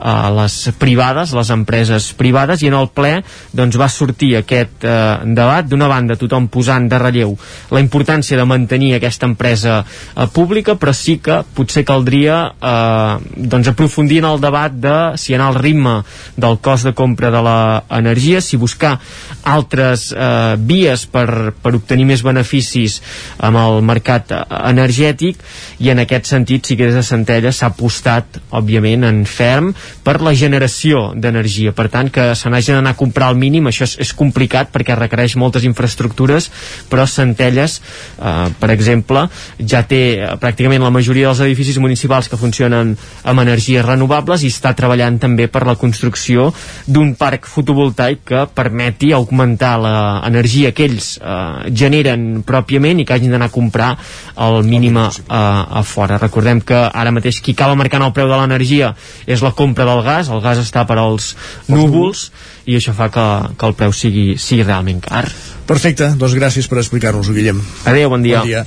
a les privades, les empreses privades, i en el ple doncs, va sortir aquest eh, debat d'una banda tothom posant de relleu la importància de mantenir aquesta empresa eh, pública però sí que potser caldria eh, doncs aprofundir en el debat de si anar al ritme del cost de compra de l'energia, si buscar altres eh, vies per, per obtenir més beneficis amb el mercat eh, energètic i en aquest sentit sentit, sí que des de Centelles s'ha apostat, òbviament, en ferm per la generació d'energia. Per tant, que se n'hagi d'anar a comprar al mínim, això és, és complicat perquè requereix moltes infraestructures, però Centelles, eh, per exemple, ja té eh, pràcticament la majoria dels edificis municipals que funcionen amb energies renovables i està treballant també per la construcció d'un parc fotovoltaic que permeti augmentar l'energia que ells eh, generen pròpiament i que hagin d'anar a comprar el mínim a, a, a fora. Recordem que ara mateix qui acaba marcant el preu de l'energia és la compra del gas, el gas està per als núvols i això fa que, que el preu sigui, sigui realment car. Perfecte, doncs gràcies per explicar-nos-ho, Guillem. Adéu, bon dia. Bon dia.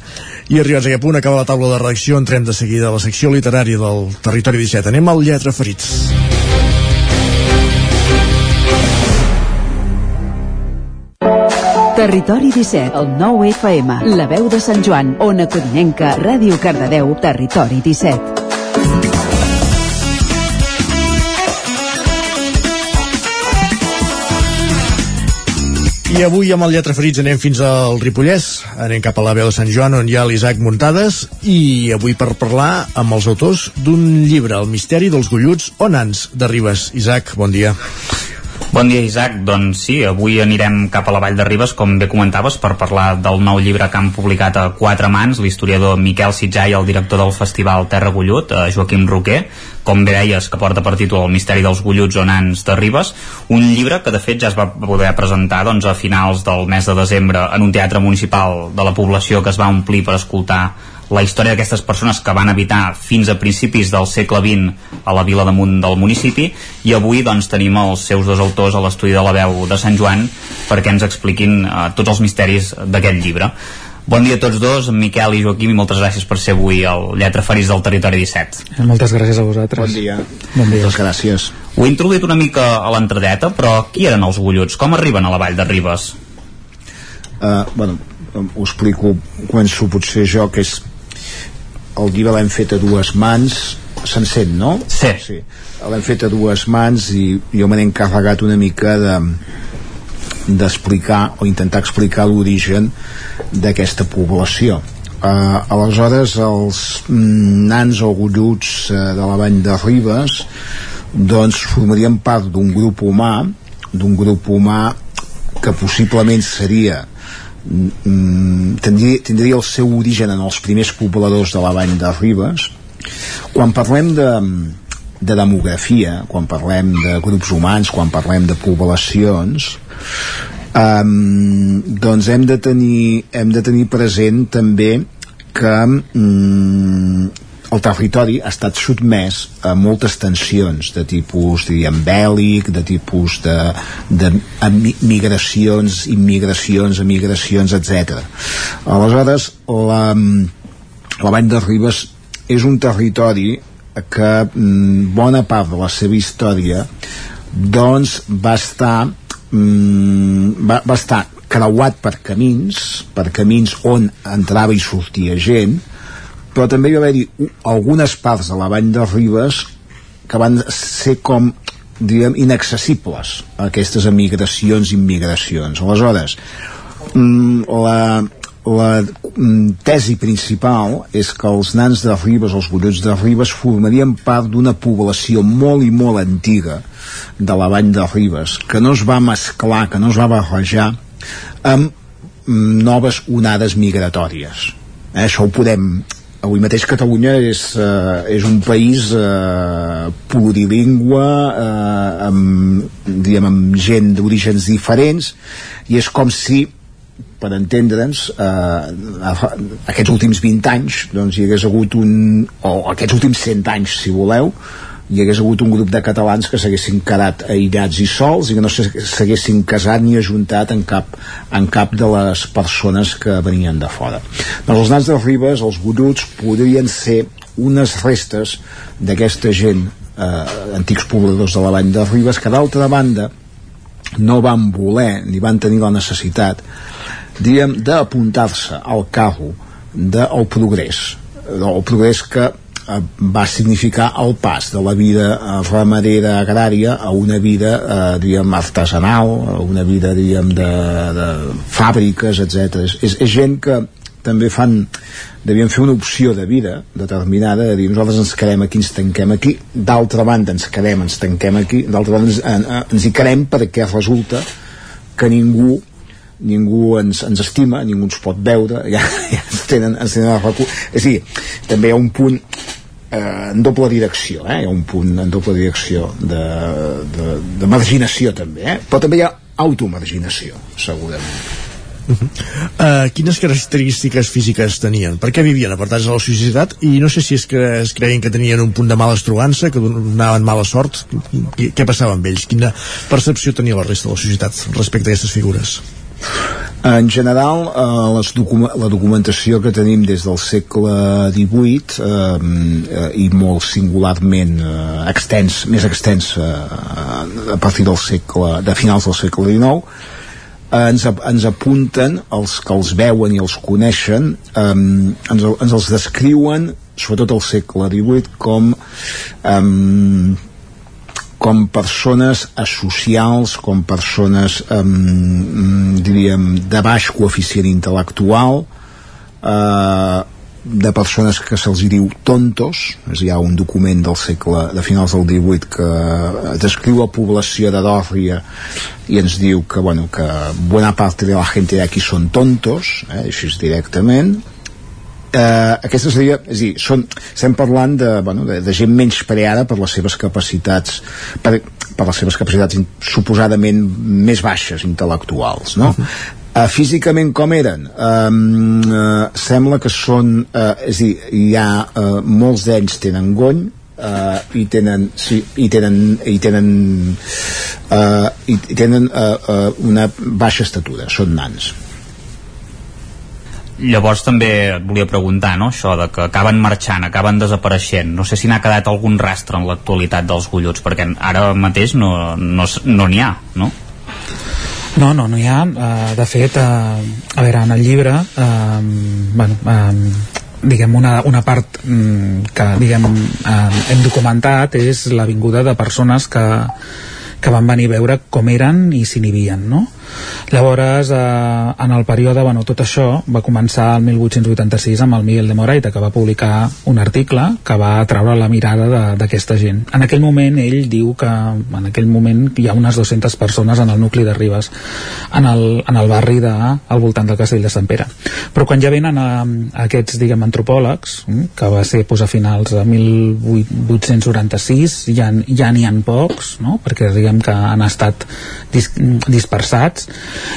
I arribats a aquest punt, acaba la taula de redacció, entrem de seguida a la secció literària del Territori 17. Anem al Lletra Ferits. Territori 17, el 9 FM, la veu de Sant Joan, Ona Codinenca, Ràdio Cardedeu, Territori 17. I avui amb el Lletra Ferits anem fins al Ripollès, anem cap a la veu de Sant Joan on hi ha l'Isaac Muntades i avui per parlar amb els autors d'un llibre, El misteri dels golluts o nans de Ribes. Isaac, bon dia. Bon dia, Isaac. Doncs sí, avui anirem cap a la Vall de Ribes, com bé comentaves, per parlar del nou llibre que han publicat a quatre mans, l'historiador Miquel Sitjà i el director del festival Terra Gollut, eh, Joaquim Roquer, com bé deies, que porta per títol El misteri dels golluts o nans de Ribes, un llibre que de fet ja es va poder presentar doncs, a finals del mes de desembre en un teatre municipal de la població que es va omplir per escoltar la història d'aquestes persones que van habitar fins a principis del segle XX a la vila damunt del municipi i avui doncs tenim els seus dos autors a l'estudi de la veu de Sant Joan perquè ens expliquin eh, tots els misteris d'aquest llibre. Bon dia a tots dos, Miquel i Joaquim, i moltes gràcies per ser avui el Lletra Ferits del Territori 17. Moltes gràcies a vosaltres. Bon dia. Bon dia. Moltes gràcies. Ho he introduït una mica a l'entradeta, però qui eren els golluts? Com arriben a la vall de Ribes? Uh, bueno, ho explico, començo potser jo, que és el llibre l'hem fet a dues mans s'encén, no? Sí. sí. L'hem fet a dues mans i jo me n'he encarregat una mica de d'explicar o intentar explicar l'origen d'aquesta població uh, aleshores els nans o golluts uh, de la vall de Ribes doncs formarien part d'un grup humà d'un grup humà que possiblement seria tindria, tindria el seu origen en els primers pobladors de la vall de Ribes. Quan parlem de, de demografia quan parlem de grups humans quan parlem de poblacions um, doncs hem de tenir hem de tenir present també que um, el territori ha estat sotmès a moltes tensions de tipus, diríem, bèl·lic, de tipus de, de migracions, immigracions, emigracions, etc. Aleshores, la, la Vall de Ribes és un territori que bona part de la seva història doncs va estar va, va estar creuat per camins per camins on entrava i sortia gent però també hi va haver-hi algunes parts de la vall de Ribes que van ser com diguem, inaccessibles a aquestes emigracions i immigracions. Aleshores, mm, la, la mm, tesi principal és que els nans de Ribes, els gollots de Ribes, formarien part d'una població molt i molt antiga de la vall de Ribes, que no es va mesclar, que no es va barrejar amb mm, noves onades migratòries. Eh, això ho podem avui mateix Catalunya és, uh, és un país uh, plurilingüe uh, amb, diguem, amb gent d'orígens diferents i és com si per entendre'ns eh, aquests últims 20 anys doncs hi hagués hagut un o aquests últims 100 anys si voleu hi hagués hagut un grup de catalans que s'haguessin quedat aïllats i sols i que no s'haguessin casat ni ajuntat en cap, en cap de les persones que venien de fora. Doncs els nans de Ribes, els golluts, podrien ser unes restes d'aquesta gent, eh, antics pobladors de la vall de Ribes, que d'altra banda no van voler ni van tenir la necessitat diguem, d'apuntar-se al carro del progrés el progrés que Eh, va significar el pas de la vida eh, ramadera agrària a una vida eh, diguem artesanal a una vida diguem de, de fàbriques etc. És, és gent que, també fan devien fer una opció de vida determinada, de dir nosaltres ens quedem aquí, ens tanquem aquí, d'altra banda ens quedem, ens tanquem aquí, d'altra banda ens, en, ens hi quedem perquè resulta que ningú ningú ens, ens estima, ningú ens pot veure, ja, ja ens tenen, ens tenen. És a dir, també hi ha un punt eh, en doble direcció, eh? hi ha un punt en doble direcció de, de, de marginació també, eh? però també hi ha automarginació, segurament. Uh -huh. uh, quines característiques físiques tenien? Per què vivien apartats de la societat? I no sé si és que es creien que tenien un punt de mala estrugança, que donaven mala sort. Què, què passava amb ells? Quina percepció tenia la resta de la societat respecte a aquestes figures? En general, eh, les docu la documentació que tenim des del segle XVIII eh, i molt singularment eh, extens, més extens eh, a partir del segle, de finals del segle XIX, eh, ens, ens apunten els que els veuen i els coneixen eh, ens, ens els descriuen sobretot al segle XVIII com eh, com persones asocials, com persones eh, diríem de baix coeficient intel·lectual eh, de persones que se'ls diu tontos és, hi ha un document del segle de finals del 18 que descriu la població de Dòrria i ens diu que, bueno, que bona part de la gent de aquí són tontos eh, així directament eh, aquesta seria, és a dir, són, estem parlant de, bueno, de, de gent menys preada per les seves capacitats per, per les seves capacitats suposadament més baixes intel·lectuals no? Uh -huh. Uh, físicament com eren? Um, uh, sembla que són, uh, és a dir, hi ha uh, molts d'ells tenen gony, uh, i tenen sí, i tenen i tenen uh, i tenen uh, uh, una baixa estatura, són nans Llavors també et volia preguntar, no?, això de que acaben marxant, acaben desapareixent. No sé si n'ha quedat algun rastre en l'actualitat dels golluts, perquè ara mateix no n'hi no, no ha, no? No, no, no hi ha. Uh, de fet, uh, a veure, en el llibre, uh, bueno, uh, diguem, una, una part um, que diguem, uh, hem documentat és la vinguda de persones que, que van venir a veure com eren i s'inhibien, no? Llavors, eh, en el període, bueno, tot això va començar el 1886 amb el Miguel de Moraita, que va publicar un article que va treure la mirada d'aquesta gent. En aquell moment, ell diu que en aquell moment hi ha unes 200 persones en el nucli de Ribes, en el, en el barri de, al voltant del castell de Sant Pere. Però quan ja venen a, a aquests, diguem, antropòlegs, mm, que va ser a finals de 1896, ja, ja n'hi ha pocs, no? perquè diguem que han estat dis, dispersats,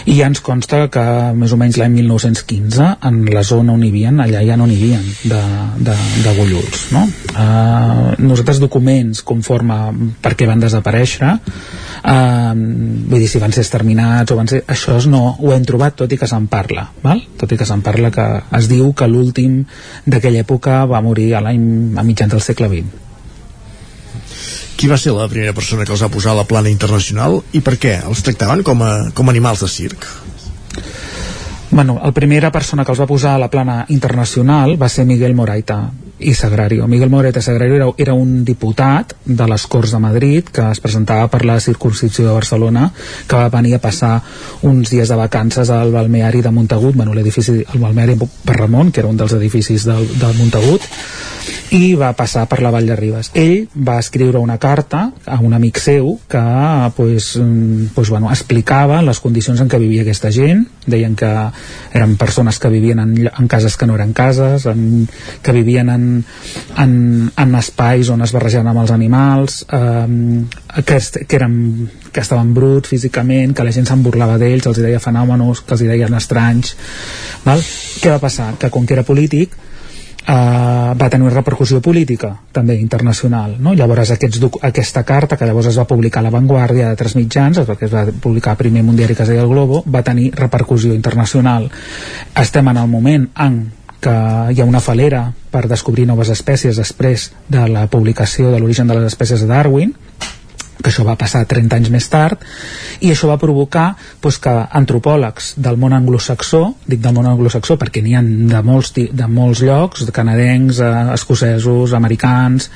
i ja ens consta que més o menys l'any 1915 en la zona on hi havia, allà ja no n'hi havia de, de, de golluts no? Uh, nosaltres documents conforme per què van desaparèixer uh, vull dir si van ser exterminats o van ser, això no ho hem trobat tot i que se'n parla val? tot i que se'n parla que es diu que l'últim d'aquella època va morir a l'any a mitjans del segle XX qui va ser la primera persona que els va posar a la plana internacional i per què? Els tractaven com a, com animals de circ? Bueno, la primera persona que els va posar a la plana internacional va ser Miguel Moraita i Sagrario. Miguel Moraita Sagrario era, era un diputat de les Corts de Madrid que es presentava per la circunscripció de Barcelona que va venir a passar uns dies de vacances al balneari de Montagut, bueno, l'edifici, el balneari per Ramon, que era un dels edificis del, del Montagut i va passar per la Vall de Ribes. Ell va escriure una carta a un amic seu que pues, mm, pues, bueno, explicava les condicions en què vivia aquesta gent, deien que eren persones que vivien en, en cases que no eren cases, en, que vivien en, en, en espais on es barrejaven amb els animals, eh, que, que, eren, que estaven bruts físicament, que la gent se'n burlava d'ells, els deia fenòmenos, que els deien estranys. Val? Què va passar? Que com que era polític, Uh, va tenir repercussió política també internacional no? llavors aquests, aquesta carta que llavors es va publicar a La Vanguardia de tres mitjans perquè es va publicar primer un diari que es deia El Globo va tenir repercussió internacional estem en el moment en que hi ha una falera per descobrir noves espècies després de la publicació de l'origen de les espècies de Darwin que això va passar 30 anys més tard i això va provocar doncs, que antropòlegs del món anglosaxó dic del món anglosaxó perquè n'hi ha de molts, de molts llocs, de canadencs eh, escocesos, americans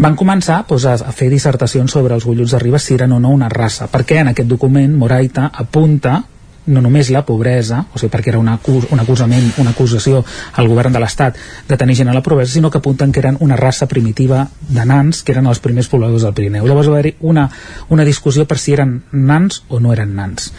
van començar doncs, a fer dissertacions sobre els golluts de Ribes si eren o no una raça perquè en aquest document Moraita apunta no només la pobresa, o sigui, perquè era una, un acusament, una acusació al govern de l'Estat de tenir gent a la pobresa, sinó que apunten que eren una raça primitiva de nans, que eren els primers pobladors del Pirineu. Llavors va haver-hi una, una discussió per si eren nans o no eren nans.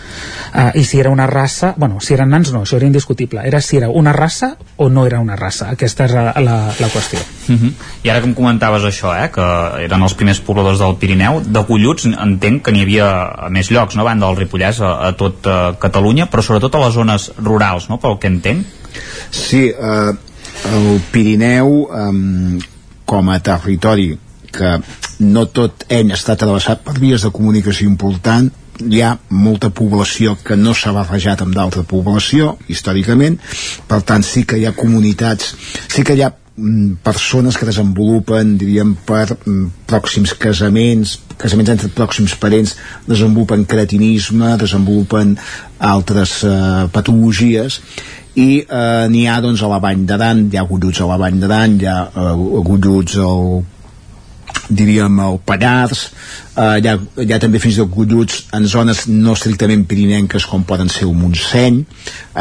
Uh, I si era una raça, bueno, si eren nans no, això era indiscutible, era si era una raça o no era una raça. Aquesta és la, la, la qüestió. Uh -huh. I ara que em comentaves això, eh, que eren els primers pobladors del Pirineu, de Golluts entenc que n'hi havia més llocs, no? banda del Ripollès, a, a tot Catalunya, però sobretot a les zones rurals, no? pel que entenc. Sí, eh, el Pirineu eh, com a territori que no tot ell està travessat per vies de comunicació important hi ha molta població que no s'ha barrejat amb d'altra població històricament, per tant sí que hi ha comunitats, sí que hi ha persones que desenvolupen diríem per mm, pròxims casaments casaments entre pròxims parents desenvolupen cretinisme desenvolupen altres eh, patologies i eh, n'hi ha doncs a la Vall d'Aran hi ha golluts a la Vall d'Aran hi ha eh, golluts al diríem el Pallars eh, hi ha també fins i tot golluts en zones no estrictament pirinenques com poden ser el Montseny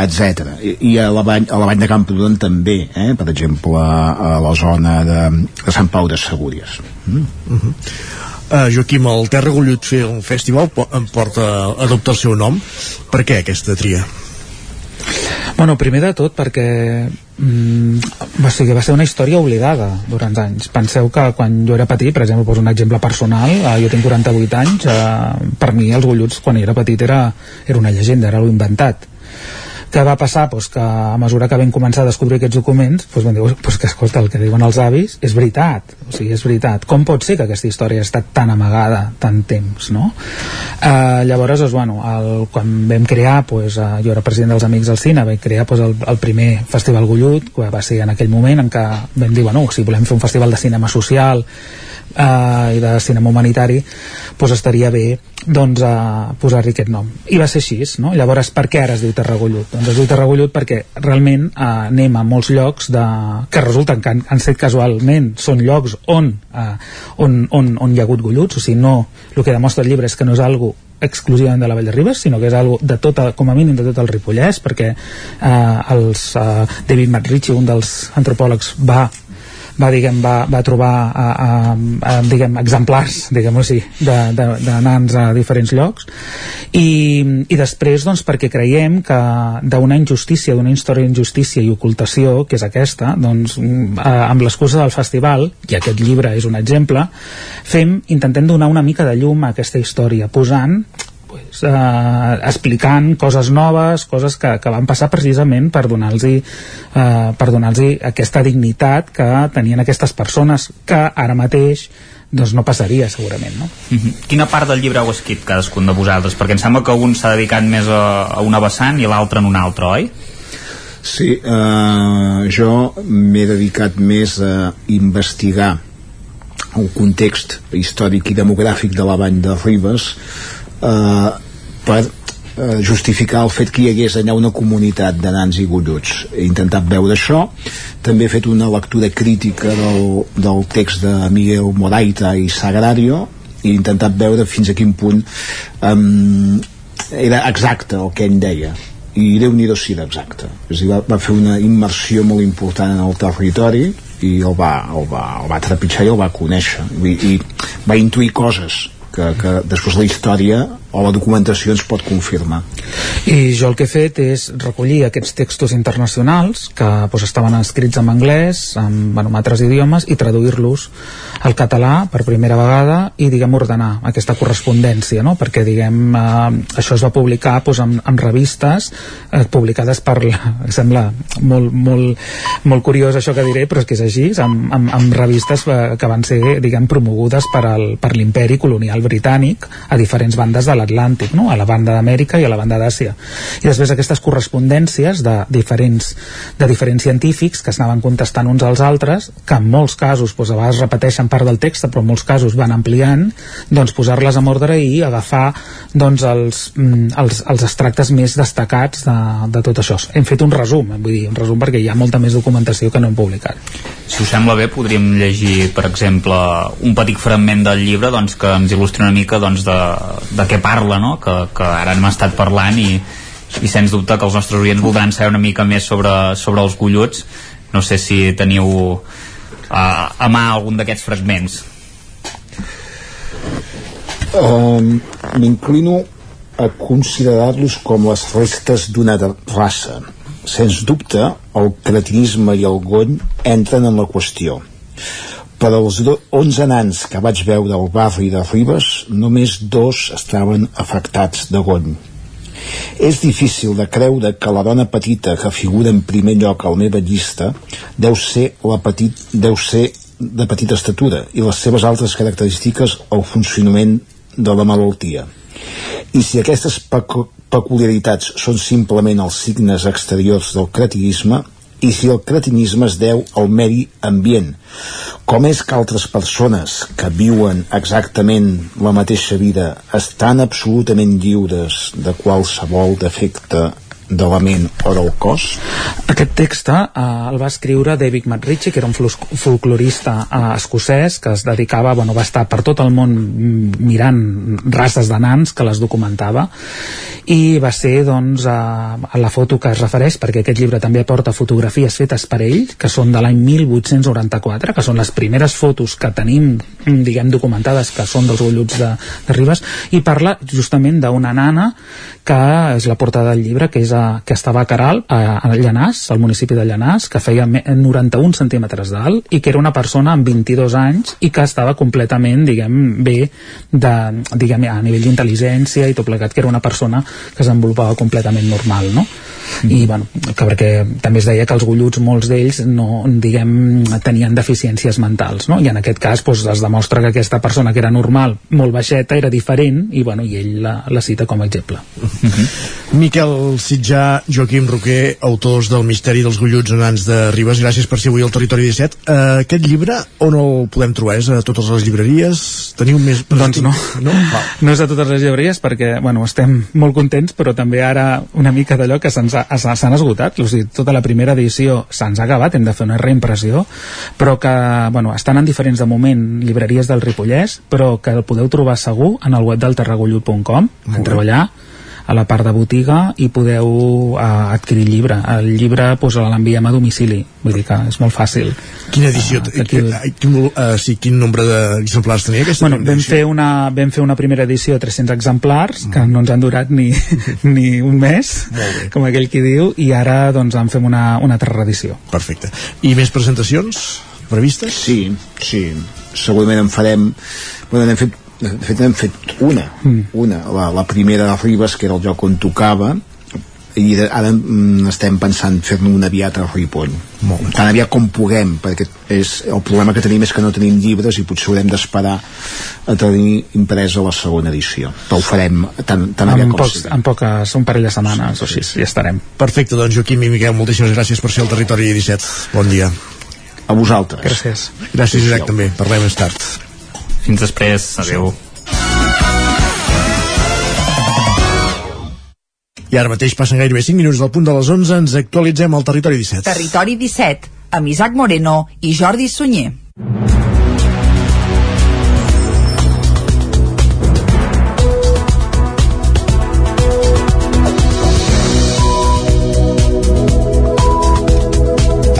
etc. I, i a la Vall, a la Vall de Camprodon també eh? per exemple a, la zona de, de Sant Pau de Segúries mm? Uh -huh. Uh, Joaquim, el Terra Gollut Festival em porta adopta el seu nom per què aquesta tria? Bueno, primer de tot perquè mm, va, ser, va ser una història oblidada durant anys. Penseu que quan jo era petit, per exemple, poso un exemple personal, eh, jo tinc 48 anys, eh, per mi els golluts quan era petit era, era una llegenda, era algo inventat què va passar? Pues que a mesura que vam començar a descobrir aquests documents pues vam dir, pues que escolta, el que diuen els avis és veritat, o sigui, és veritat com pot ser que aquesta història ha estat tan amagada tant temps, no? Uh, llavors, doncs, bueno, el, quan vam crear pues, uh, jo era president dels Amics del Cine vam crear pues, el, el primer Festival Gollut que va ser en aquell moment en què vam dir, bueno, si volem fer un festival de cinema social eh, i de cinema humanitari doncs estaria bé doncs, a posar-li aquest nom i va ser així, no? llavors per què ara es diu Tarragollut? doncs es diu Tarragollut perquè realment eh, anem a molts llocs de... que resulten que han, han set casualment són llocs on, eh, on, on, on hi ha hagut golluts o sigui, no, el que demostra el llibre és que no és algo exclusivament de la Vall de Ribes, sinó que és algo de tota, com a mínim de tot el Ripollès, perquè eh, els, eh, David McRitchie, un dels antropòlegs, va va, diguem, va, va trobar a, a, a, diguem, exemplars diguem així, de, de, de nans a diferents llocs. I, i després doncs, perquè creiem que d'una injustícia, d'una història d'injustícia i ocultació, que és aquesta doncs, amb l'excusa del festival i aquest llibre és un exemple fem, intentem donar una mica de llum a aquesta història, posant pues, eh, explicant coses noves, coses que, que van passar precisament per donar-los eh, per donar aquesta dignitat que tenien aquestes persones que ara mateix doncs no passaria segurament no? Uh -huh. Quina part del llibre heu escrit cadascun de vosaltres? Perquè em sembla que un s'ha dedicat més a, a una vessant i l'altre en una altra, oi? Sí, eh, jo m'he dedicat més a investigar el context històric i demogràfic de la Vall de Ribes eh, per eh, justificar el fet que hi hagués allà una comunitat de nans i golluts. He intentat veure això, també he fet una lectura crítica del, del text de Miguel Moraita i Sagrario, i he intentat veure fins a quin punt um, era exacte el que ell deia. I déu nhi si era exacte. És dir, va, va fer una immersió molt important en el territori i el va, el va, el va trepitjar i el va conèixer. I, i va intuir coses que, que després la història o la documentació ens pot confirmar. I jo el que he fet és recollir aquests textos internacionals que doncs, estaven escrits en anglès, en, bueno, en altres idiomes, i traduir-los al català per primera vegada i, diguem, ordenar aquesta correspondència, no? perquè, diguem, eh, això es va publicar doncs, en, en revistes eh, publicades per, la, sembla molt, molt, molt curiós això que diré, però és que és així, amb, amb, amb revistes eh, que van ser, diguem, promogudes per, l'imperi colonial britànic a diferents bandes de l'Atlàntic, no? a la banda d'Amèrica i a la banda d'Àsia. I després aquestes correspondències de diferents, de diferents científics que s'anaven contestant uns als altres, que en molts casos doncs, a vegades repeteixen part del text, però en molts casos van ampliant, doncs posar-les en ordre i agafar doncs, els, mm, els, els extractes més destacats de, de tot això. Hem fet un resum, vull dir, un resum perquè hi ha molta més documentació que no hem publicat. Si us sembla bé, podríem llegir, per exemple, un petit fragment del llibre doncs, que ens il·lustri una mica doncs, de, de què parla, no? que, que ara hem estat parlant i, i sens dubte que els nostres oients voldran saber una mica més sobre, sobre els golluts. No sé si teniu a, a mà algun d'aquests fragments. Um, m'inclino a considerar-los com les restes d'una raça. Sens dubte el cretinisme i el gony entren en la qüestió per als 11 nans que vaig veure al barri de Ribes, només dos estaven afectats de gony. És difícil de creure que la dona petita que figura en primer lloc a la meva llista deu ser, la petit, deu ser de petita estatura i les seves altres característiques el funcionament de la malaltia. I si aquestes peculiaritats són simplement els signes exteriors del cretinisme, i si el cretinisme es deu al medi ambient, com és que altres persones que viuen exactament la mateixa vida estan absolutament lliures de qualsevol defecte de la ment o del cos? Aquest text eh, el va escriure David McRitchie, que era un folclorista eh, escocès que es dedicava, bueno, va estar per tot el món mirant races de nans que les documentava i va ser doncs a la foto que es refereix perquè aquest llibre també aporta fotografies fetes per ell que són de l'any 1894 que són les primeres fotos que tenim diguem documentades que són dels ulluts de, de Ribes i parla justament d'una nana que és la portada del llibre que és a, que estava a Caral a, a Llanàs, al municipi de Llanàs que feia 91 centímetres d'alt i que era una persona amb 22 anys i que estava completament diguem bé de, diguem, a nivell d'intel·ligència i tot plegat que era una persona que es desenvolupava completament normal, no? Mm. I, bueno, que perquè també es deia que els golluts, molts d'ells, no, diguem, tenien deficiències mentals, no? I en aquest cas, doncs, es demostra que aquesta persona que era normal, molt baixeta, era diferent, i, bueno, i ell la, la cita com a exemple. Mm -hmm. Miquel Sitjà, Joaquim Roquer, autors del Misteri dels golluts anants de Ribes, gràcies per ser avui al Territori 17. Uh, eh, aquest llibre, on el podem trobar? És a totes les llibreries? Teniu més... Doncs no. No? no és a totes les llibreries perquè, bueno, estem molt contents, però també ara una mica d'allò que s'han esgotat, o sigui, tota la primera edició se'ns ha acabat, hem de fer una reimpressió, però que, bueno, estan en diferents de moment llibreries del Ripollès, però que el podeu trobar segur en el web del terragollut.com, entreu allà, a la part de botiga i podeu uh, adquirir el llibre. El llibre pues, l'enviem a domicili, vull dir que és molt fàcil. Quina edició? Uh, aquí... quin, uh, sí, quin nombre d'exemplars tenia aquesta bueno, vam fer, una, vam fer una primera edició de 300 exemplars, mm. que no ens han durat ni, ni un mes, com aquell qui diu, i ara doncs en fem una, una altra reedició. Perfecte. I més presentacions previstes? Sí, sí. Segurament en farem... Bueno, n'hem fet de fet hem fet una, mm. una la, la primera de Ribes, que era el lloc on tocava, i de, ara mm, estem pensant fer-ne una aviat a Ripoll. Tan aviat com puguem perquè és, el problema que tenim és que no tenim llibres i potser haurem d'esperar a tenir impresa la segona edició. Però ho farem tan, tan aviat en com pocs, sigui. en poques, un parell de setmanes sí, o així, ja estarem. Perfecte, doncs Joaquim i Miquel moltíssimes gràcies per ser al Territori 17 bon dia. A vosaltres. Gràcies, gràcies Isaac també, parlem més tard fins després, adeu I ara mateix passen gairebé 5 minuts del punt de les 11, ens actualitzem al Territori 17. Territori 17, amb Isaac Moreno i Jordi Sunyer.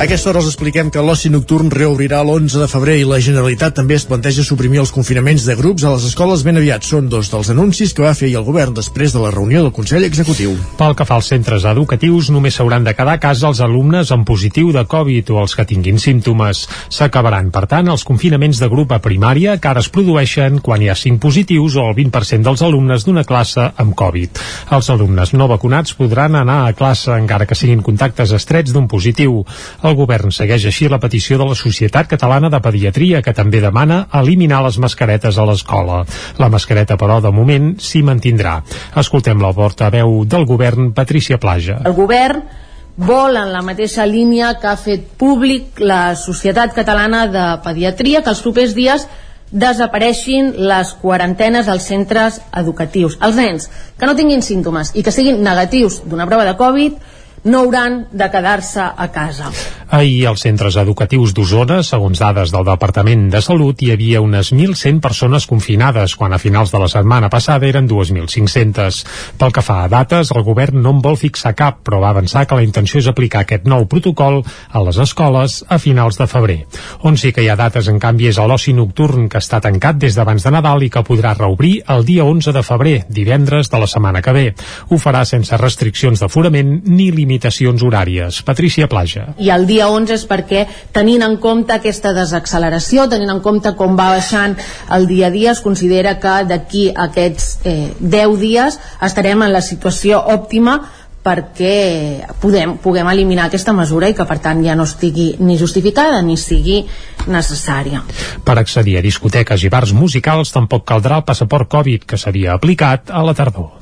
A aquesta hora els expliquem que l'oci nocturn reobrirà l'11 de febrer i la Generalitat també es planteja suprimir els confinaments de grups a les escoles ben aviat. Són dos dels anuncis que va fer el govern després de la reunió del Consell Executiu. Pel que fa als centres educatius, només s'hauran de quedar a casa els alumnes amb positiu de Covid o els que tinguin símptomes. S'acabaran, per tant, els confinaments de grup a primària que ara es produeixen quan hi ha 5 positius o el 20% dels alumnes d'una classe amb Covid. Els alumnes no vacunats podran anar a classe encara que siguin contactes estrets d'un positiu. El el govern segueix així la petició de la Societat Catalana de Pediatria, que també demana eliminar les mascaretes a l'escola. La mascareta, però, de moment s'hi mantindrà. Escoltem la portaveu del govern, Patricia Plaja. El govern vol en la mateixa línia que ha fet públic la Societat Catalana de Pediatria que els propers dies desapareixin les quarantenes als centres educatius. Els nens que no tinguin símptomes i que siguin negatius d'una prova de Covid no hauran de quedar-se a casa. Ahir, als centres educatius d'Osona, segons dades del Departament de Salut, hi havia unes 1.100 persones confinades, quan a finals de la setmana passada eren 2.500. Pel que fa a dates, el govern no en vol fixar cap, però va avançar que la intenció és aplicar aquest nou protocol a les escoles a finals de febrer. On sí que hi ha dates, en canvi, és a l'oci nocturn, que està tancat des d'abans de Nadal i que podrà reobrir el dia 11 de febrer, divendres de la setmana que ve. Ho farà sense restriccions d'aforament ni limitacions horàries. Patricia Plaja. I el dia 11 és perquè, tenint en compte aquesta desacceleració, tenint en compte com va baixant el dia a dia, es considera que d'aquí aquests eh, 10 dies estarem en la situació òptima perquè podem, puguem eliminar aquesta mesura i que per tant ja no estigui ni justificada ni sigui necessària. Per accedir a discoteques i bars musicals tampoc caldrà el passaport Covid que s'havia aplicat a la tardor.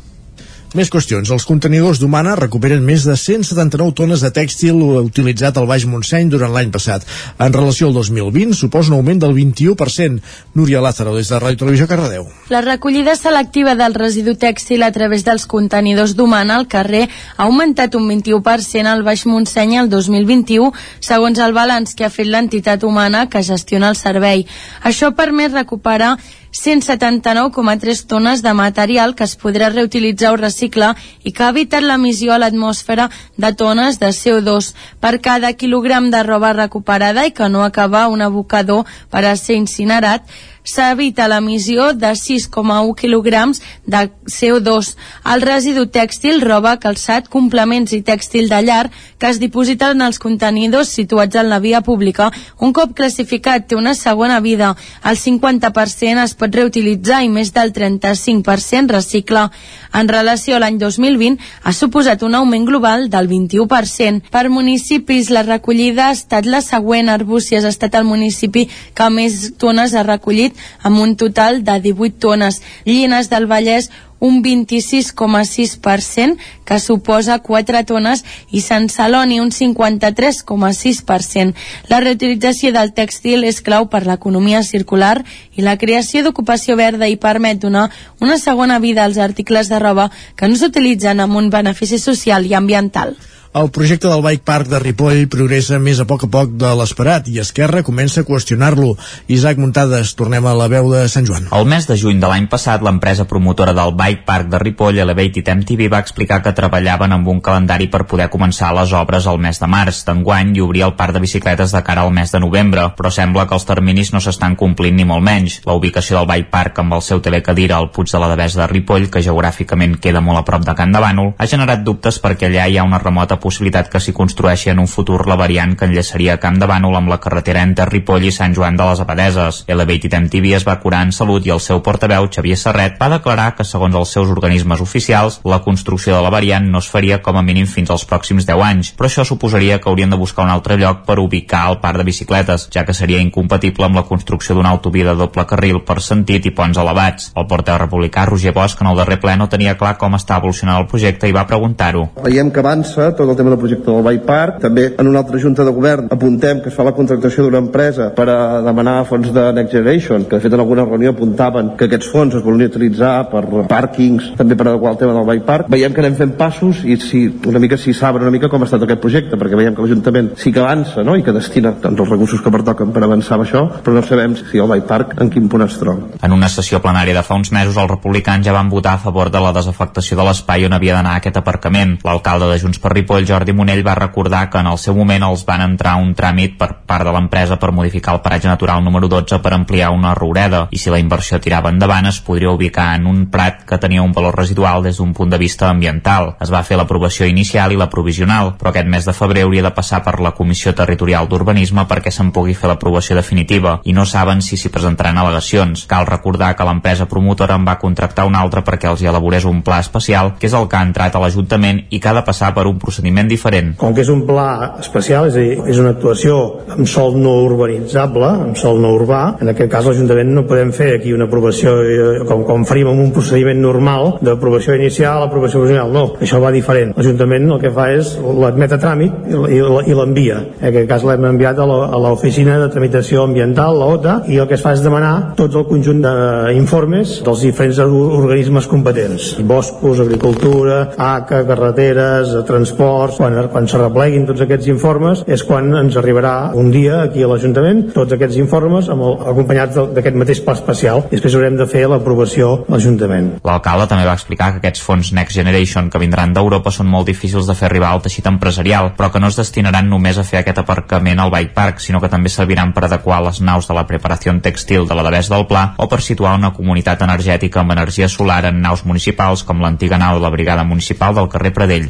Més qüestions. Els contenidors d'Humana recuperen més de 179 tones de tèxtil utilitzat al Baix Montseny durant l'any passat. En relació al 2020, suposa un augment del 21%. Núria Lázaro, des de Ràdio Televisió Cardedeu. La recollida selectiva del residu tèxtil a través dels contenidors d'Humana al carrer ha augmentat un 21% al Baix Montseny el 2021, segons el balanç que ha fet l'entitat humana que gestiona el servei. Això permet recuperar 179,3 tones de material que es podrà reutilitzar o reciclar i que ha evitat l'emissió a l'atmosfera de tones de CO2 per cada quilogram de roba recuperada i que no acaba un abocador per a ser incinerat s'evita l'emissió de 6,1 quilograms de CO2. El residu tèxtil, roba, calçat, complements i tèxtil de llar que es dipositen en els contenidors situats en la via pública. Un cop classificat té una segona vida. El 50% es pot reutilitzar i més del 35% recicla. En relació a l'any 2020 ha suposat un augment global del 21%. Per municipis la recollida ha estat la següent. Arbúcies ha estat el municipi que més tones ha recollit amb un total de 18 tones. Llines del Vallès un 26,6%, que suposa 4 tones, i Sant Celoni un 53,6%. La reutilització del tèxtil és clau per l'economia circular i la creació d'ocupació verda i permet donar una segona vida als articles de roba que no s'utilitzen amb un benefici social i ambiental. El projecte del Bike Park de Ripoll progressa més a poc a poc de l'esperat i Esquerra comença a qüestionar-lo. Isaac Muntades, tornem a la veu de Sant Joan. El mes de juny de l'any passat, l'empresa promotora del Bike Park de Ripoll, Elevated MTV, va explicar que treballaven amb un calendari per poder començar les obres al mes de març d'enguany i obrir el parc de bicicletes de cara al mes de novembre, però sembla que els terminis no s'estan complint ni molt menys. La ubicació del Bike Park amb el seu TV Cadira al Puig de la Devesa de Ripoll, que geogràficament queda molt a prop de Can de Bànol, ha generat dubtes perquè allà hi ha una remota possibilitat que s'hi construeixi en un futur la variant que enllaçaria Camp de Bànol amb la carretera entre Ripoll i Sant Joan de les Abadeses. Elevated MTV es va curar en salut i el seu portaveu, Xavier Serret, va declarar que segons els seus organismes oficials, la construcció de la variant no es faria com a mínim fins als pròxims 10 anys, però això suposaria que haurien de buscar un altre lloc per ubicar el parc de bicicletes, ja que seria incompatible amb la construcció d'una autovia de doble carril per sentit i ponts elevats. El portaveu republicà Roger Bosch en el darrer ple no tenia clar com està evolucionant el projecte i va preguntar-ho. Veiem que avança tot el tema del projecte del Bike Park. També en una altra junta de govern apuntem que es fa la contractació d'una empresa per a demanar fons de Next Generation, que de fet en alguna reunió apuntaven que aquests fons es volien utilitzar per pàrquings, també per adequar el tema del Bike Park. Veiem que anem fent passos i si, una mica si saben una mica com ha estat aquest projecte, perquè veiem que l'Ajuntament sí que avança no? i que destina doncs, els recursos que pertoquen per avançar amb això, però no sabem si el Bike Park en quin punt es troba. En una sessió plenària de fa uns mesos, els republicans ja van votar a favor de la desafectació de l'espai on havia d'anar aquest aparcament. L'alcalde de Junts per Ripoll, Jordi Monell, va recordar que en el seu moment els van entrar un tràmit per part de l'empresa per modificar el paratge natural número 12 per ampliar una roureda i si la inversió tirava endavant es podria ubicar en un prat que tenia un valor residual des d'un punt de vista ambiental. Es va fer l'aprovació inicial i la provisional, però aquest mes de febrer hauria de passar per la Comissió Territorial d'Urbanisme perquè se'n pugui fer l'aprovació definitiva i no saben si s'hi presentaran al·legacions. Cal recordar que l'empresa promotora en va contractar una altra perquè els hi elaborés un pla especial, que és el que ha entrat a l'Ajuntament i que ha de passar per un procediment diferent. Com que és un pla especial, és a dir, és una actuació amb sol no urbanitzable, amb sol no urbà, en aquest cas l'Ajuntament no podem fer aquí una aprovació eh, com, com faríem amb un procediment normal d'aprovació inicial, aprovació original, no, això va diferent. L'Ajuntament el que fa és l'admet a tràmit i, l'envia. En aquest cas l'hem enviat a l'Oficina de Tramitació Ambiental, la OTA, i el que es fa és demanar tot el conjunt d'informes dels diferents organismes competents. Boscos, agricultura, ACA, carreteres, transport, llavors quan, quan s'arrepleguin tots aquests informes és quan ens arribarà un dia aquí a l'Ajuntament tots aquests informes amb el, acompanyats d'aquest mateix pla especial i després haurem de fer l'aprovació a l'Ajuntament. L'alcalde també va explicar que aquests fons Next Generation que vindran d'Europa són molt difícils de fer arribar al teixit empresarial, però que no es destinaran només a fer aquest aparcament al Bike Park, sinó que també serviran per adequar les naus de la preparació textil de la Devesa del Pla o per situar una comunitat energètica amb energia solar en naus municipals com l'antiga nau de la Brigada Municipal del carrer Pradell.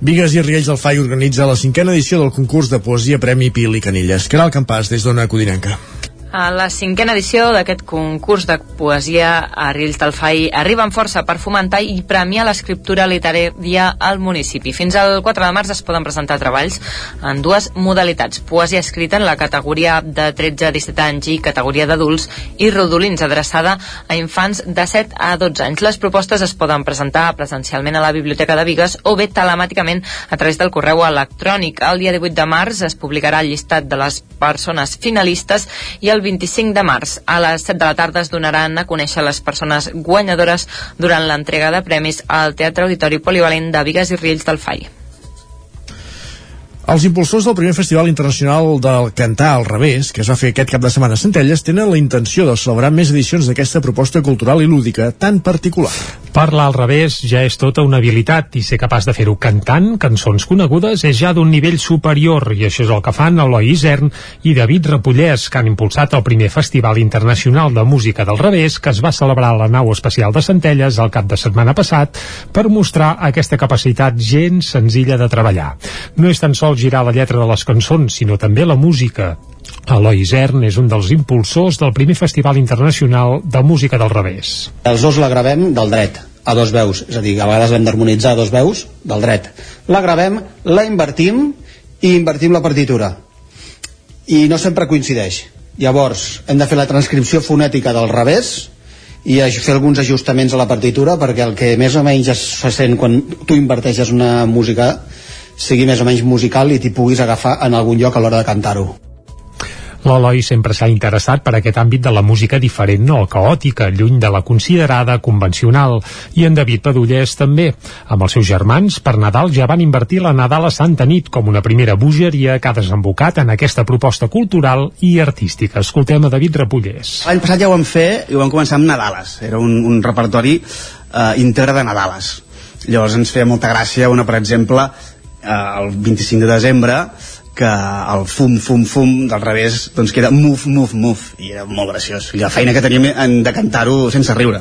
Vigues i Riells del FAI organitza la cinquena edició del concurs de poesia Premi Pil i Canilles. Caral Campàs, des d'Ona Codinenca. A la cinquena edició d'aquest concurs de poesia a Riells del FAI arriba amb força per fomentar i premiar l'escriptura literària al municipi. Fins al 4 de març es poden presentar treballs en dues modalitats. Poesia escrita en la categoria de 13 a 17 anys i categoria d'adults i rodolins adreçada a infants de 7 a 12 anys. Les propostes es poden presentar presencialment a la Biblioteca de Vigues o bé telemàticament a través del correu electrònic. El dia 18 de març es publicarà el llistat de les persones finalistes i el el 25 de març. A les 7 de la tarda es donaran a conèixer les persones guanyadores durant l'entrega de premis al Teatre Auditori Polivalent de Vigues i Riells del FAI. Els impulsors del primer Festival Internacional del Cantar al Revés, que es va fer aquest cap de setmana a Centelles, tenen la intenció de celebrar més edicions d'aquesta proposta cultural i lúdica tan particular. Parlar al revés ja és tota una habilitat i ser capaç de fer-ho cantant cançons conegudes és ja d'un nivell superior i això és el que fan Eloi Isern i David Repollès, que han impulsat el primer Festival Internacional de Música del Revés que es va celebrar a la nau especial de Centelles el cap de setmana passat per mostrar aquesta capacitat gens senzilla de treballar. No és tan sols girar la lletra de les cançons, sinó també la música. Eloi Zern és un dels impulsors del primer Festival Internacional de Música del Revés. Els dos la gravem del dret, a dos veus, és a dir, a vegades l'hem d'harmonitzar a dos veus del dret. La gravem, la invertim i invertim la partitura. I no sempre coincideix. Llavors, hem de fer la transcripció fonètica del revés i fer alguns ajustaments a la partitura perquè el que més o menys es sent quan tu inverteixes una música sigui més o menys musical i t'hi puguis agafar en algun lloc a l'hora de cantar-ho. L'Eloi sempre s'ha interessat per aquest àmbit de la música diferent, no caòtica, lluny de la considerada convencional. I en David Padullès també. Amb els seus germans, per Nadal ja van invertir la Nadal a Santa Nit com una primera bogeria que ha desembocat en aquesta proposta cultural i artística. Escoltem a David Repollès. L'any passat ja ho vam fer i ho vam començar amb Nadales. Era un, un repertori eh, íntegre de Nadales. Llavors ens feia molta gràcia una, per exemple, eh, el 25 de desembre que el fum, fum, fum del revés doncs queda muf, muf, muf i era molt graciós. I la feina que teníem en de cantar-ho sense riure.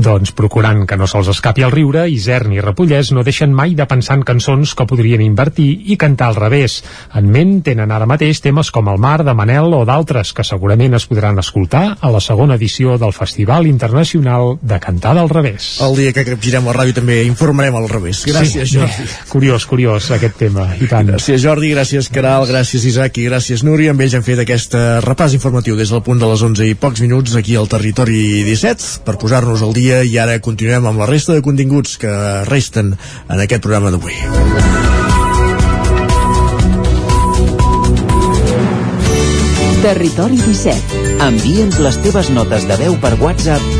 Doncs procurant que no se'ls escapi el riure Isern i Repollès no deixen mai de pensar en cançons que podrien invertir i cantar al revés. En ment tenen ara mateix temes com el mar de Manel o d'altres que segurament es podran escoltar a la segona edició del Festival Internacional de Cantar del Revés. El dia que capgirem la ràdio també informarem al revés. Gràcies sí, Jordi Curiós, curiós aquest tema. I tant. Gràcies Jordi, gràcies Caral Caral, gràcies Isaac i gràcies Núria. Amb ells hem fet aquest repàs informatiu des del punt de les 11 i pocs minuts aquí al Territori 17 per posar-nos al dia i ara continuem amb la resta de continguts que resten en aquest programa d'avui. Territori 17. Envia'ns les teves notes de veu per WhatsApp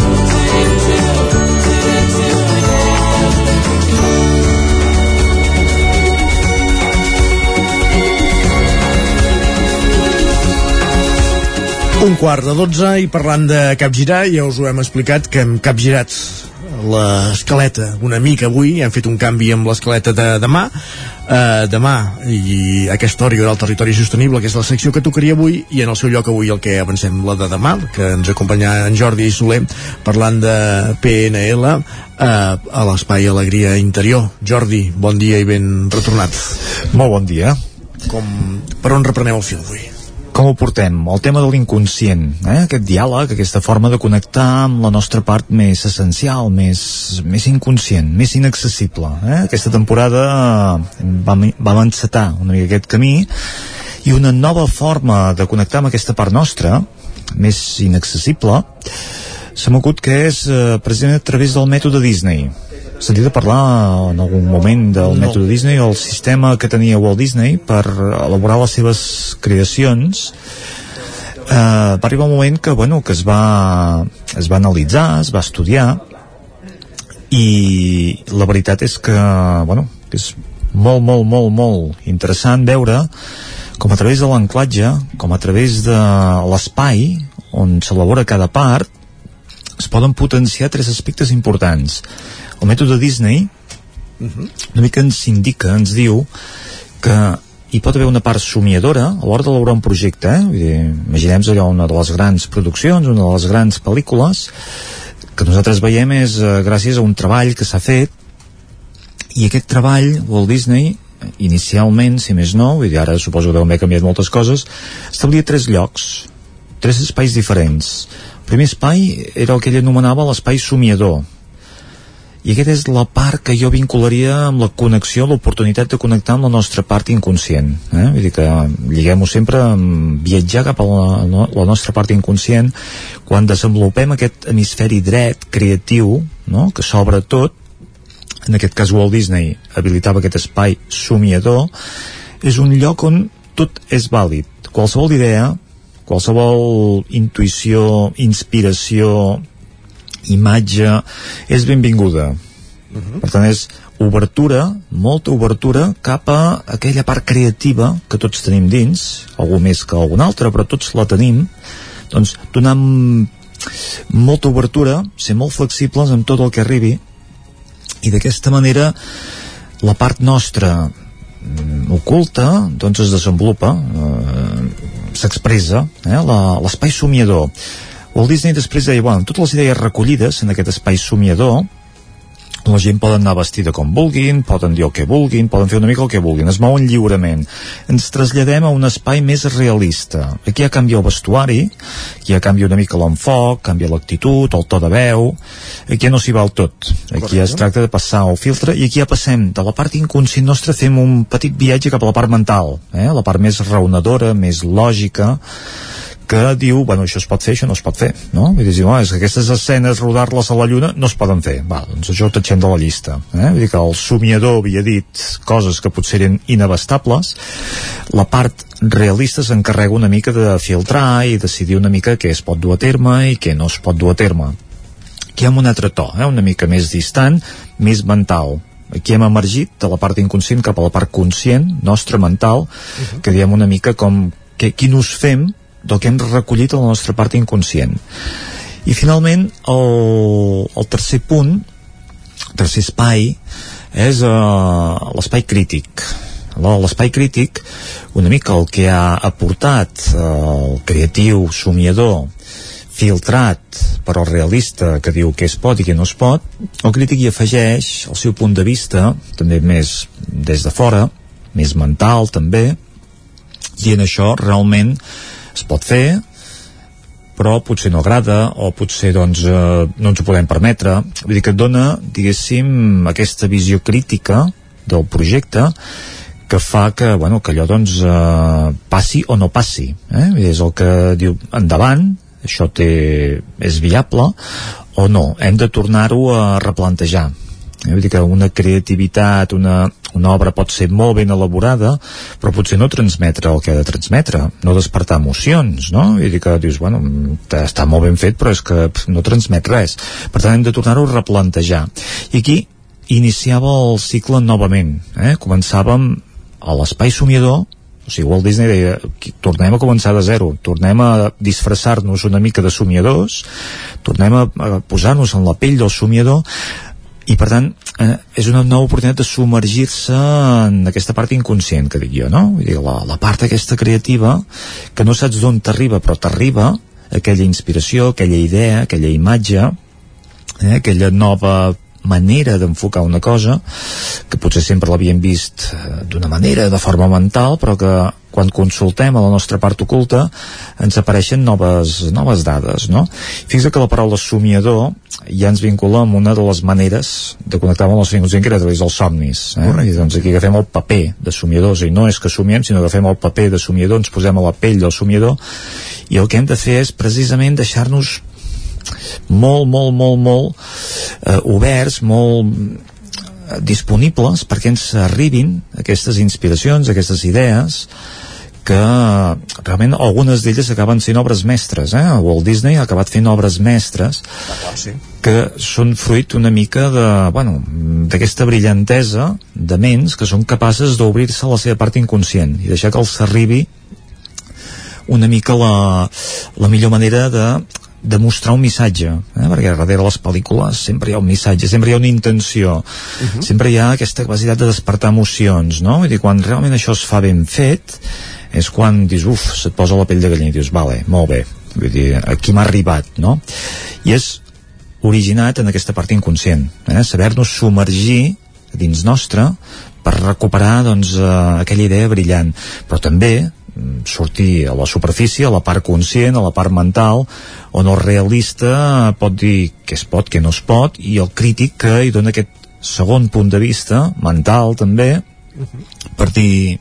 Un quart de dotze i parlant de capgirar ja us ho hem explicat que hem capgirat l'escaleta una mica avui, hem fet un canvi amb l'escaleta de demà. Uh, demà i aquesta hora hi haurà el territori sostenible que és la secció que tocaria avui i en el seu lloc avui el que avancem la de demà que ens acompanya en Jordi Soler parlant de PNL uh, a l'espai Alegria Interior. Jordi, bon dia i ben retornat. Molt bon dia. Com, per on reprenem el fil avui? Com ho portem? El tema de l'inconscient, eh? aquest diàleg, aquesta forma de connectar amb la nostra part més essencial, més, més inconscient, més inaccessible. Eh? Aquesta temporada vam, vam encetar una mica aquest camí i una nova forma de connectar amb aquesta part nostra, més inaccessible, se m'acut que és eh, precisament a través del mètode Disney sentit a parlar en algun moment del no. mètode Disney o el sistema que tenia Walt Disney per elaborar les seves creacions eh, va arribar un moment que, bueno, que es va, es va analitzar, es va estudiar i la veritat és que, bueno, que és molt, molt, molt, molt interessant veure com a través de l'anclatge, com a través de l'espai on s'elabora cada part, es poden potenciar tres aspectes importants. El mètode Disney uh -huh. una mica ens indica, ens diu que hi pot haver una part somiadora a l'hora d'elaborar un projecte eh? Vull dir, imaginem allò una de les grans produccions una de les grans pel·lícules que nosaltres veiem és eh, gràcies a un treball que s'ha fet i aquest treball Walt Disney inicialment, si més no, vull dir, ara suposo que deuen haver canviat moltes coses, establia tres llocs, tres espais diferents. El primer espai era el que ell anomenava l'espai somiador, i aquesta és la part que jo vincularia amb la connexió, l'oportunitat de connectar amb la nostra part inconscient eh? vull dir que lliguem-ho sempre amb viatjar cap a la, la nostra part inconscient quan desenvolupem aquest hemisferi dret creatiu no? que s'obre tot en aquest cas Walt Disney habilitava aquest espai somiador és un lloc on tot és vàlid qualsevol idea qualsevol intuïció, inspiració imatge és benvinguda. Uh -huh. per tant és obertura, molta obertura cap a aquella part creativa que tots tenim dins, algú més que algun altre però tots la tenim. Doncs donar molta obertura, ser molt flexibles amb tot el que arribi. I d'aquesta manera la part nostra mm, oculta doncs es desenvolupa eh, s'expressa eh, l'espai somiador Walt Disney després deia, bueno, totes les idees recollides en aquest espai somiador la gent poden anar vestida com vulguin, poden dir el que vulguin, poden fer una mica el que vulguin, es mouen lliurement. Ens traslladem a un espai més realista. Aquí ja canvia el vestuari, aquí ja canvia una mica l'enfoc, canvia l'actitud, el to de veu, aquí ja no s'hi val tot. Aquí ja es tracta de passar el filtre i aquí ja passem de la part inconscient nostra, fem un petit viatge cap a la part mental, eh? la part més raonadora, més lògica, que diu, bueno, això es pot fer, això no es pot fer, no? I dir, oh, és que aquestes escenes, rodar-les a la Lluna, no es poden fer. Va, doncs això ho tatxem de la llista. Eh? Vull dir que el somiador havia dit coses que potser eren inabastables, la part realista s'encarrega una mica de filtrar i decidir una mica què es pot dur a terme i què no es pot dur a terme. Aquí ha un altre to, eh? una mica més distant, més mental, aquí hem emergit de la part inconscient cap a la part conscient, nostra mental, uh -huh. que diem una mica com que, quin ús fem del que hem recollit a la nostra part inconscient. I finalment el, el tercer punt el tercer espai és uh, l'espai crític. L'espai crític una mica el que ha aportat uh, el creatiu somiador filtrat per al realista que diu què es pot i què no es pot, el crític hi afegeix el seu punt de vista, també més des de fora, més mental també, i en això realment es pot fer però potser no agrada o potser doncs, eh, no ens ho podem permetre. Vull dir que dona, diguéssim aquesta visió crítica del projecte que fa que, bueno, que allò doncs eh, passi o no passi eh? és el que diu endavant això té, és viable o no, hem de tornar-ho a replantejar eh? vull dir que una creativitat, una, una obra pot ser molt ben elaborada però potser no transmetre el que ha de transmetre no despertar emocions no? i dir que dius, bueno, està molt ben fet però és que no transmet res per tant hem de tornar-ho a replantejar i aquí iniciava el cicle novament eh? començàvem a l'espai somiador o sigui, Walt Disney deia tornem a començar de zero, tornem a disfressar-nos una mica de somiadors tornem a, a posar-nos en la pell del somiador i per tant eh, és una nova oportunitat de submergir-se en aquesta part inconscient que dic jo, no? Vull dir, la, la part aquesta creativa que no saps d'on t'arriba però t'arriba aquella inspiració, aquella idea, aquella imatge eh, aquella nova manera d'enfocar una cosa que potser sempre l'havíem vist eh, d'una manera, de forma mental però que quan consultem a la nostra part oculta ens apareixen noves, noves dades no? Fixa que la paraula somiador ja ens vincula amb una de les maneres de connectar amb el nostre inconscient que era a través dels somnis eh? i doncs aquí agafem el paper de somiadors i no és que somiem sinó que agafem el paper de somiador ens posem a la pell del somiador i el que hem de fer és precisament deixar-nos molt, molt, molt, molt eh, oberts, molt eh, disponibles perquè ens arribin aquestes inspiracions, aquestes idees que realment algunes d'elles acaben sent obres mestres eh? Walt Disney ha acabat fent obres mestres sí. que són fruit una mica de, bueno, d'aquesta brillantesa de ments que són capaces d'obrir-se a la seva part inconscient i deixar que els arribi una mica la, la millor manera de de mostrar un missatge eh? perquè darrere les pel·lícules sempre hi ha un missatge sempre hi ha una intenció uh -huh. sempre hi ha aquesta capacitat de despertar emocions no? Vull dir, quan realment això es fa ben fet és quan dius, uf, se't posa la pell de gallina i dius, vale, molt bé vull dir, aquí m'ha arribat no? i és originat en aquesta part inconscient eh? saber-nos submergir dins nostre per recuperar doncs, eh, aquella idea brillant però també sortir a la superfície, a la part conscient, a la part mental, on el realista pot dir què es pot, què no es pot, i el crític que hi dona aquest segon punt de vista, mental també, per dir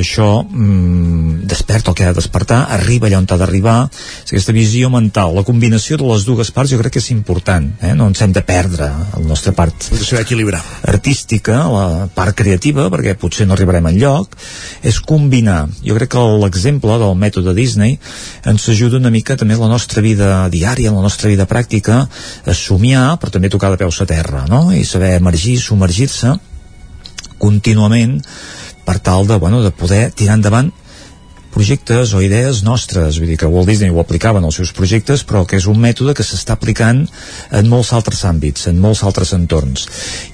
això mm, desperta el que ha de despertar, arriba allà on ha d'arribar, és aquesta visió mental, la combinació de les dues parts jo crec que és important, eh? no ens hem de perdre la nostra part equilibrar. artística, la part creativa, perquè potser no arribarem en lloc, és combinar. Jo crec que l'exemple del mètode Disney ens ajuda una mica també en la nostra vida diària, en la nostra vida pràctica, a somiar, però també tocar de peus a terra, no? I saber emergir, submergir-se contínuament per tal de, bueno, de poder tirar endavant projectes o idees nostres, vull dir que Walt Disney ho aplicava en els seus projectes, però que és un mètode que s'està aplicant en molts altres àmbits, en molts altres entorns.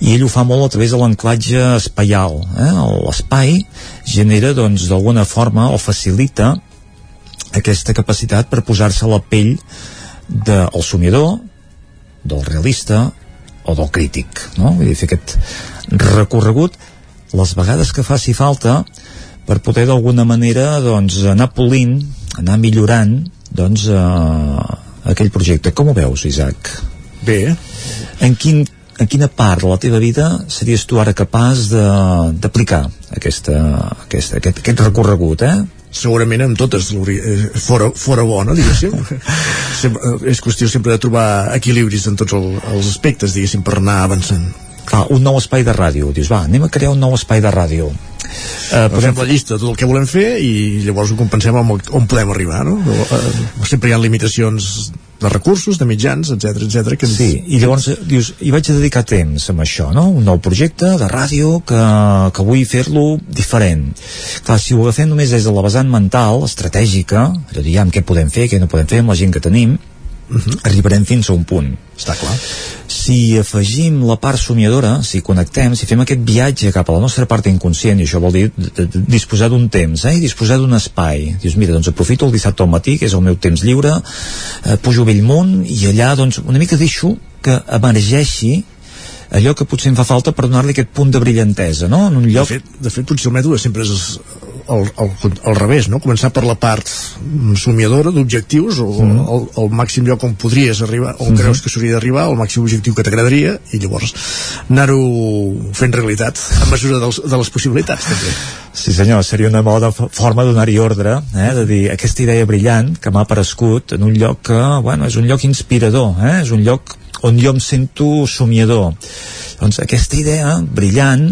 I ell ho fa molt a través de l'anclatge espaial. Eh? L'espai genera, doncs, d'alguna forma, o facilita aquesta capacitat per posar-se a la pell del somiador, del realista o del crític, no? Vull dir, fer aquest recorregut les vegades que faci falta per poder d'alguna manera doncs, anar polint, anar millorant doncs, eh, aquell projecte. Com ho veus, Isaac? Bé. En, quin, en quina part de la teva vida series tu ara capaç de- d'aplicar aquesta, aquesta, aquest, aquest recorregut, eh? segurament amb totes eh, fora, fora bo, no, diguéssim sempre, eh, és qüestió sempre de trobar equilibris en tots el, els aspectes, diguéssim, per anar avançant Clar, un nou espai de ràdio. Dius, va, anem a crear un nou espai de ràdio. eh, posem la llista de tot el que volem fer i llavors ho compensem amb on podem arribar no? eh, sempre hi ha limitacions de recursos, de mitjans, etc etc. que ens... Sí, i llavors eh, dius, hi vaig a dedicar temps amb això, no? Un nou projecte de ràdio que, que vull fer-lo diferent. Clar, si ho agafem només des de la vessant mental, estratègica, allò amb què podem fer, què no podem fer amb la gent que tenim, uh -huh. arribarem fins a un punt. Està clar. Si afegim la part somiadora, si connectem, si fem aquest viatge cap a la nostra part inconscient, i això vol dir disposar d'un temps, eh? i disposar d'un espai. Dius, mira, doncs aprofito el dissabte al matí, que és el meu temps lliure, eh, pujo a Bellmunt, i allà, doncs, una mica deixo que emergeixi allò que potser em fa falta per donar-li aquest punt de brillantesa, no? En un lloc... De fet, de fet potser el mètode sempre és al, al, al revés, no? Començar per la part somiadora d'objectius o Mhm. el, el màxim lloc on podries arribar, on Mhm. creus que s'hauria d'arribar, el màxim objectiu que t'agradaria i llavors anar-ho fent realitat a mesura dels, de les possibilitats també. Sí senyor, seria una bona forma de donar-hi ordre, eh? de dir aquesta idea brillant que m'ha aparegut en un lloc que, bueno, és un lloc inspirador, eh? és un lloc on jo em sento somiador. Doncs aquesta idea brillant,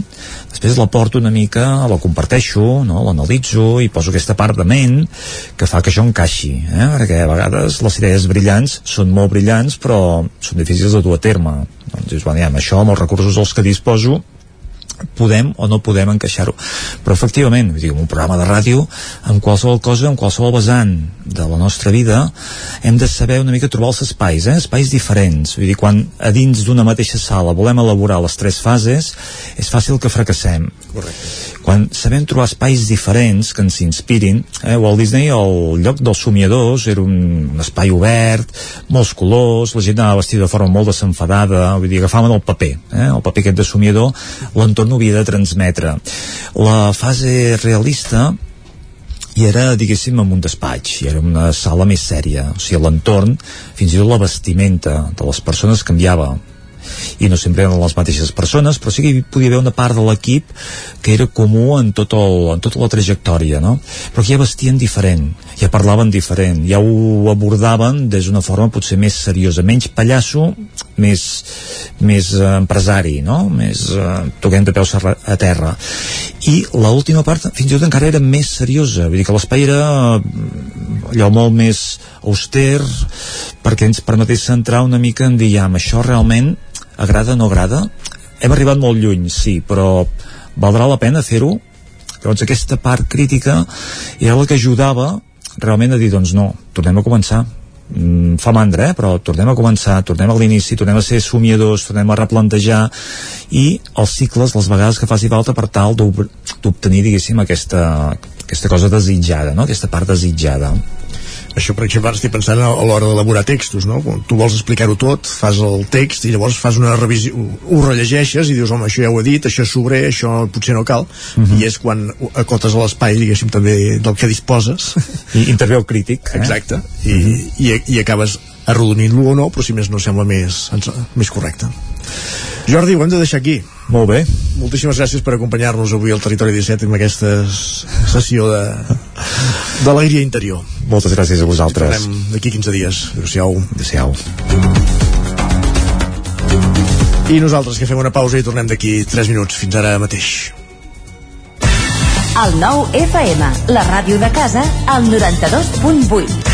després la porto una mica, la comparteixo, no? l'analitzo i poso aquesta part de ment que fa que això encaixi, eh? perquè a vegades les idees brillants són molt brillants però són difícils de dur a terme. Doncs dius, bueno, ja, amb això, amb els recursos dels que disposo, podem o no podem encaixar-ho. Però efectivament, vull dir, en un programa de ràdio en qualsevol cosa, en qualsevol vessant de la nostra vida hem de saber una mica trobar els espais, eh? espais diferents. Vull dir, quan a dins d'una mateixa sala volem elaborar les tres fases és fàcil que fracassem. Correcte. quan sabem trobar espais diferents que ens inspirin eh, Walt Disney, el lloc dels somiadors era un, un espai obert molts colors, la gent anava vestida de forma molt desenfadada, vull dir, agafaven el paper eh, el paper aquest de somiador l'entorn ho havia de transmetre. La fase realista i era, diguéssim, en un despatx i era una sala més sèria. O sigui, l'entorn, fins i tot la vestimenta de les persones canviava i no sempre eren les mateixes persones però sí que hi podia haver una part de l'equip que era comú en, tot el, en tota la trajectòria no? però que ja vestien diferent ja parlaven diferent, ja ho abordaven des d'una forma potser més seriosa menys pallasso, més més eh, empresari no? més eh, toquem de peus a terra i l'última part fins i tot encara era més seriosa vull dir que l'espai era eh, allò molt més auster perquè ens permetés centrar una mica en dir, ja, això realment agrada o no agrada? Hem arribat molt lluny, sí, però valdrà la pena fer-ho? Llavors aquesta part crítica era la que ajudava realment a dir, doncs no, tornem a començar mm, fa mandra, eh? però tornem a començar tornem a l'inici, tornem a ser somiadors tornem a replantejar i els cicles, les vegades que faci falta per tal d'obtenir, diguéssim, aquesta, aquesta cosa desitjada, no? aquesta part desitjada això per exemple ara estic pensant a l'hora d'elaborar textos no? Quan tu vols explicar-ho tot, fas el text i llavors fas una revisió, ho rellegeixes i dius, home, això ja ho he dit, això és sobrer això potser no cal, uh mhm. -huh. i és quan acotes a l'espai, diguéssim, també del que disposes i intervé el crític eh? exacte, i, uh -huh. i, i acabes arrodonint-lo o no, però si més no sembla més, més correcte Jordi, ho hem de deixar aquí molt bé. Moltíssimes gràcies per acompanyar-nos avui al Territori 17 amb aquesta sessió de d'alegria interior. Moltes gràcies a vosaltres. Tornem d'aquí 15 dies. Adéu-siau. Adéu-siau. I nosaltres que fem una pausa i tornem d'aquí 3 minuts. Fins ara mateix. El nou FM, la ràdio de casa, al 92.8.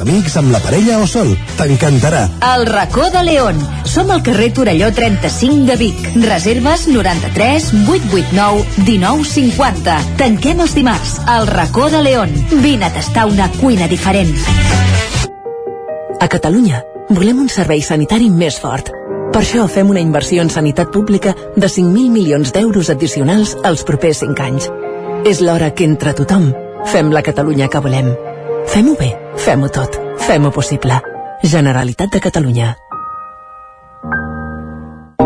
amics, amb la parella o sol. T'encantarà. El racó de León. Som al carrer Torelló 35 de Vic. Reserves 93 889 1950. Tanquem els dimarts. El racó de León. Vine a tastar una cuina diferent. A Catalunya volem un servei sanitari més fort. Per això fem una inversió en sanitat pública de 5.000 milions d'euros addicionals els propers 5 anys. És l'hora que entre tothom fem la Catalunya que volem. Fem-ho bé, fem-ho tot, fem-ho possible. Generalitat de Catalunya.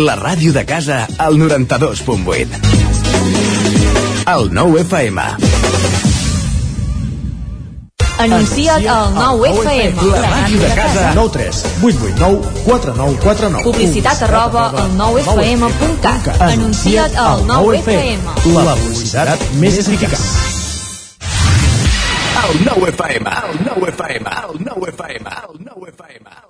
La ràdio de casa al 92.8. El 9 FM. Anuncia't al 9 FM. La ràdio de casa. 9 3 8 8 9 4 9 4 9. Publicitat arroba al 9FM.cat. Anuncia't al 9 FM. La publicitat més eficaç. El 9 FM. El 9 FM. El 9 FM. El 9 FM.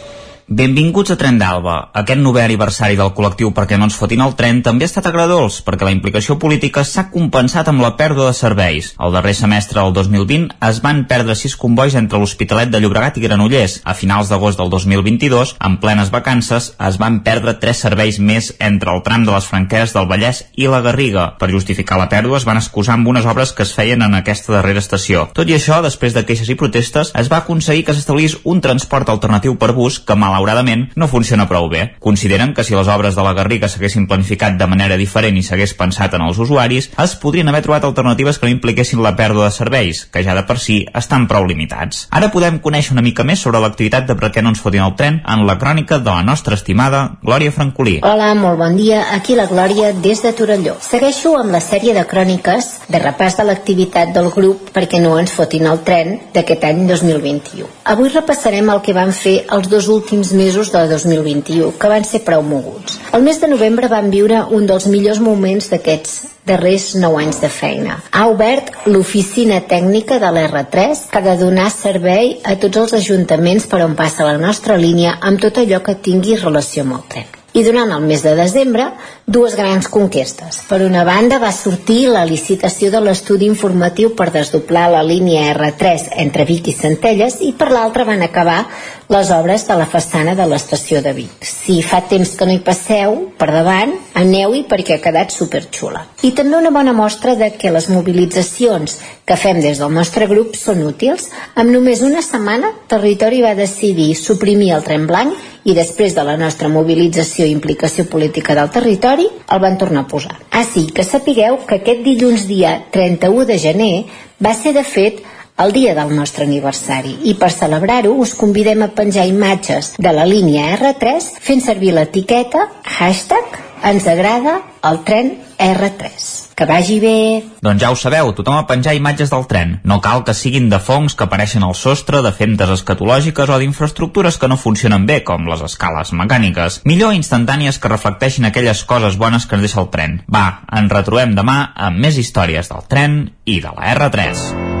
Benvinguts a Tren d'Alba. Aquest novè aniversari del col·lectiu Perquè no ens fotin el tren també ha estat agradós, perquè la implicació política s'ha compensat amb la pèrdua de serveis. El darrer semestre del 2020 es van perdre sis convois entre l'Hospitalet de Llobregat i Granollers. A finals d'agost del 2022, en plenes vacances, es van perdre tres serveis més entre el tram de les Franqueres del Vallès i la Garriga. Per justificar la pèrdua es van excusar amb unes obres que es feien en aquesta darrera estació. Tot i això, després de queixes i protestes, es va aconseguir que s'establís un transport alternatiu per bus que, malauradament, no funciona prou bé. Consideren que si les obres de la Garriga s'haguessin planificat de manera diferent i s'hagués pensat en els usuaris, es podrien haver trobat alternatives que no impliquessin la pèrdua de serveis, que ja de per si estan prou limitats. Ara podem conèixer una mica més sobre l'activitat de per què no ens fotin el tren en la crònica de la nostra estimada Glòria Francolí. Hola, molt bon dia. Aquí la Glòria des de Torelló. Segueixo amb la sèrie de cròniques de repàs de l'activitat del grup perquè no ens fotin el tren d'aquest any 2021. Avui repassarem el que van fer els dos últims mesos de 2021, que van ser prou moguts. El mes de novembre van viure un dels millors moments d'aquests darrers 9 anys de feina. Ha obert l'oficina tècnica de l'R3 que ha de donar servei a tots els ajuntaments per on passa la nostra línia amb tot allò que tingui relació amb el tren. I durant el mes de desembre, dues grans conquestes. Per una banda, va sortir la licitació de l'estudi informatiu per desdoblar la línia R3 entre Vic i Centelles i per l'altra van acabar les obres de la façana de l'estació de Vic. Si fa temps que no hi passeu, per davant, aneu-hi perquè ha quedat superxula. I també una bona mostra de que les mobilitzacions que fem des del nostre grup són útils. Amb només una setmana, Territori va decidir suprimir el tren blanc i després de la nostra mobilització i implicació política del territori el van tornar a posar. Ah sí, que sapigueu que aquest dilluns dia 31 de gener va ser de fet el dia del nostre aniversari i per celebrar-ho us convidem a penjar imatges de la línia R3 fent servir l'etiqueta hashtag ens agrada el tren R3. Que vagi bé! Doncs ja ho sabeu, tothom a penjar imatges del tren. No cal que siguin de fongs que apareixen al sostre, de femtes escatològiques o d'infraestructures que no funcionen bé, com les escales mecàniques. Millor instantànies que reflecteixin aquelles coses bones que ens deixa el tren. Va, ens retrobem demà amb més històries del tren i de la R3.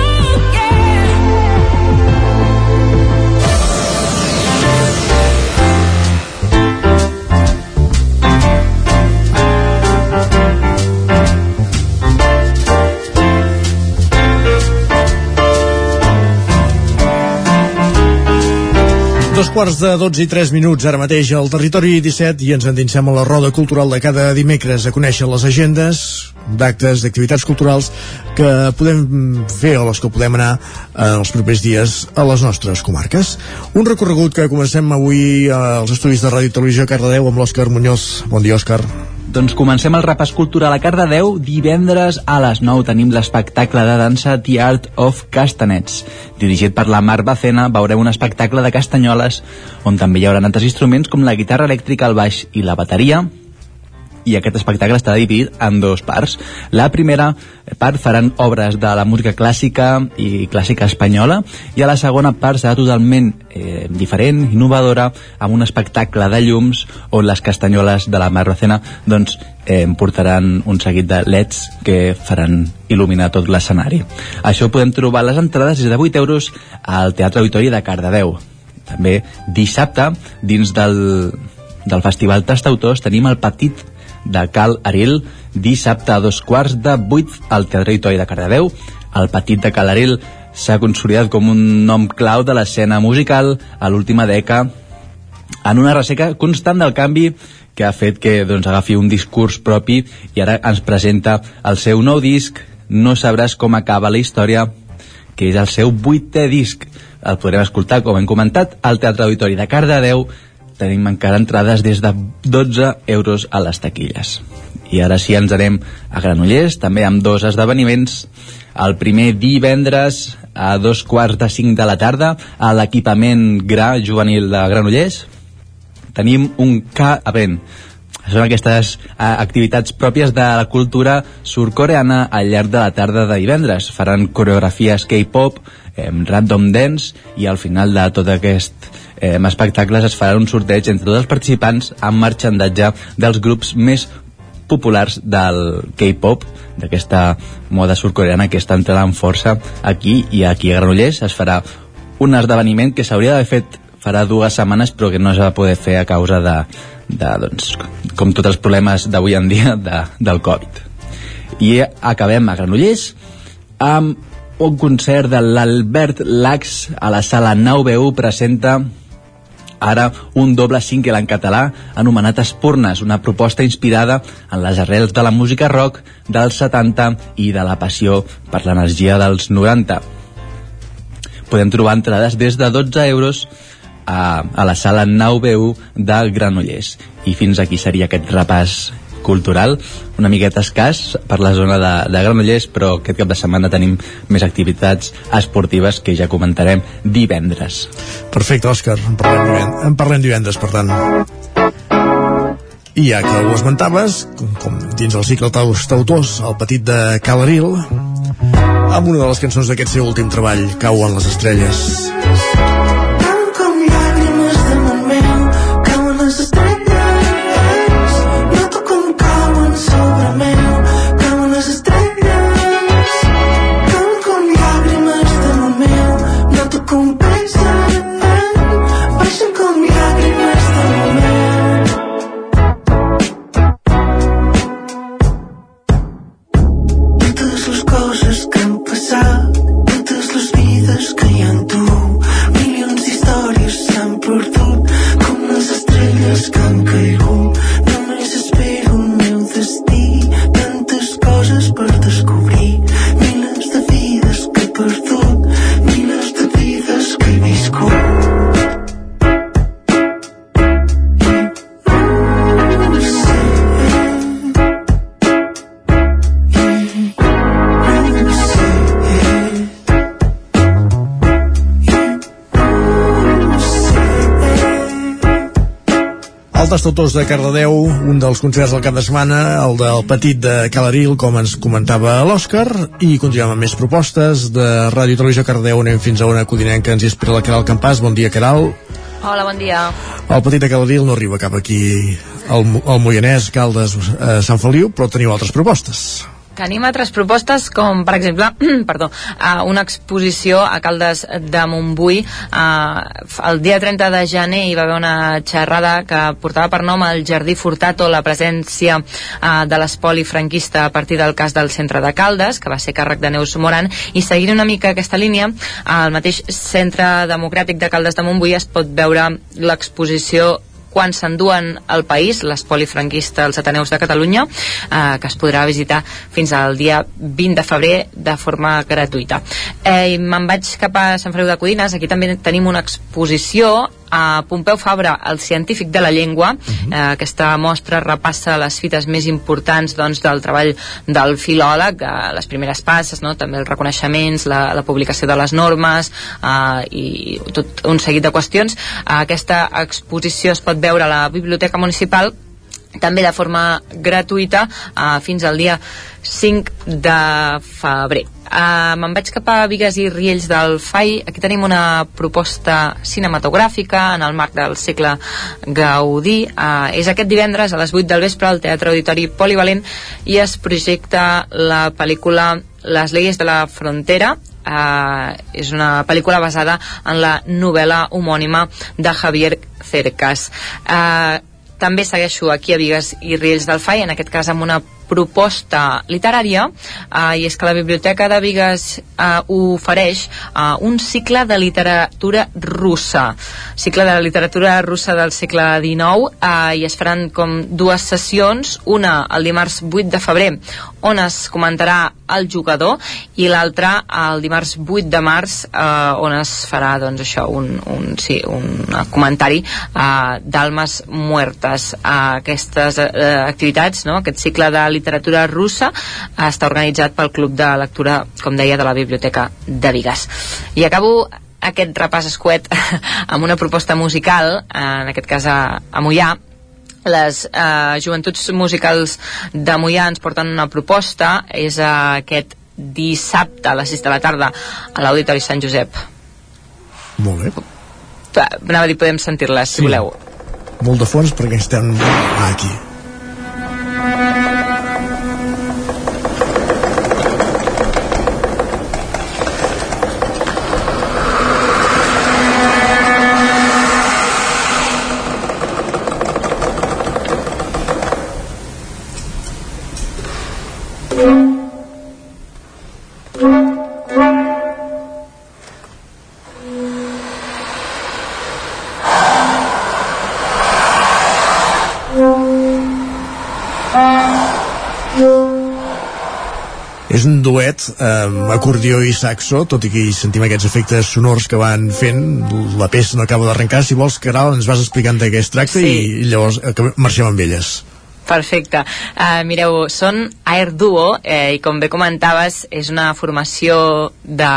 Dos quarts de 12 i 3 minuts ara mateix al territori 17 i ens endinsem a la roda cultural de cada dimecres a conèixer les agendes d'actes, d'activitats culturals que podem fer o les que podem anar en els propers dies a les nostres comarques. Un recorregut que comencem avui als estudis de Ràdio i Televisió Cardedeu amb l'Òscar Muñoz. Bon dia, Òscar. Doncs comencem el repàs cultural a Cardedeu. Divendres a les 9 tenim l'espectacle de dansa The Art of Castanets. Dirigit per la Mar Bacena, veurem un espectacle de castanyoles on també hi haurà altres instruments com la guitarra elèctrica, el baix i la bateria, i aquest espectacle està dividit en dos parts. La primera part faran obres de la música clàssica i clàssica espanyola i a la segona part serà totalment eh, diferent, innovadora, amb un espectacle de llums on les castanyoles de la Marracena doncs, eh, portaran un seguit de leds que faran il·luminar tot l'escenari. Això podem trobar les entrades des de 8 euros al Teatre Auditori de Cardedeu. També dissabte, dins del, del Festival Tastautors, tenim el petit de Cal Aril dissabte a dos quarts de vuit al Teatre Auditori de Cardedeu. El Petit de Cal Aril s'ha consolidat com un nom clau de l'escena musical a l'última dècada en una resseca constant del canvi que ha fet que doncs, agafi un discurs propi i ara ens presenta el seu nou disc No sabràs com acaba la història que és el seu vuitè disc el podrem escoltar, com hem comentat, al Teatre Auditori de Cardedeu tenim encara entrades des de 12 euros a les taquilles. I ara sí ens anem a Granollers, també amb dos esdeveniments. El primer divendres a dos quarts de cinc de la tarda a l'equipament Gra juvenil de Granollers tenim un K-event són aquestes eh, activitats pròpies de la cultura surcoreana al llarg de la tarda de divendres. Faran coreografies K-pop, eh, random dance i al final de tot aquest eh, espectacles es farà un sorteig entre tots els participants amb marxandatge dels grups més populars del K-pop, d'aquesta moda surcoreana que està entrant força aquí i aquí a Granollers es farà un esdeveniment que s'hauria d'haver fet farà dues setmanes però que no es va poder fer a causa de, de doncs, com tots els problemes d'avui en dia de, del Covid i acabem a Granollers amb un concert de l'Albert Lax a la sala 9BU presenta ara un doble single en català anomenat Espurnes, una proposta inspirada en les arrels de la música rock dels 70 i de la passió per l'energia dels 90. Podem trobar entrades des de 12 euros a, a la sala 9BU de Granollers. I fins aquí seria aquest repàs cultural, una miqueta escàs per la zona de, de Granollers, però aquest cap de setmana tenim més activitats esportives que ja comentarem divendres. Perfecte, Òscar, en parlem divendres, en parlem divendres per tant. I ja que ho esmentaves, com, com dins el cicle d'autors, el petit de Calaril, amb una de les cançons d'aquest seu últim treball, Cauen les estrelles. El Tastautors de Cardedeu, un dels concerts del cap de setmana, el del petit de Calaril, com ens comentava l'Òscar, i continuem amb més propostes de Ràdio i Televisió Cardedeu. Anem fins a una codinenca, ens hi espera la Caral Campàs. Bon dia, Caral. Hola, bon dia. El petit de Calaril no arriba cap aquí al, al Moianès, Caldes, eh, Sant Feliu, però teniu altres propostes. Tenim altres propostes com, per exemple, perdó, una exposició a Caldes de Montbui. El dia 30 de gener hi va haver una xerrada que portava per nom el Jardí Furtato, la presència de l'espoli franquista a partir del cas del centre de Caldes, que va ser càrrec de Neus Moran, i seguint una mica aquesta línia, al mateix Centre Democràtic de Caldes de Montbui es pot veure l'exposició quan s'enduen al país l'espoli franquista als Ateneus de Catalunya eh, que es podrà visitar fins al dia 20 de febrer de forma gratuïta. Eh, me'n vaig cap a Sant Feliu de Codines. Aquí també tenim una exposició a Pompeu Fabra, el científic de la llengua. Uh -huh. eh, aquesta mostra repassa les fites més importants doncs, del treball del filòleg, eh, les primeres passes, no? també els reconeixements, la, la publicació de les normes eh, i tot un seguit de qüestions. Eh, aquesta exposició es pot veure a la Biblioteca Municipal també de forma gratuïta eh, fins al dia 5 de febrer. Uh, me'n vaig cap a Vigues i Riells del FAI. Aquí tenim una proposta cinematogràfica en el marc del segle Gaudí. Uh, és aquest divendres a les 8 del vespre al Teatre Auditori Polivalent i es projecta la pel·lícula Les leyes de la frontera. Uh, és una pel·lícula basada en la novel·la homònima de Javier Cercas. Uh, també segueixo aquí a Vigues i Riells del FAI, en aquest cas amb una proposta literària eh, i és que la Biblioteca de Vigues eh, ofereix eh, un cicle de literatura russa cicle de literatura russa del segle XIX eh, i es faran com dues sessions una el dimarts 8 de febrer on es comentarà el jugador i l'altra el dimarts 8 de març eh, on es farà doncs això un, un, sí, un comentari eh, d'almes muertes eh, aquestes eh, activitats no? aquest cicle de literatura russa eh, està organitzat pel Club de Lectura com deia de la Biblioteca de Vigas i acabo aquest repàs escuet amb una proposta musical en aquest cas a, a Mollà les eh, joventuts musicals de Mollà ens porten una proposta és eh, aquest dissabte a les 6 de la tarda a l'Auditori Sant Josep Molt bé. anava a dir podem sentir-les si Sí. voleu Molt de fons perquè estem aquí. Amb acordió i saxo, tot i que hi sentim aquests efectes sonors que van fent, la peça no acaba d'arrencar, si vols, Caral, ens vas explicant de què es tracta sí. i llavors eh, marxem amb elles. Perfecte. Uh, mireu, són Air Duo eh, i com bé comentaves és una formació de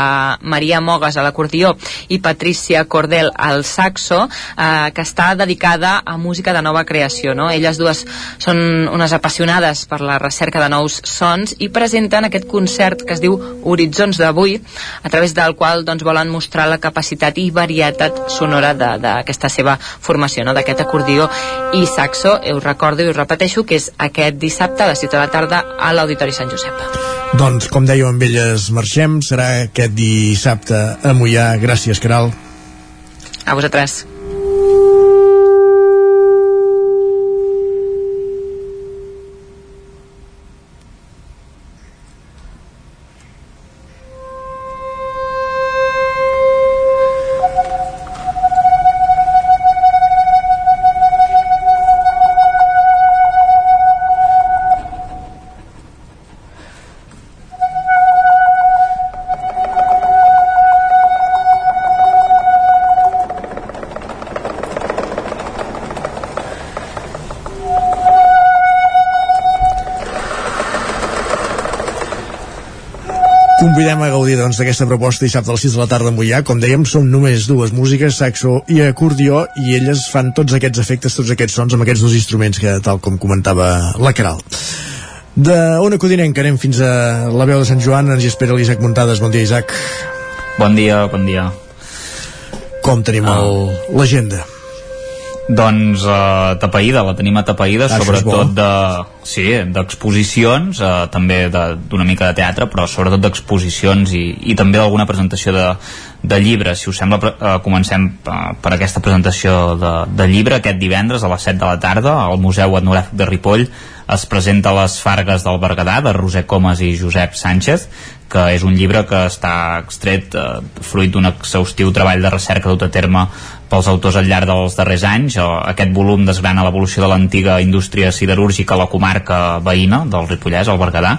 Maria Mogas a l'acordió i Patricia Cordel al saxo eh, que està dedicada a música de nova creació. No? Elles dues són unes apassionades per la recerca de nous sons i presenten aquest concert que es diu Horitzons d'avui a través del qual doncs, volen mostrar la capacitat i varietat sonora d'aquesta seva formació, no? d'aquest acordió i saxo. Us recordo i us repeteixo que és aquest dissabte a les 7 de la tarda a l'Auditori Sant Josep. Doncs, com dèieu, amb elles marxem. Serà aquest dissabte a Mollà. Gràcies, Caral. A vosaltres. Convidem a gaudir doncs, d'aquesta proposta dissabte a les 6 de la tarda a Mollà. Com dèiem, són només dues músiques, saxo i acordió, i elles fan tots aquests efectes, tots aquests sons amb aquests dos instruments que, tal com comentava la Caral. De una codinenca anem fins a la veu de Sant Joan, ens hi espera l'Isaac Muntades. Bon dia, Isaac. Bon dia, bon dia. Com tenim Ah. l'agenda? Doncs uh, tapaïda, la tenim atapeïda, Això és sobretot de, sí, d'exposicions, uh, també de- d'una mica de teatre, però sobretot d'exposicions i, i també d'alguna presentació de, de llibres. Si us sembla, uh, comencem uh, per aquesta presentació de, de llibre aquest divendres a les 7 de la tarda al Museu Etnogràfic de Ripoll es presenta Les Fargues del Berguedà de Roser Comas i Josep Sánchez que és un llibre que està extret eh, fruit d'un exhaustiu treball de recerca dut a terme pels autors al llarg dels darrers anys. Aquest volum desgrana l'evolució de l'antiga indústria siderúrgica a la comarca veïna del Ripollès, el Berguedà,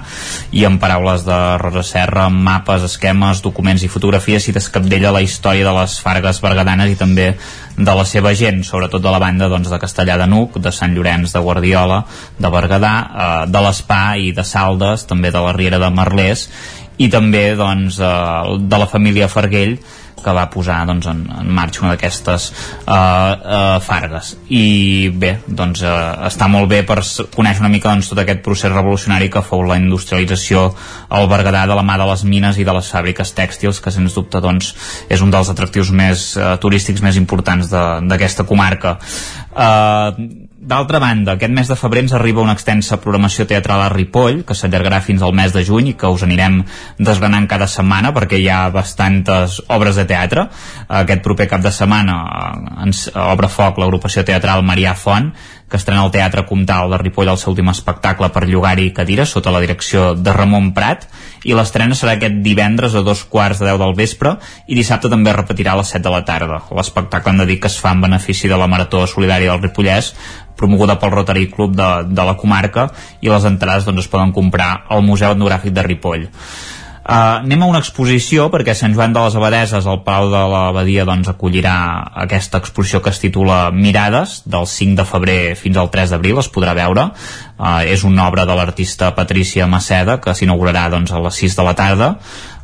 i en paraules de Rosa Serra, mapes, esquemes, documents i fotografies s'hi descapdella la història de les fargues berguedanes i també de la seva gent, sobretot de la banda doncs, de Castellà de Nuc, de Sant Llorenç de Guardiola, de Berguedà, eh, de l'Espà i de Saldes, també de la Riera de Merlès, i també doncs, eh, de la família Farguell, que va posar doncs, en, en marxa una d'aquestes uh, uh, fargues. I bé, doncs uh, està molt bé per conèixer una mica doncs, tot aquest procés revolucionari que fou la industrialització al Berguedà de la mà de les mines i de les fàbriques tèxtils que sens dubte doncs, és un dels atractius més uh, turístics més importants d'aquesta comarca. Uh, D'altra banda, aquest mes de febrer ens arriba una extensa programació teatral a Ripoll, que s'allargarà fins al mes de juny i que us anirem desgranant cada setmana perquè hi ha bastantes obres de teatre. Aquest proper cap de setmana eh, ens obre foc l'agrupació teatral Marià Font, que estrena al Teatre Comtal de Ripoll el seu últim espectacle per llogar-hi cadires sota la direcció de Ramon Prat i l'estrena serà aquest divendres a dos quarts de deu del vespre i dissabte també es repetirà a les 7 de la tarda. L'espectacle hem de dir que es fa en benefici de la Marató Solidària del Ripollès promoguda pel Rotary Club de, de la comarca i les entrades doncs, es poden comprar al Museu Etnogràfic de Ripoll. Uh, anem a una exposició perquè Sant Joan de les Abadeses al Palau de l'Abadia doncs, acollirà aquesta exposició que es titula Mirades del 5 de febrer fins al 3 d'abril es podrà veure. Uh, és una obra de l'artista Patricia Maceda que s'inaugurarà doncs, a les 6 de la tarda.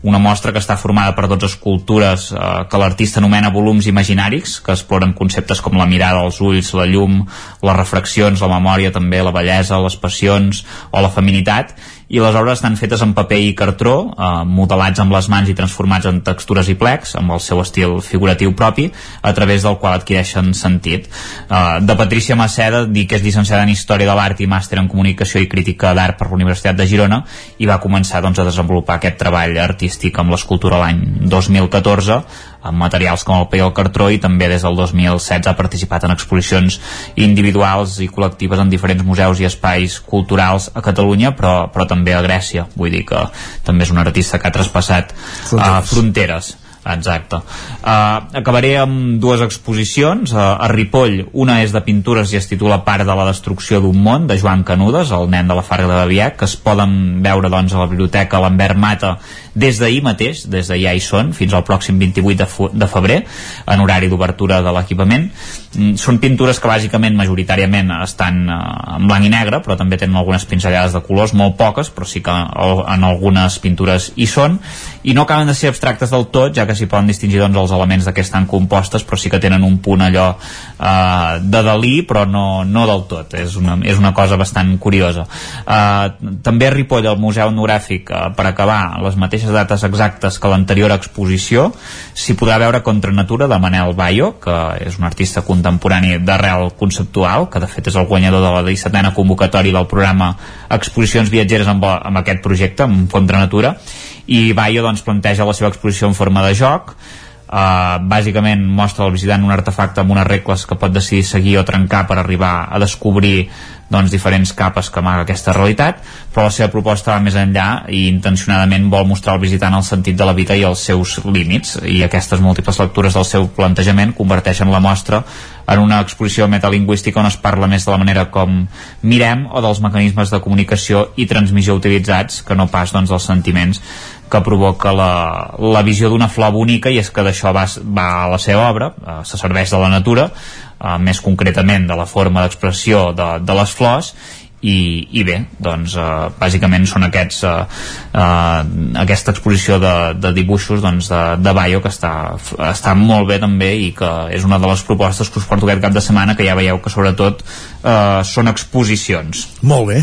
Una mostra que està formada per 12 escultures eh, que l'artista anomena volums imaginaris, que exploren conceptes com la mirada, els ulls, la llum, les refraccions, la memòria també, la bellesa, les passions o la feminitat, i les obres estan fetes en paper i cartró, eh, modelats amb les mans i transformats en textures i plecs, amb el seu estil figuratiu propi, a través del qual adquireixen sentit. Eh, de Patricia Maceda, dir que és llicenciada en Història de l'Art i màster en Comunicació i Crítica d'Art per la Universitat de Girona, i va començar doncs, a desenvolupar aquest treball artístic amb l'escultura l'any 2014 amb materials com el paper el cartró i també des del 2016 ha participat en exposicions individuals i col·lectives en diferents museus i espais culturals a Catalunya però, però també a Grècia vull dir que també és un artista que ha traspassat fronteres, uh, fronteres. Exacte. Uh, acabaré amb dues exposicions. Uh, a Ripoll, una és de pintures i es titula Part de la destrucció d'un món, de Joan Canudes, el nen de la Farga de Baviac, que es poden veure doncs, a la biblioteca Lambert Mata des d'ahir mateix, des de ja hi són, fins al pròxim 28 de, de febrer, en horari d'obertura de l'equipament. Mm, són pintures que bàsicament, majoritàriament, estan uh, en blanc i negre, però també tenen algunes pinzellades de colors, molt poques, però sí que en algunes pintures hi són, i no acaben de ser abstractes del tot, ja que s'hi poden distingir doncs, els elements de què estan compostes, però sí que tenen un punt allò eh, de Dalí, però no, no del tot. És una, és una cosa bastant curiosa. Eh, també a Ripoll, al Museu Etnogràfic, eh, per acabar, les mateixes dates exactes que l'anterior exposició, s'hi podrà veure Contra Natura de Manel Bayo, que és un artista contemporani d'arrel conceptual, que de fet és el guanyador de la 17a convocatòria del programa Exposicions Viatgeres amb, amb aquest projecte, amb Contra Natura, i Bayo doncs, planteja la seva exposició en forma de joc. Uh, bàsicament mostra al visitant un artefacte amb unes regles que pot decidir seguir o trencar per arribar a descobrir doncs, diferents capes que amaga aquesta realitat, però la seva proposta va més enllà i intencionadament vol mostrar al visitant el sentit de la vida i els seus límits, i aquestes múltiples lectures del seu plantejament converteixen la mostra en una exposició metalingüística on es parla més de la manera com mirem o dels mecanismes de comunicació i transmissió utilitzats que no pas doncs, dels sentiments que provoca la, la visió d'una flor bonica i és que d'això va, va a la seva obra, eh, se serveix de la natura, eh, més concretament de la forma d'expressió de, de les flors i, i bé, doncs eh, bàsicament són aquests eh, eh, aquesta exposició de, de dibuixos doncs, de, de Bayo que està, està molt bé també i que és una de les propostes que us porto aquest cap de setmana que ja veieu que sobretot eh, són exposicions. Molt bé,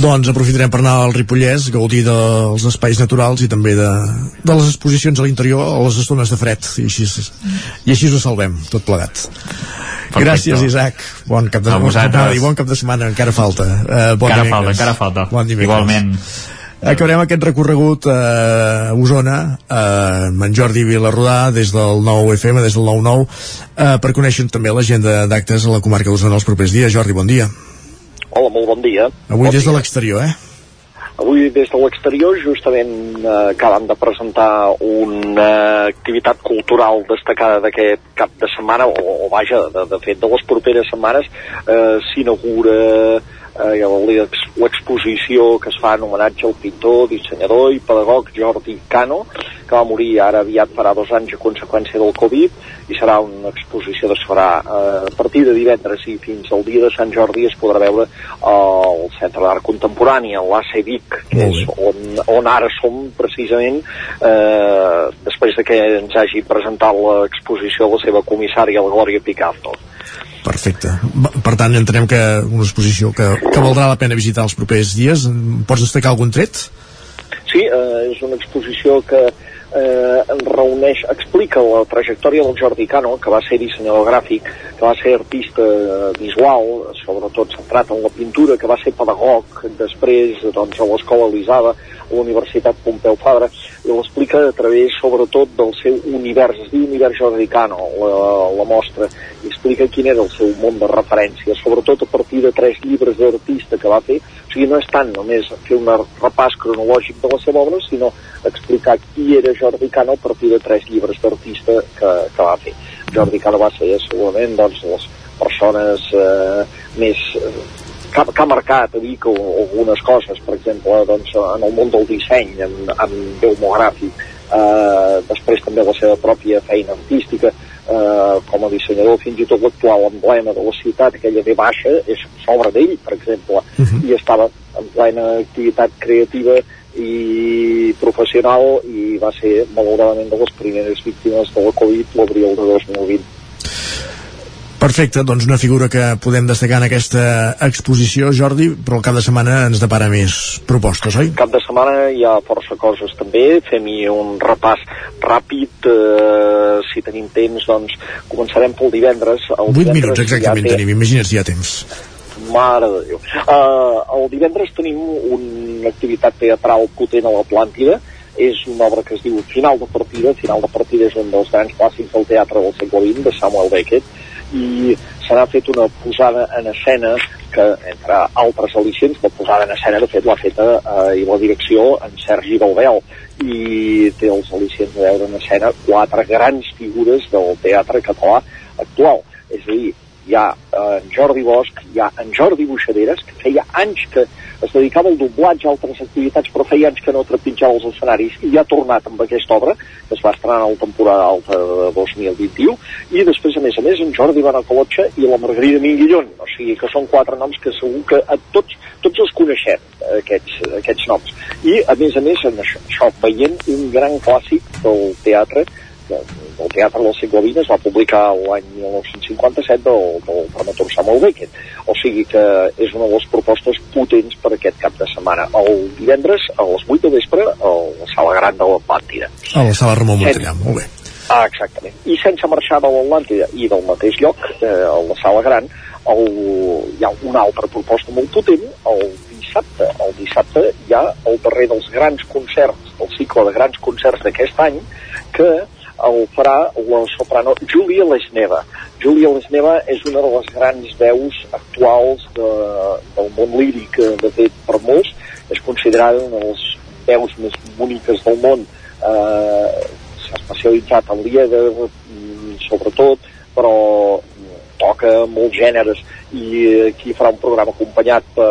doncs aprofitarem per anar al Ripollès, gaudir dels espais naturals i també de, de les exposicions a l'interior a les estones de fred. I així, i així ho salvem, tot plegat Perfecte. Gràcies, Isaac. Bon cap de, setmana. I bon cap de setmana, encara falta. Uh, bon encara falta, encara falta. Bon Igualment. Acabarem aquest recorregut a Osona eh, amb en Jordi Vilarrodà des del 9 FM, des del 9-9 eh, per conèixer també l'agenda d'actes a la comarca d'Osona els propers dies. Jordi, bon dia. Hola, molt bon dia. Avui bon des dia. de l'exterior, eh? Avui des de l'exterior justament eh, acaben de presentar una activitat cultural destacada d'aquest cap de setmana, o, o vaja, de, de fet de les properes setmanes, eh, s'inaugura eh, l'exposició que es fa en homenatge al pintor, dissenyador i pedagog Jordi Cano, que va morir ara aviat farà dos anys a conseqüència del Covid, i serà una exposició que es farà eh, a partir de divendres i fins al dia de Sant Jordi es podrà veure al Centre d'Art Contemporani, a l'AC Vic, que és on, on ara som precisament eh, després de que ens hagi presentat l'exposició la seva comissària, la Glòria Picazo. Perfecte. Per tant, entenem que una exposició que, que valdrà la pena visitar els propers dies. Pots destacar algun tret? Sí, eh, és una exposició que eh, reuneix, explica la trajectòria del Jordi Cano, que va ser dissenyador gràfic, que va ser artista visual, sobretot centrat en la pintura, que va ser pedagog, després doncs, a l'escola Elisada, Universitat Pompeu Fabra, i l'explica a través, sobretot, del seu univers, es diu univers Jordi Cano, la, la mostra, i explica quin era el seu món de referència, sobretot a partir de tres llibres d'artista que va fer, o sigui, no és tant només fer un repàs cronològic de la seva obra, sinó explicar qui era Jordi Cano a partir de tres llibres d'artista que, que va fer. Jordi Cano va ser segurament doncs, les persones eh, més eh, que, que ha marcat a Vic algunes coses, per exemple, doncs, en el món del disseny, en, en demogràfic, eh, després també la seva pròpia feina artística, eh, com a dissenyador, fins i tot l'actual emblema de la ciutat, aquella de baixa, és s'obra d'ell, per exemple, uh -huh. i estava en plena activitat creativa i professional i va ser malauradament de les primeres víctimes de la Covid l'abril de 2020. Perfecte, doncs una figura que podem destacar en aquesta exposició, Jordi, però el cap de setmana ens depara més propostes, oi? Cap de setmana hi ha força coses també, fem-hi un repàs ràpid, eh, si tenim temps, doncs començarem pel divendres. El 8 divendres minuts exactament ja tenim, imagina't si hi ha temps. Mare de Déu. Uh, el divendres tenim una activitat teatral potent a l'Atlàntida, és una obra que es diu Final de partida. Final de partida és un dels grans clàssics del teatre del segle XX, de Samuel Beckett, i se n'ha fet una posada en escena que entre altres al·licents la posada en escena de fet l'ha feta eh, i la direcció en Sergi Balbel i té els al·licients de veure en escena quatre grans figures del teatre català actual. És a dir, hi ha eh, en Jordi Bosch, hi ha en Jordi Buixaderes, que feia anys que es dedicava al doblatge, a altres activitats, però feia anys que no trepitjava els escenaris, i ha tornat amb aquesta obra, que es va estrenar a la temporada alta de 2021, i després, a més a més, en Jordi Banacolotxa i la Margarida Minguillón, o sigui que són quatre noms que segur que a tots, tots els coneixem, aquests, aquests noms. I, a més a més, en això, això veient un gran clàssic del teatre, del Teatre del segle XX es va publicar l'any 1957 del, del dramaturg Samuel Beckett. O sigui que és una de les propostes potents per aquest cap de setmana. El divendres a les 8 de vespre a la sala gran de l'Atlàntida. A la sala Ramon Montellà, molt bé. Ah, exactament. I sense marxar de l'Atlàntida i del mateix lloc, eh, a la sala gran, el, hi ha una altra proposta molt potent, el dissabte. El dissabte hi ha el darrer dels grans concerts, el cicle de grans concerts d'aquest any, que el farà la soprano Júlia Lesneva. Júlia Lesneva és una de les grans veus actuals de, del món líric, de fet, per molts, és considerada una de les veus més boniques del món. Eh, S'ha especialitzat en l'Ieda, sobretot, però toca molts gèneres i aquí farà un programa acompanyat per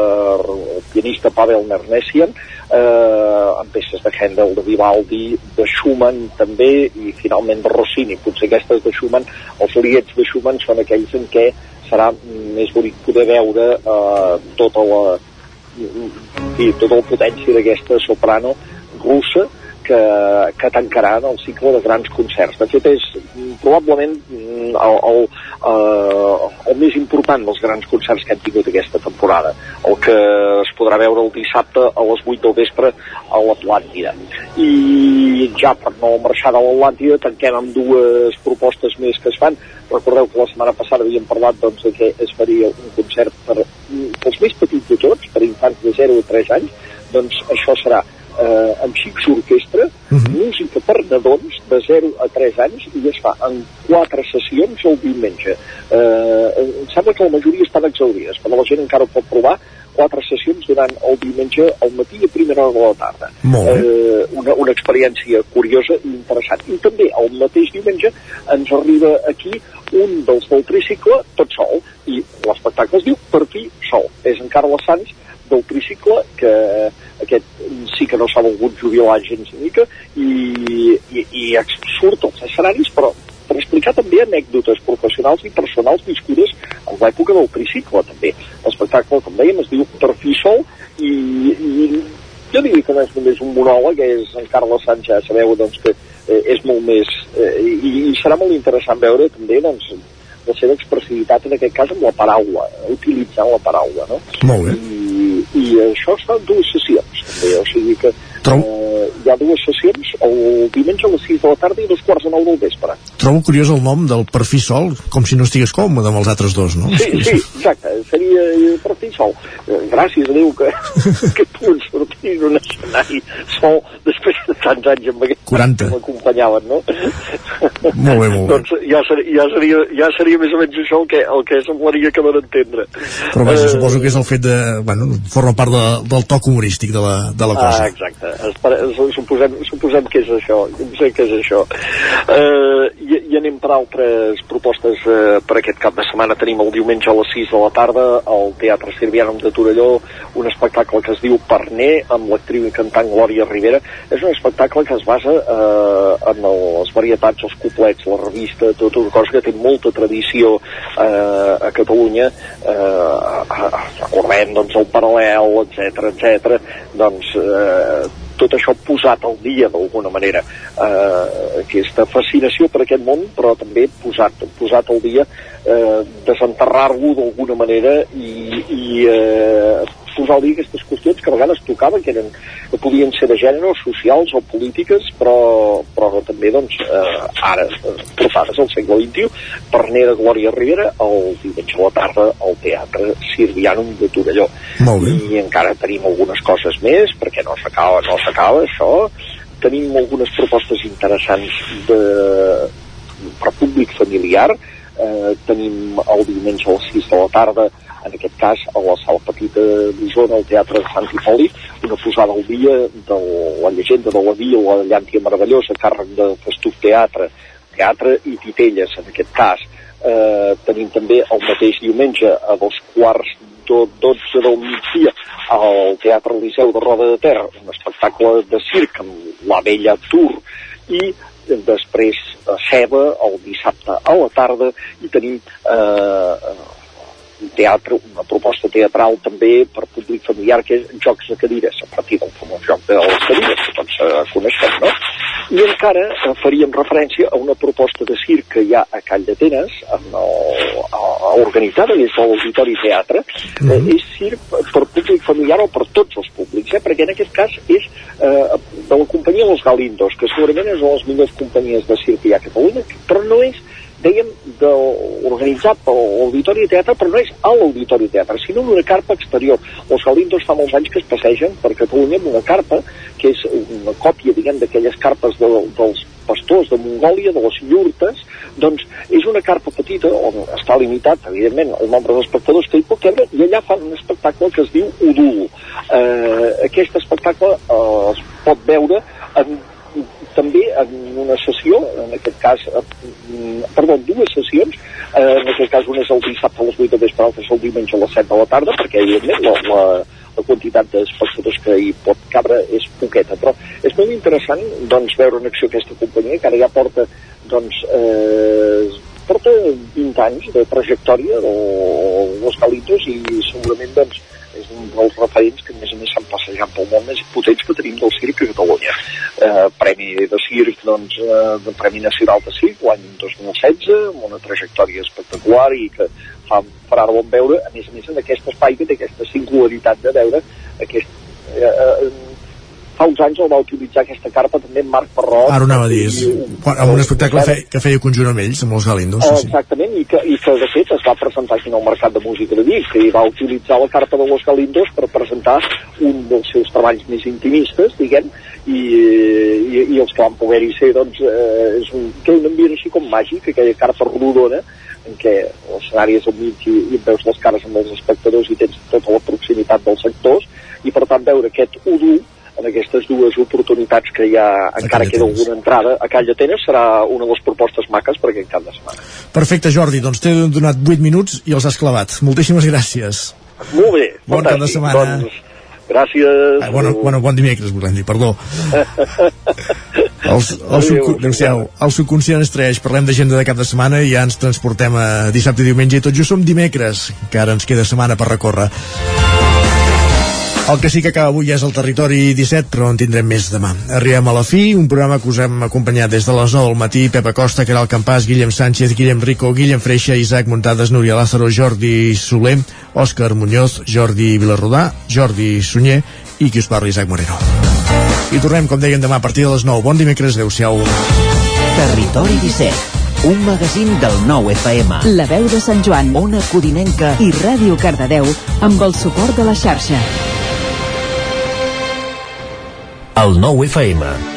el pianista Pavel Nernessian eh, amb peces de Handel, de Vivaldi de Schumann també i finalment de Rossini, potser aquestes de Schumann els liets de Schumann són aquells en què serà més bonic poder veure eh, tota la i tota la potència d'aquesta soprano russa que, que tancaran el cicle de grans concerts. De fet, és probablement mm, el, el, el, el més important dels grans concerts que hem tingut aquesta temporada, el que es podrà veure el dissabte a les 8 del vespre a l'Atlàntida. I ja per no marxar de l'Atlàntida tanquem amb dues propostes més que es fan. Recordeu que la setmana passada havíem parlat doncs, de que es faria un concert per, pels més petits de tots, per infants de 0 a 3 anys, doncs això serà eh, amb xics orquestra, uh -huh. música per nadons de 0 a 3 anys i es fa en quatre sessions el diumenge. Eh, em sembla que la majoria estan exaurides, però la gent encara ho pot provar quatre sessions durant el diumenge al matí i a primera hora de la tarda. Eh, una, una experiència curiosa i interessant. I també el mateix diumenge ens arriba aquí un dels del tricicle tot sol i l'espectacle es diu Per fi sol. És en Carles Sanz del tricicle que aquest sí que no s'ha volgut jubilar gens ni mica i, i, i surt als escenaris però per explicar també anècdotes professionals i personals viscudes en l'època del tricicle també. L'espectacle, com dèiem, es diu Per fi sol i, i jo diria que no és només un monòleg, és en Carles Sánchez, sabeu doncs, que eh, és molt més... Eh, i, I serà molt interessant veure també doncs, la seva expressivitat en aquest cas amb la paraula, utilitzant la paraula, no? Molt bé. I, i això es fa en dues sessions, també, o sigui que eh, hi ha dues sessions, el diumenge a les 6 de la tarda i a dos quarts de 9 del vespre. Trobo curiós el nom del per fi sol, com si no estigués còmode amb els altres dos, no? Sí, sí, exacte, seria eh, per fi sol. Eh, Gràcies a Déu que, que puguin sortir d'un escenari sol després de tants anys amb aquest 40. que m'acompanyaven, no? Molt bé, molt bé. doncs ja seria, ja, seria, ja seria més o menys això el que, el que semblaria que van entendre. Però vaja, Eh, suposo que és el fet de... Bueno, forma part de, del toc humorístic de la, de la cosa. Ah, exacte. Espera, suposem, suposem que és això. No sé què és això. Uh, i, I anem per altres propostes uh, per aquest cap de setmana. Tenim el diumenge a les 6 de la tarda al Teatre Sirvianum de Torelló un espectacle que es diu Parner amb l'actriu i cantant Glòria Rivera. És un espectacle que es basa uh, en les varietats, els coplets, la revista, tot una cosa que té molta tradició uh, a Catalunya. Uh, recordem doncs, el paral·lel, etc etc. doncs eh, tot això posat al dia d'alguna manera eh, aquesta fascinació per aquest món però també posat, posat al dia eh, desenterrar-lo d'alguna manera i, i eh, posar al dia aquestes qüestions que a vegades tocaven que, eren, que podien ser de gènere, socials o polítiques però, però també doncs eh, ara eh, portades al segle XXI per de Glòria Rivera el diumenge a la tarda al Teatre Sirvianum de Torelló. Molt bé. i encara tenim algunes coses més perquè no s'acaba, no s'acaba això. Tenim algunes propostes interessants de, per públic familiar. Eh, tenim el diumenge a les 6 de la tarda en aquest cas a la sala petita d'Osona, al Teatre de Sant Hipòlit, una posada al dia de la llegenda de la vila, la llàntia meravellosa, càrrec de Festuf Teatre, teatre i titelles, en aquest cas. Eh, tenim també el mateix diumenge a dos quarts do, 12 del migdia al Teatre Liceu de Roda de Ter, un espectacle de circ amb la vella Tour i després a Ceba el dissabte a la tarda i tenim eh, un teatre, una proposta teatral també per públic familiar que és jocs de cadires, a partir del famós joc de les cadires que tots eh, coneixem, no? I encara eh, faríem referència a una proposta de circ que hi ha a Call d'Atenes, organitzada des de l'Auditori Teatre, mm -hmm. eh, és circ per públic familiar o per tots els públics, eh? perquè en aquest cas és eh, de la companyia Los Galindos, que segurament és una de les millors companyies de circ que hi ha a Catalunya, però no és dèiem, de, organitzat l'Auditori de Teatre, però no és a l'Auditori de Teatre, sinó en una carpa exterior. Els Galindos fa molts anys que es passegen per Catalunya amb una carpa, que és una còpia, diguem, d'aquelles carpes de, dels pastors de Mongòlia, de les llurtes, doncs és una carpa petita on està limitat, evidentment, el nombre d'espectadors que hi pot veure, i allà fan un espectacle que es diu Udul. Eh, aquest espectacle eh, es pot veure en també en una sessió, en aquest cas, eh, perdó, en dues sessions, eh, en aquest cas una és el dissabte a les 8 de vespre, l'altra és el diumenge a les 7 de la tarda, perquè evidentment la, la, la quantitat d'espectadors que hi pot cabre és poqueta, però és molt interessant doncs, veure en acció aquesta companyia, que ara ja porta doncs, eh, porta 20 anys de trajectòria dels Galitos i segurament doncs, és un dels referents que a més a més s'han passejat pel món més potents que tenim del circ a Catalunya. Eh, premi de circ, doncs, eh, de Premi Nacional de Circ, l'any 2016, amb una trajectòria espectacular i que fa, farà bon veure, a més a més, en aquest espai que té aquesta singularitat de veure aquest, eh, eh, fa uns anys el va utilitzar aquesta carpa també en Marc Parrot. Ara anava a dir, quan, amb un espectacle fe, que feia conjunt amb ells, amb els Galindos. Sí, sí. Exactament, i que, i que de fet es va presentar aquí al Mercat de Música de Vic, hi va utilitzar la carpa de los Galindos per presentar un dels seus treballs més intimistes, diguem, i, i, i els que van poder-hi ser, doncs, eh, és un, té un ambient així com màgic, aquella carpa rodona, en què l'escenari és al mig i, i veus les cares amb els espectadors i tens tota la proximitat dels sectors, i per tant veure aquest udu en aquestes dues oportunitats que hi ha, encara queda alguna entrada, a Call d'Atenes serà una de les propostes maques per aquest cap de setmana. Perfecte, Jordi, doncs t'he donat 8 minuts i els has clavat. Moltíssimes gràcies. Molt bé, Bon cap de setmana. Doncs, gràcies. Ah, bueno, bueno, bon dimecres, volem dir, perdó. El, el, subco Adéu el subconscient es traeix, parlem d'agenda de cap de setmana i ja ens transportem a dissabte i diumenge i tot just som dimecres, que ara ens queda setmana per recórrer. El que sí que acaba avui és el territori 17, però en tindrem més demà. Arribem a la fi, un programa que us hem acompanyat des de les 9 del matí, Pepa Costa, Caral Campàs, Guillem Sánchez, Guillem Rico, Guillem Freixa, Isaac Muntades, Núria Lázaro, Jordi Soler, Òscar Muñoz, Jordi Vilarrodà, Jordi Sunyer i qui us parla, Isaac Moreno. I tornem, com dèiem, demà a partir de les 9. Bon dimecres, adeu-siau. Territori 17, un magazín del nou FM. La veu de Sant Joan, Ona Codinenca i Ràdio Cardedeu amb el suport de la xarxa. El nou FM.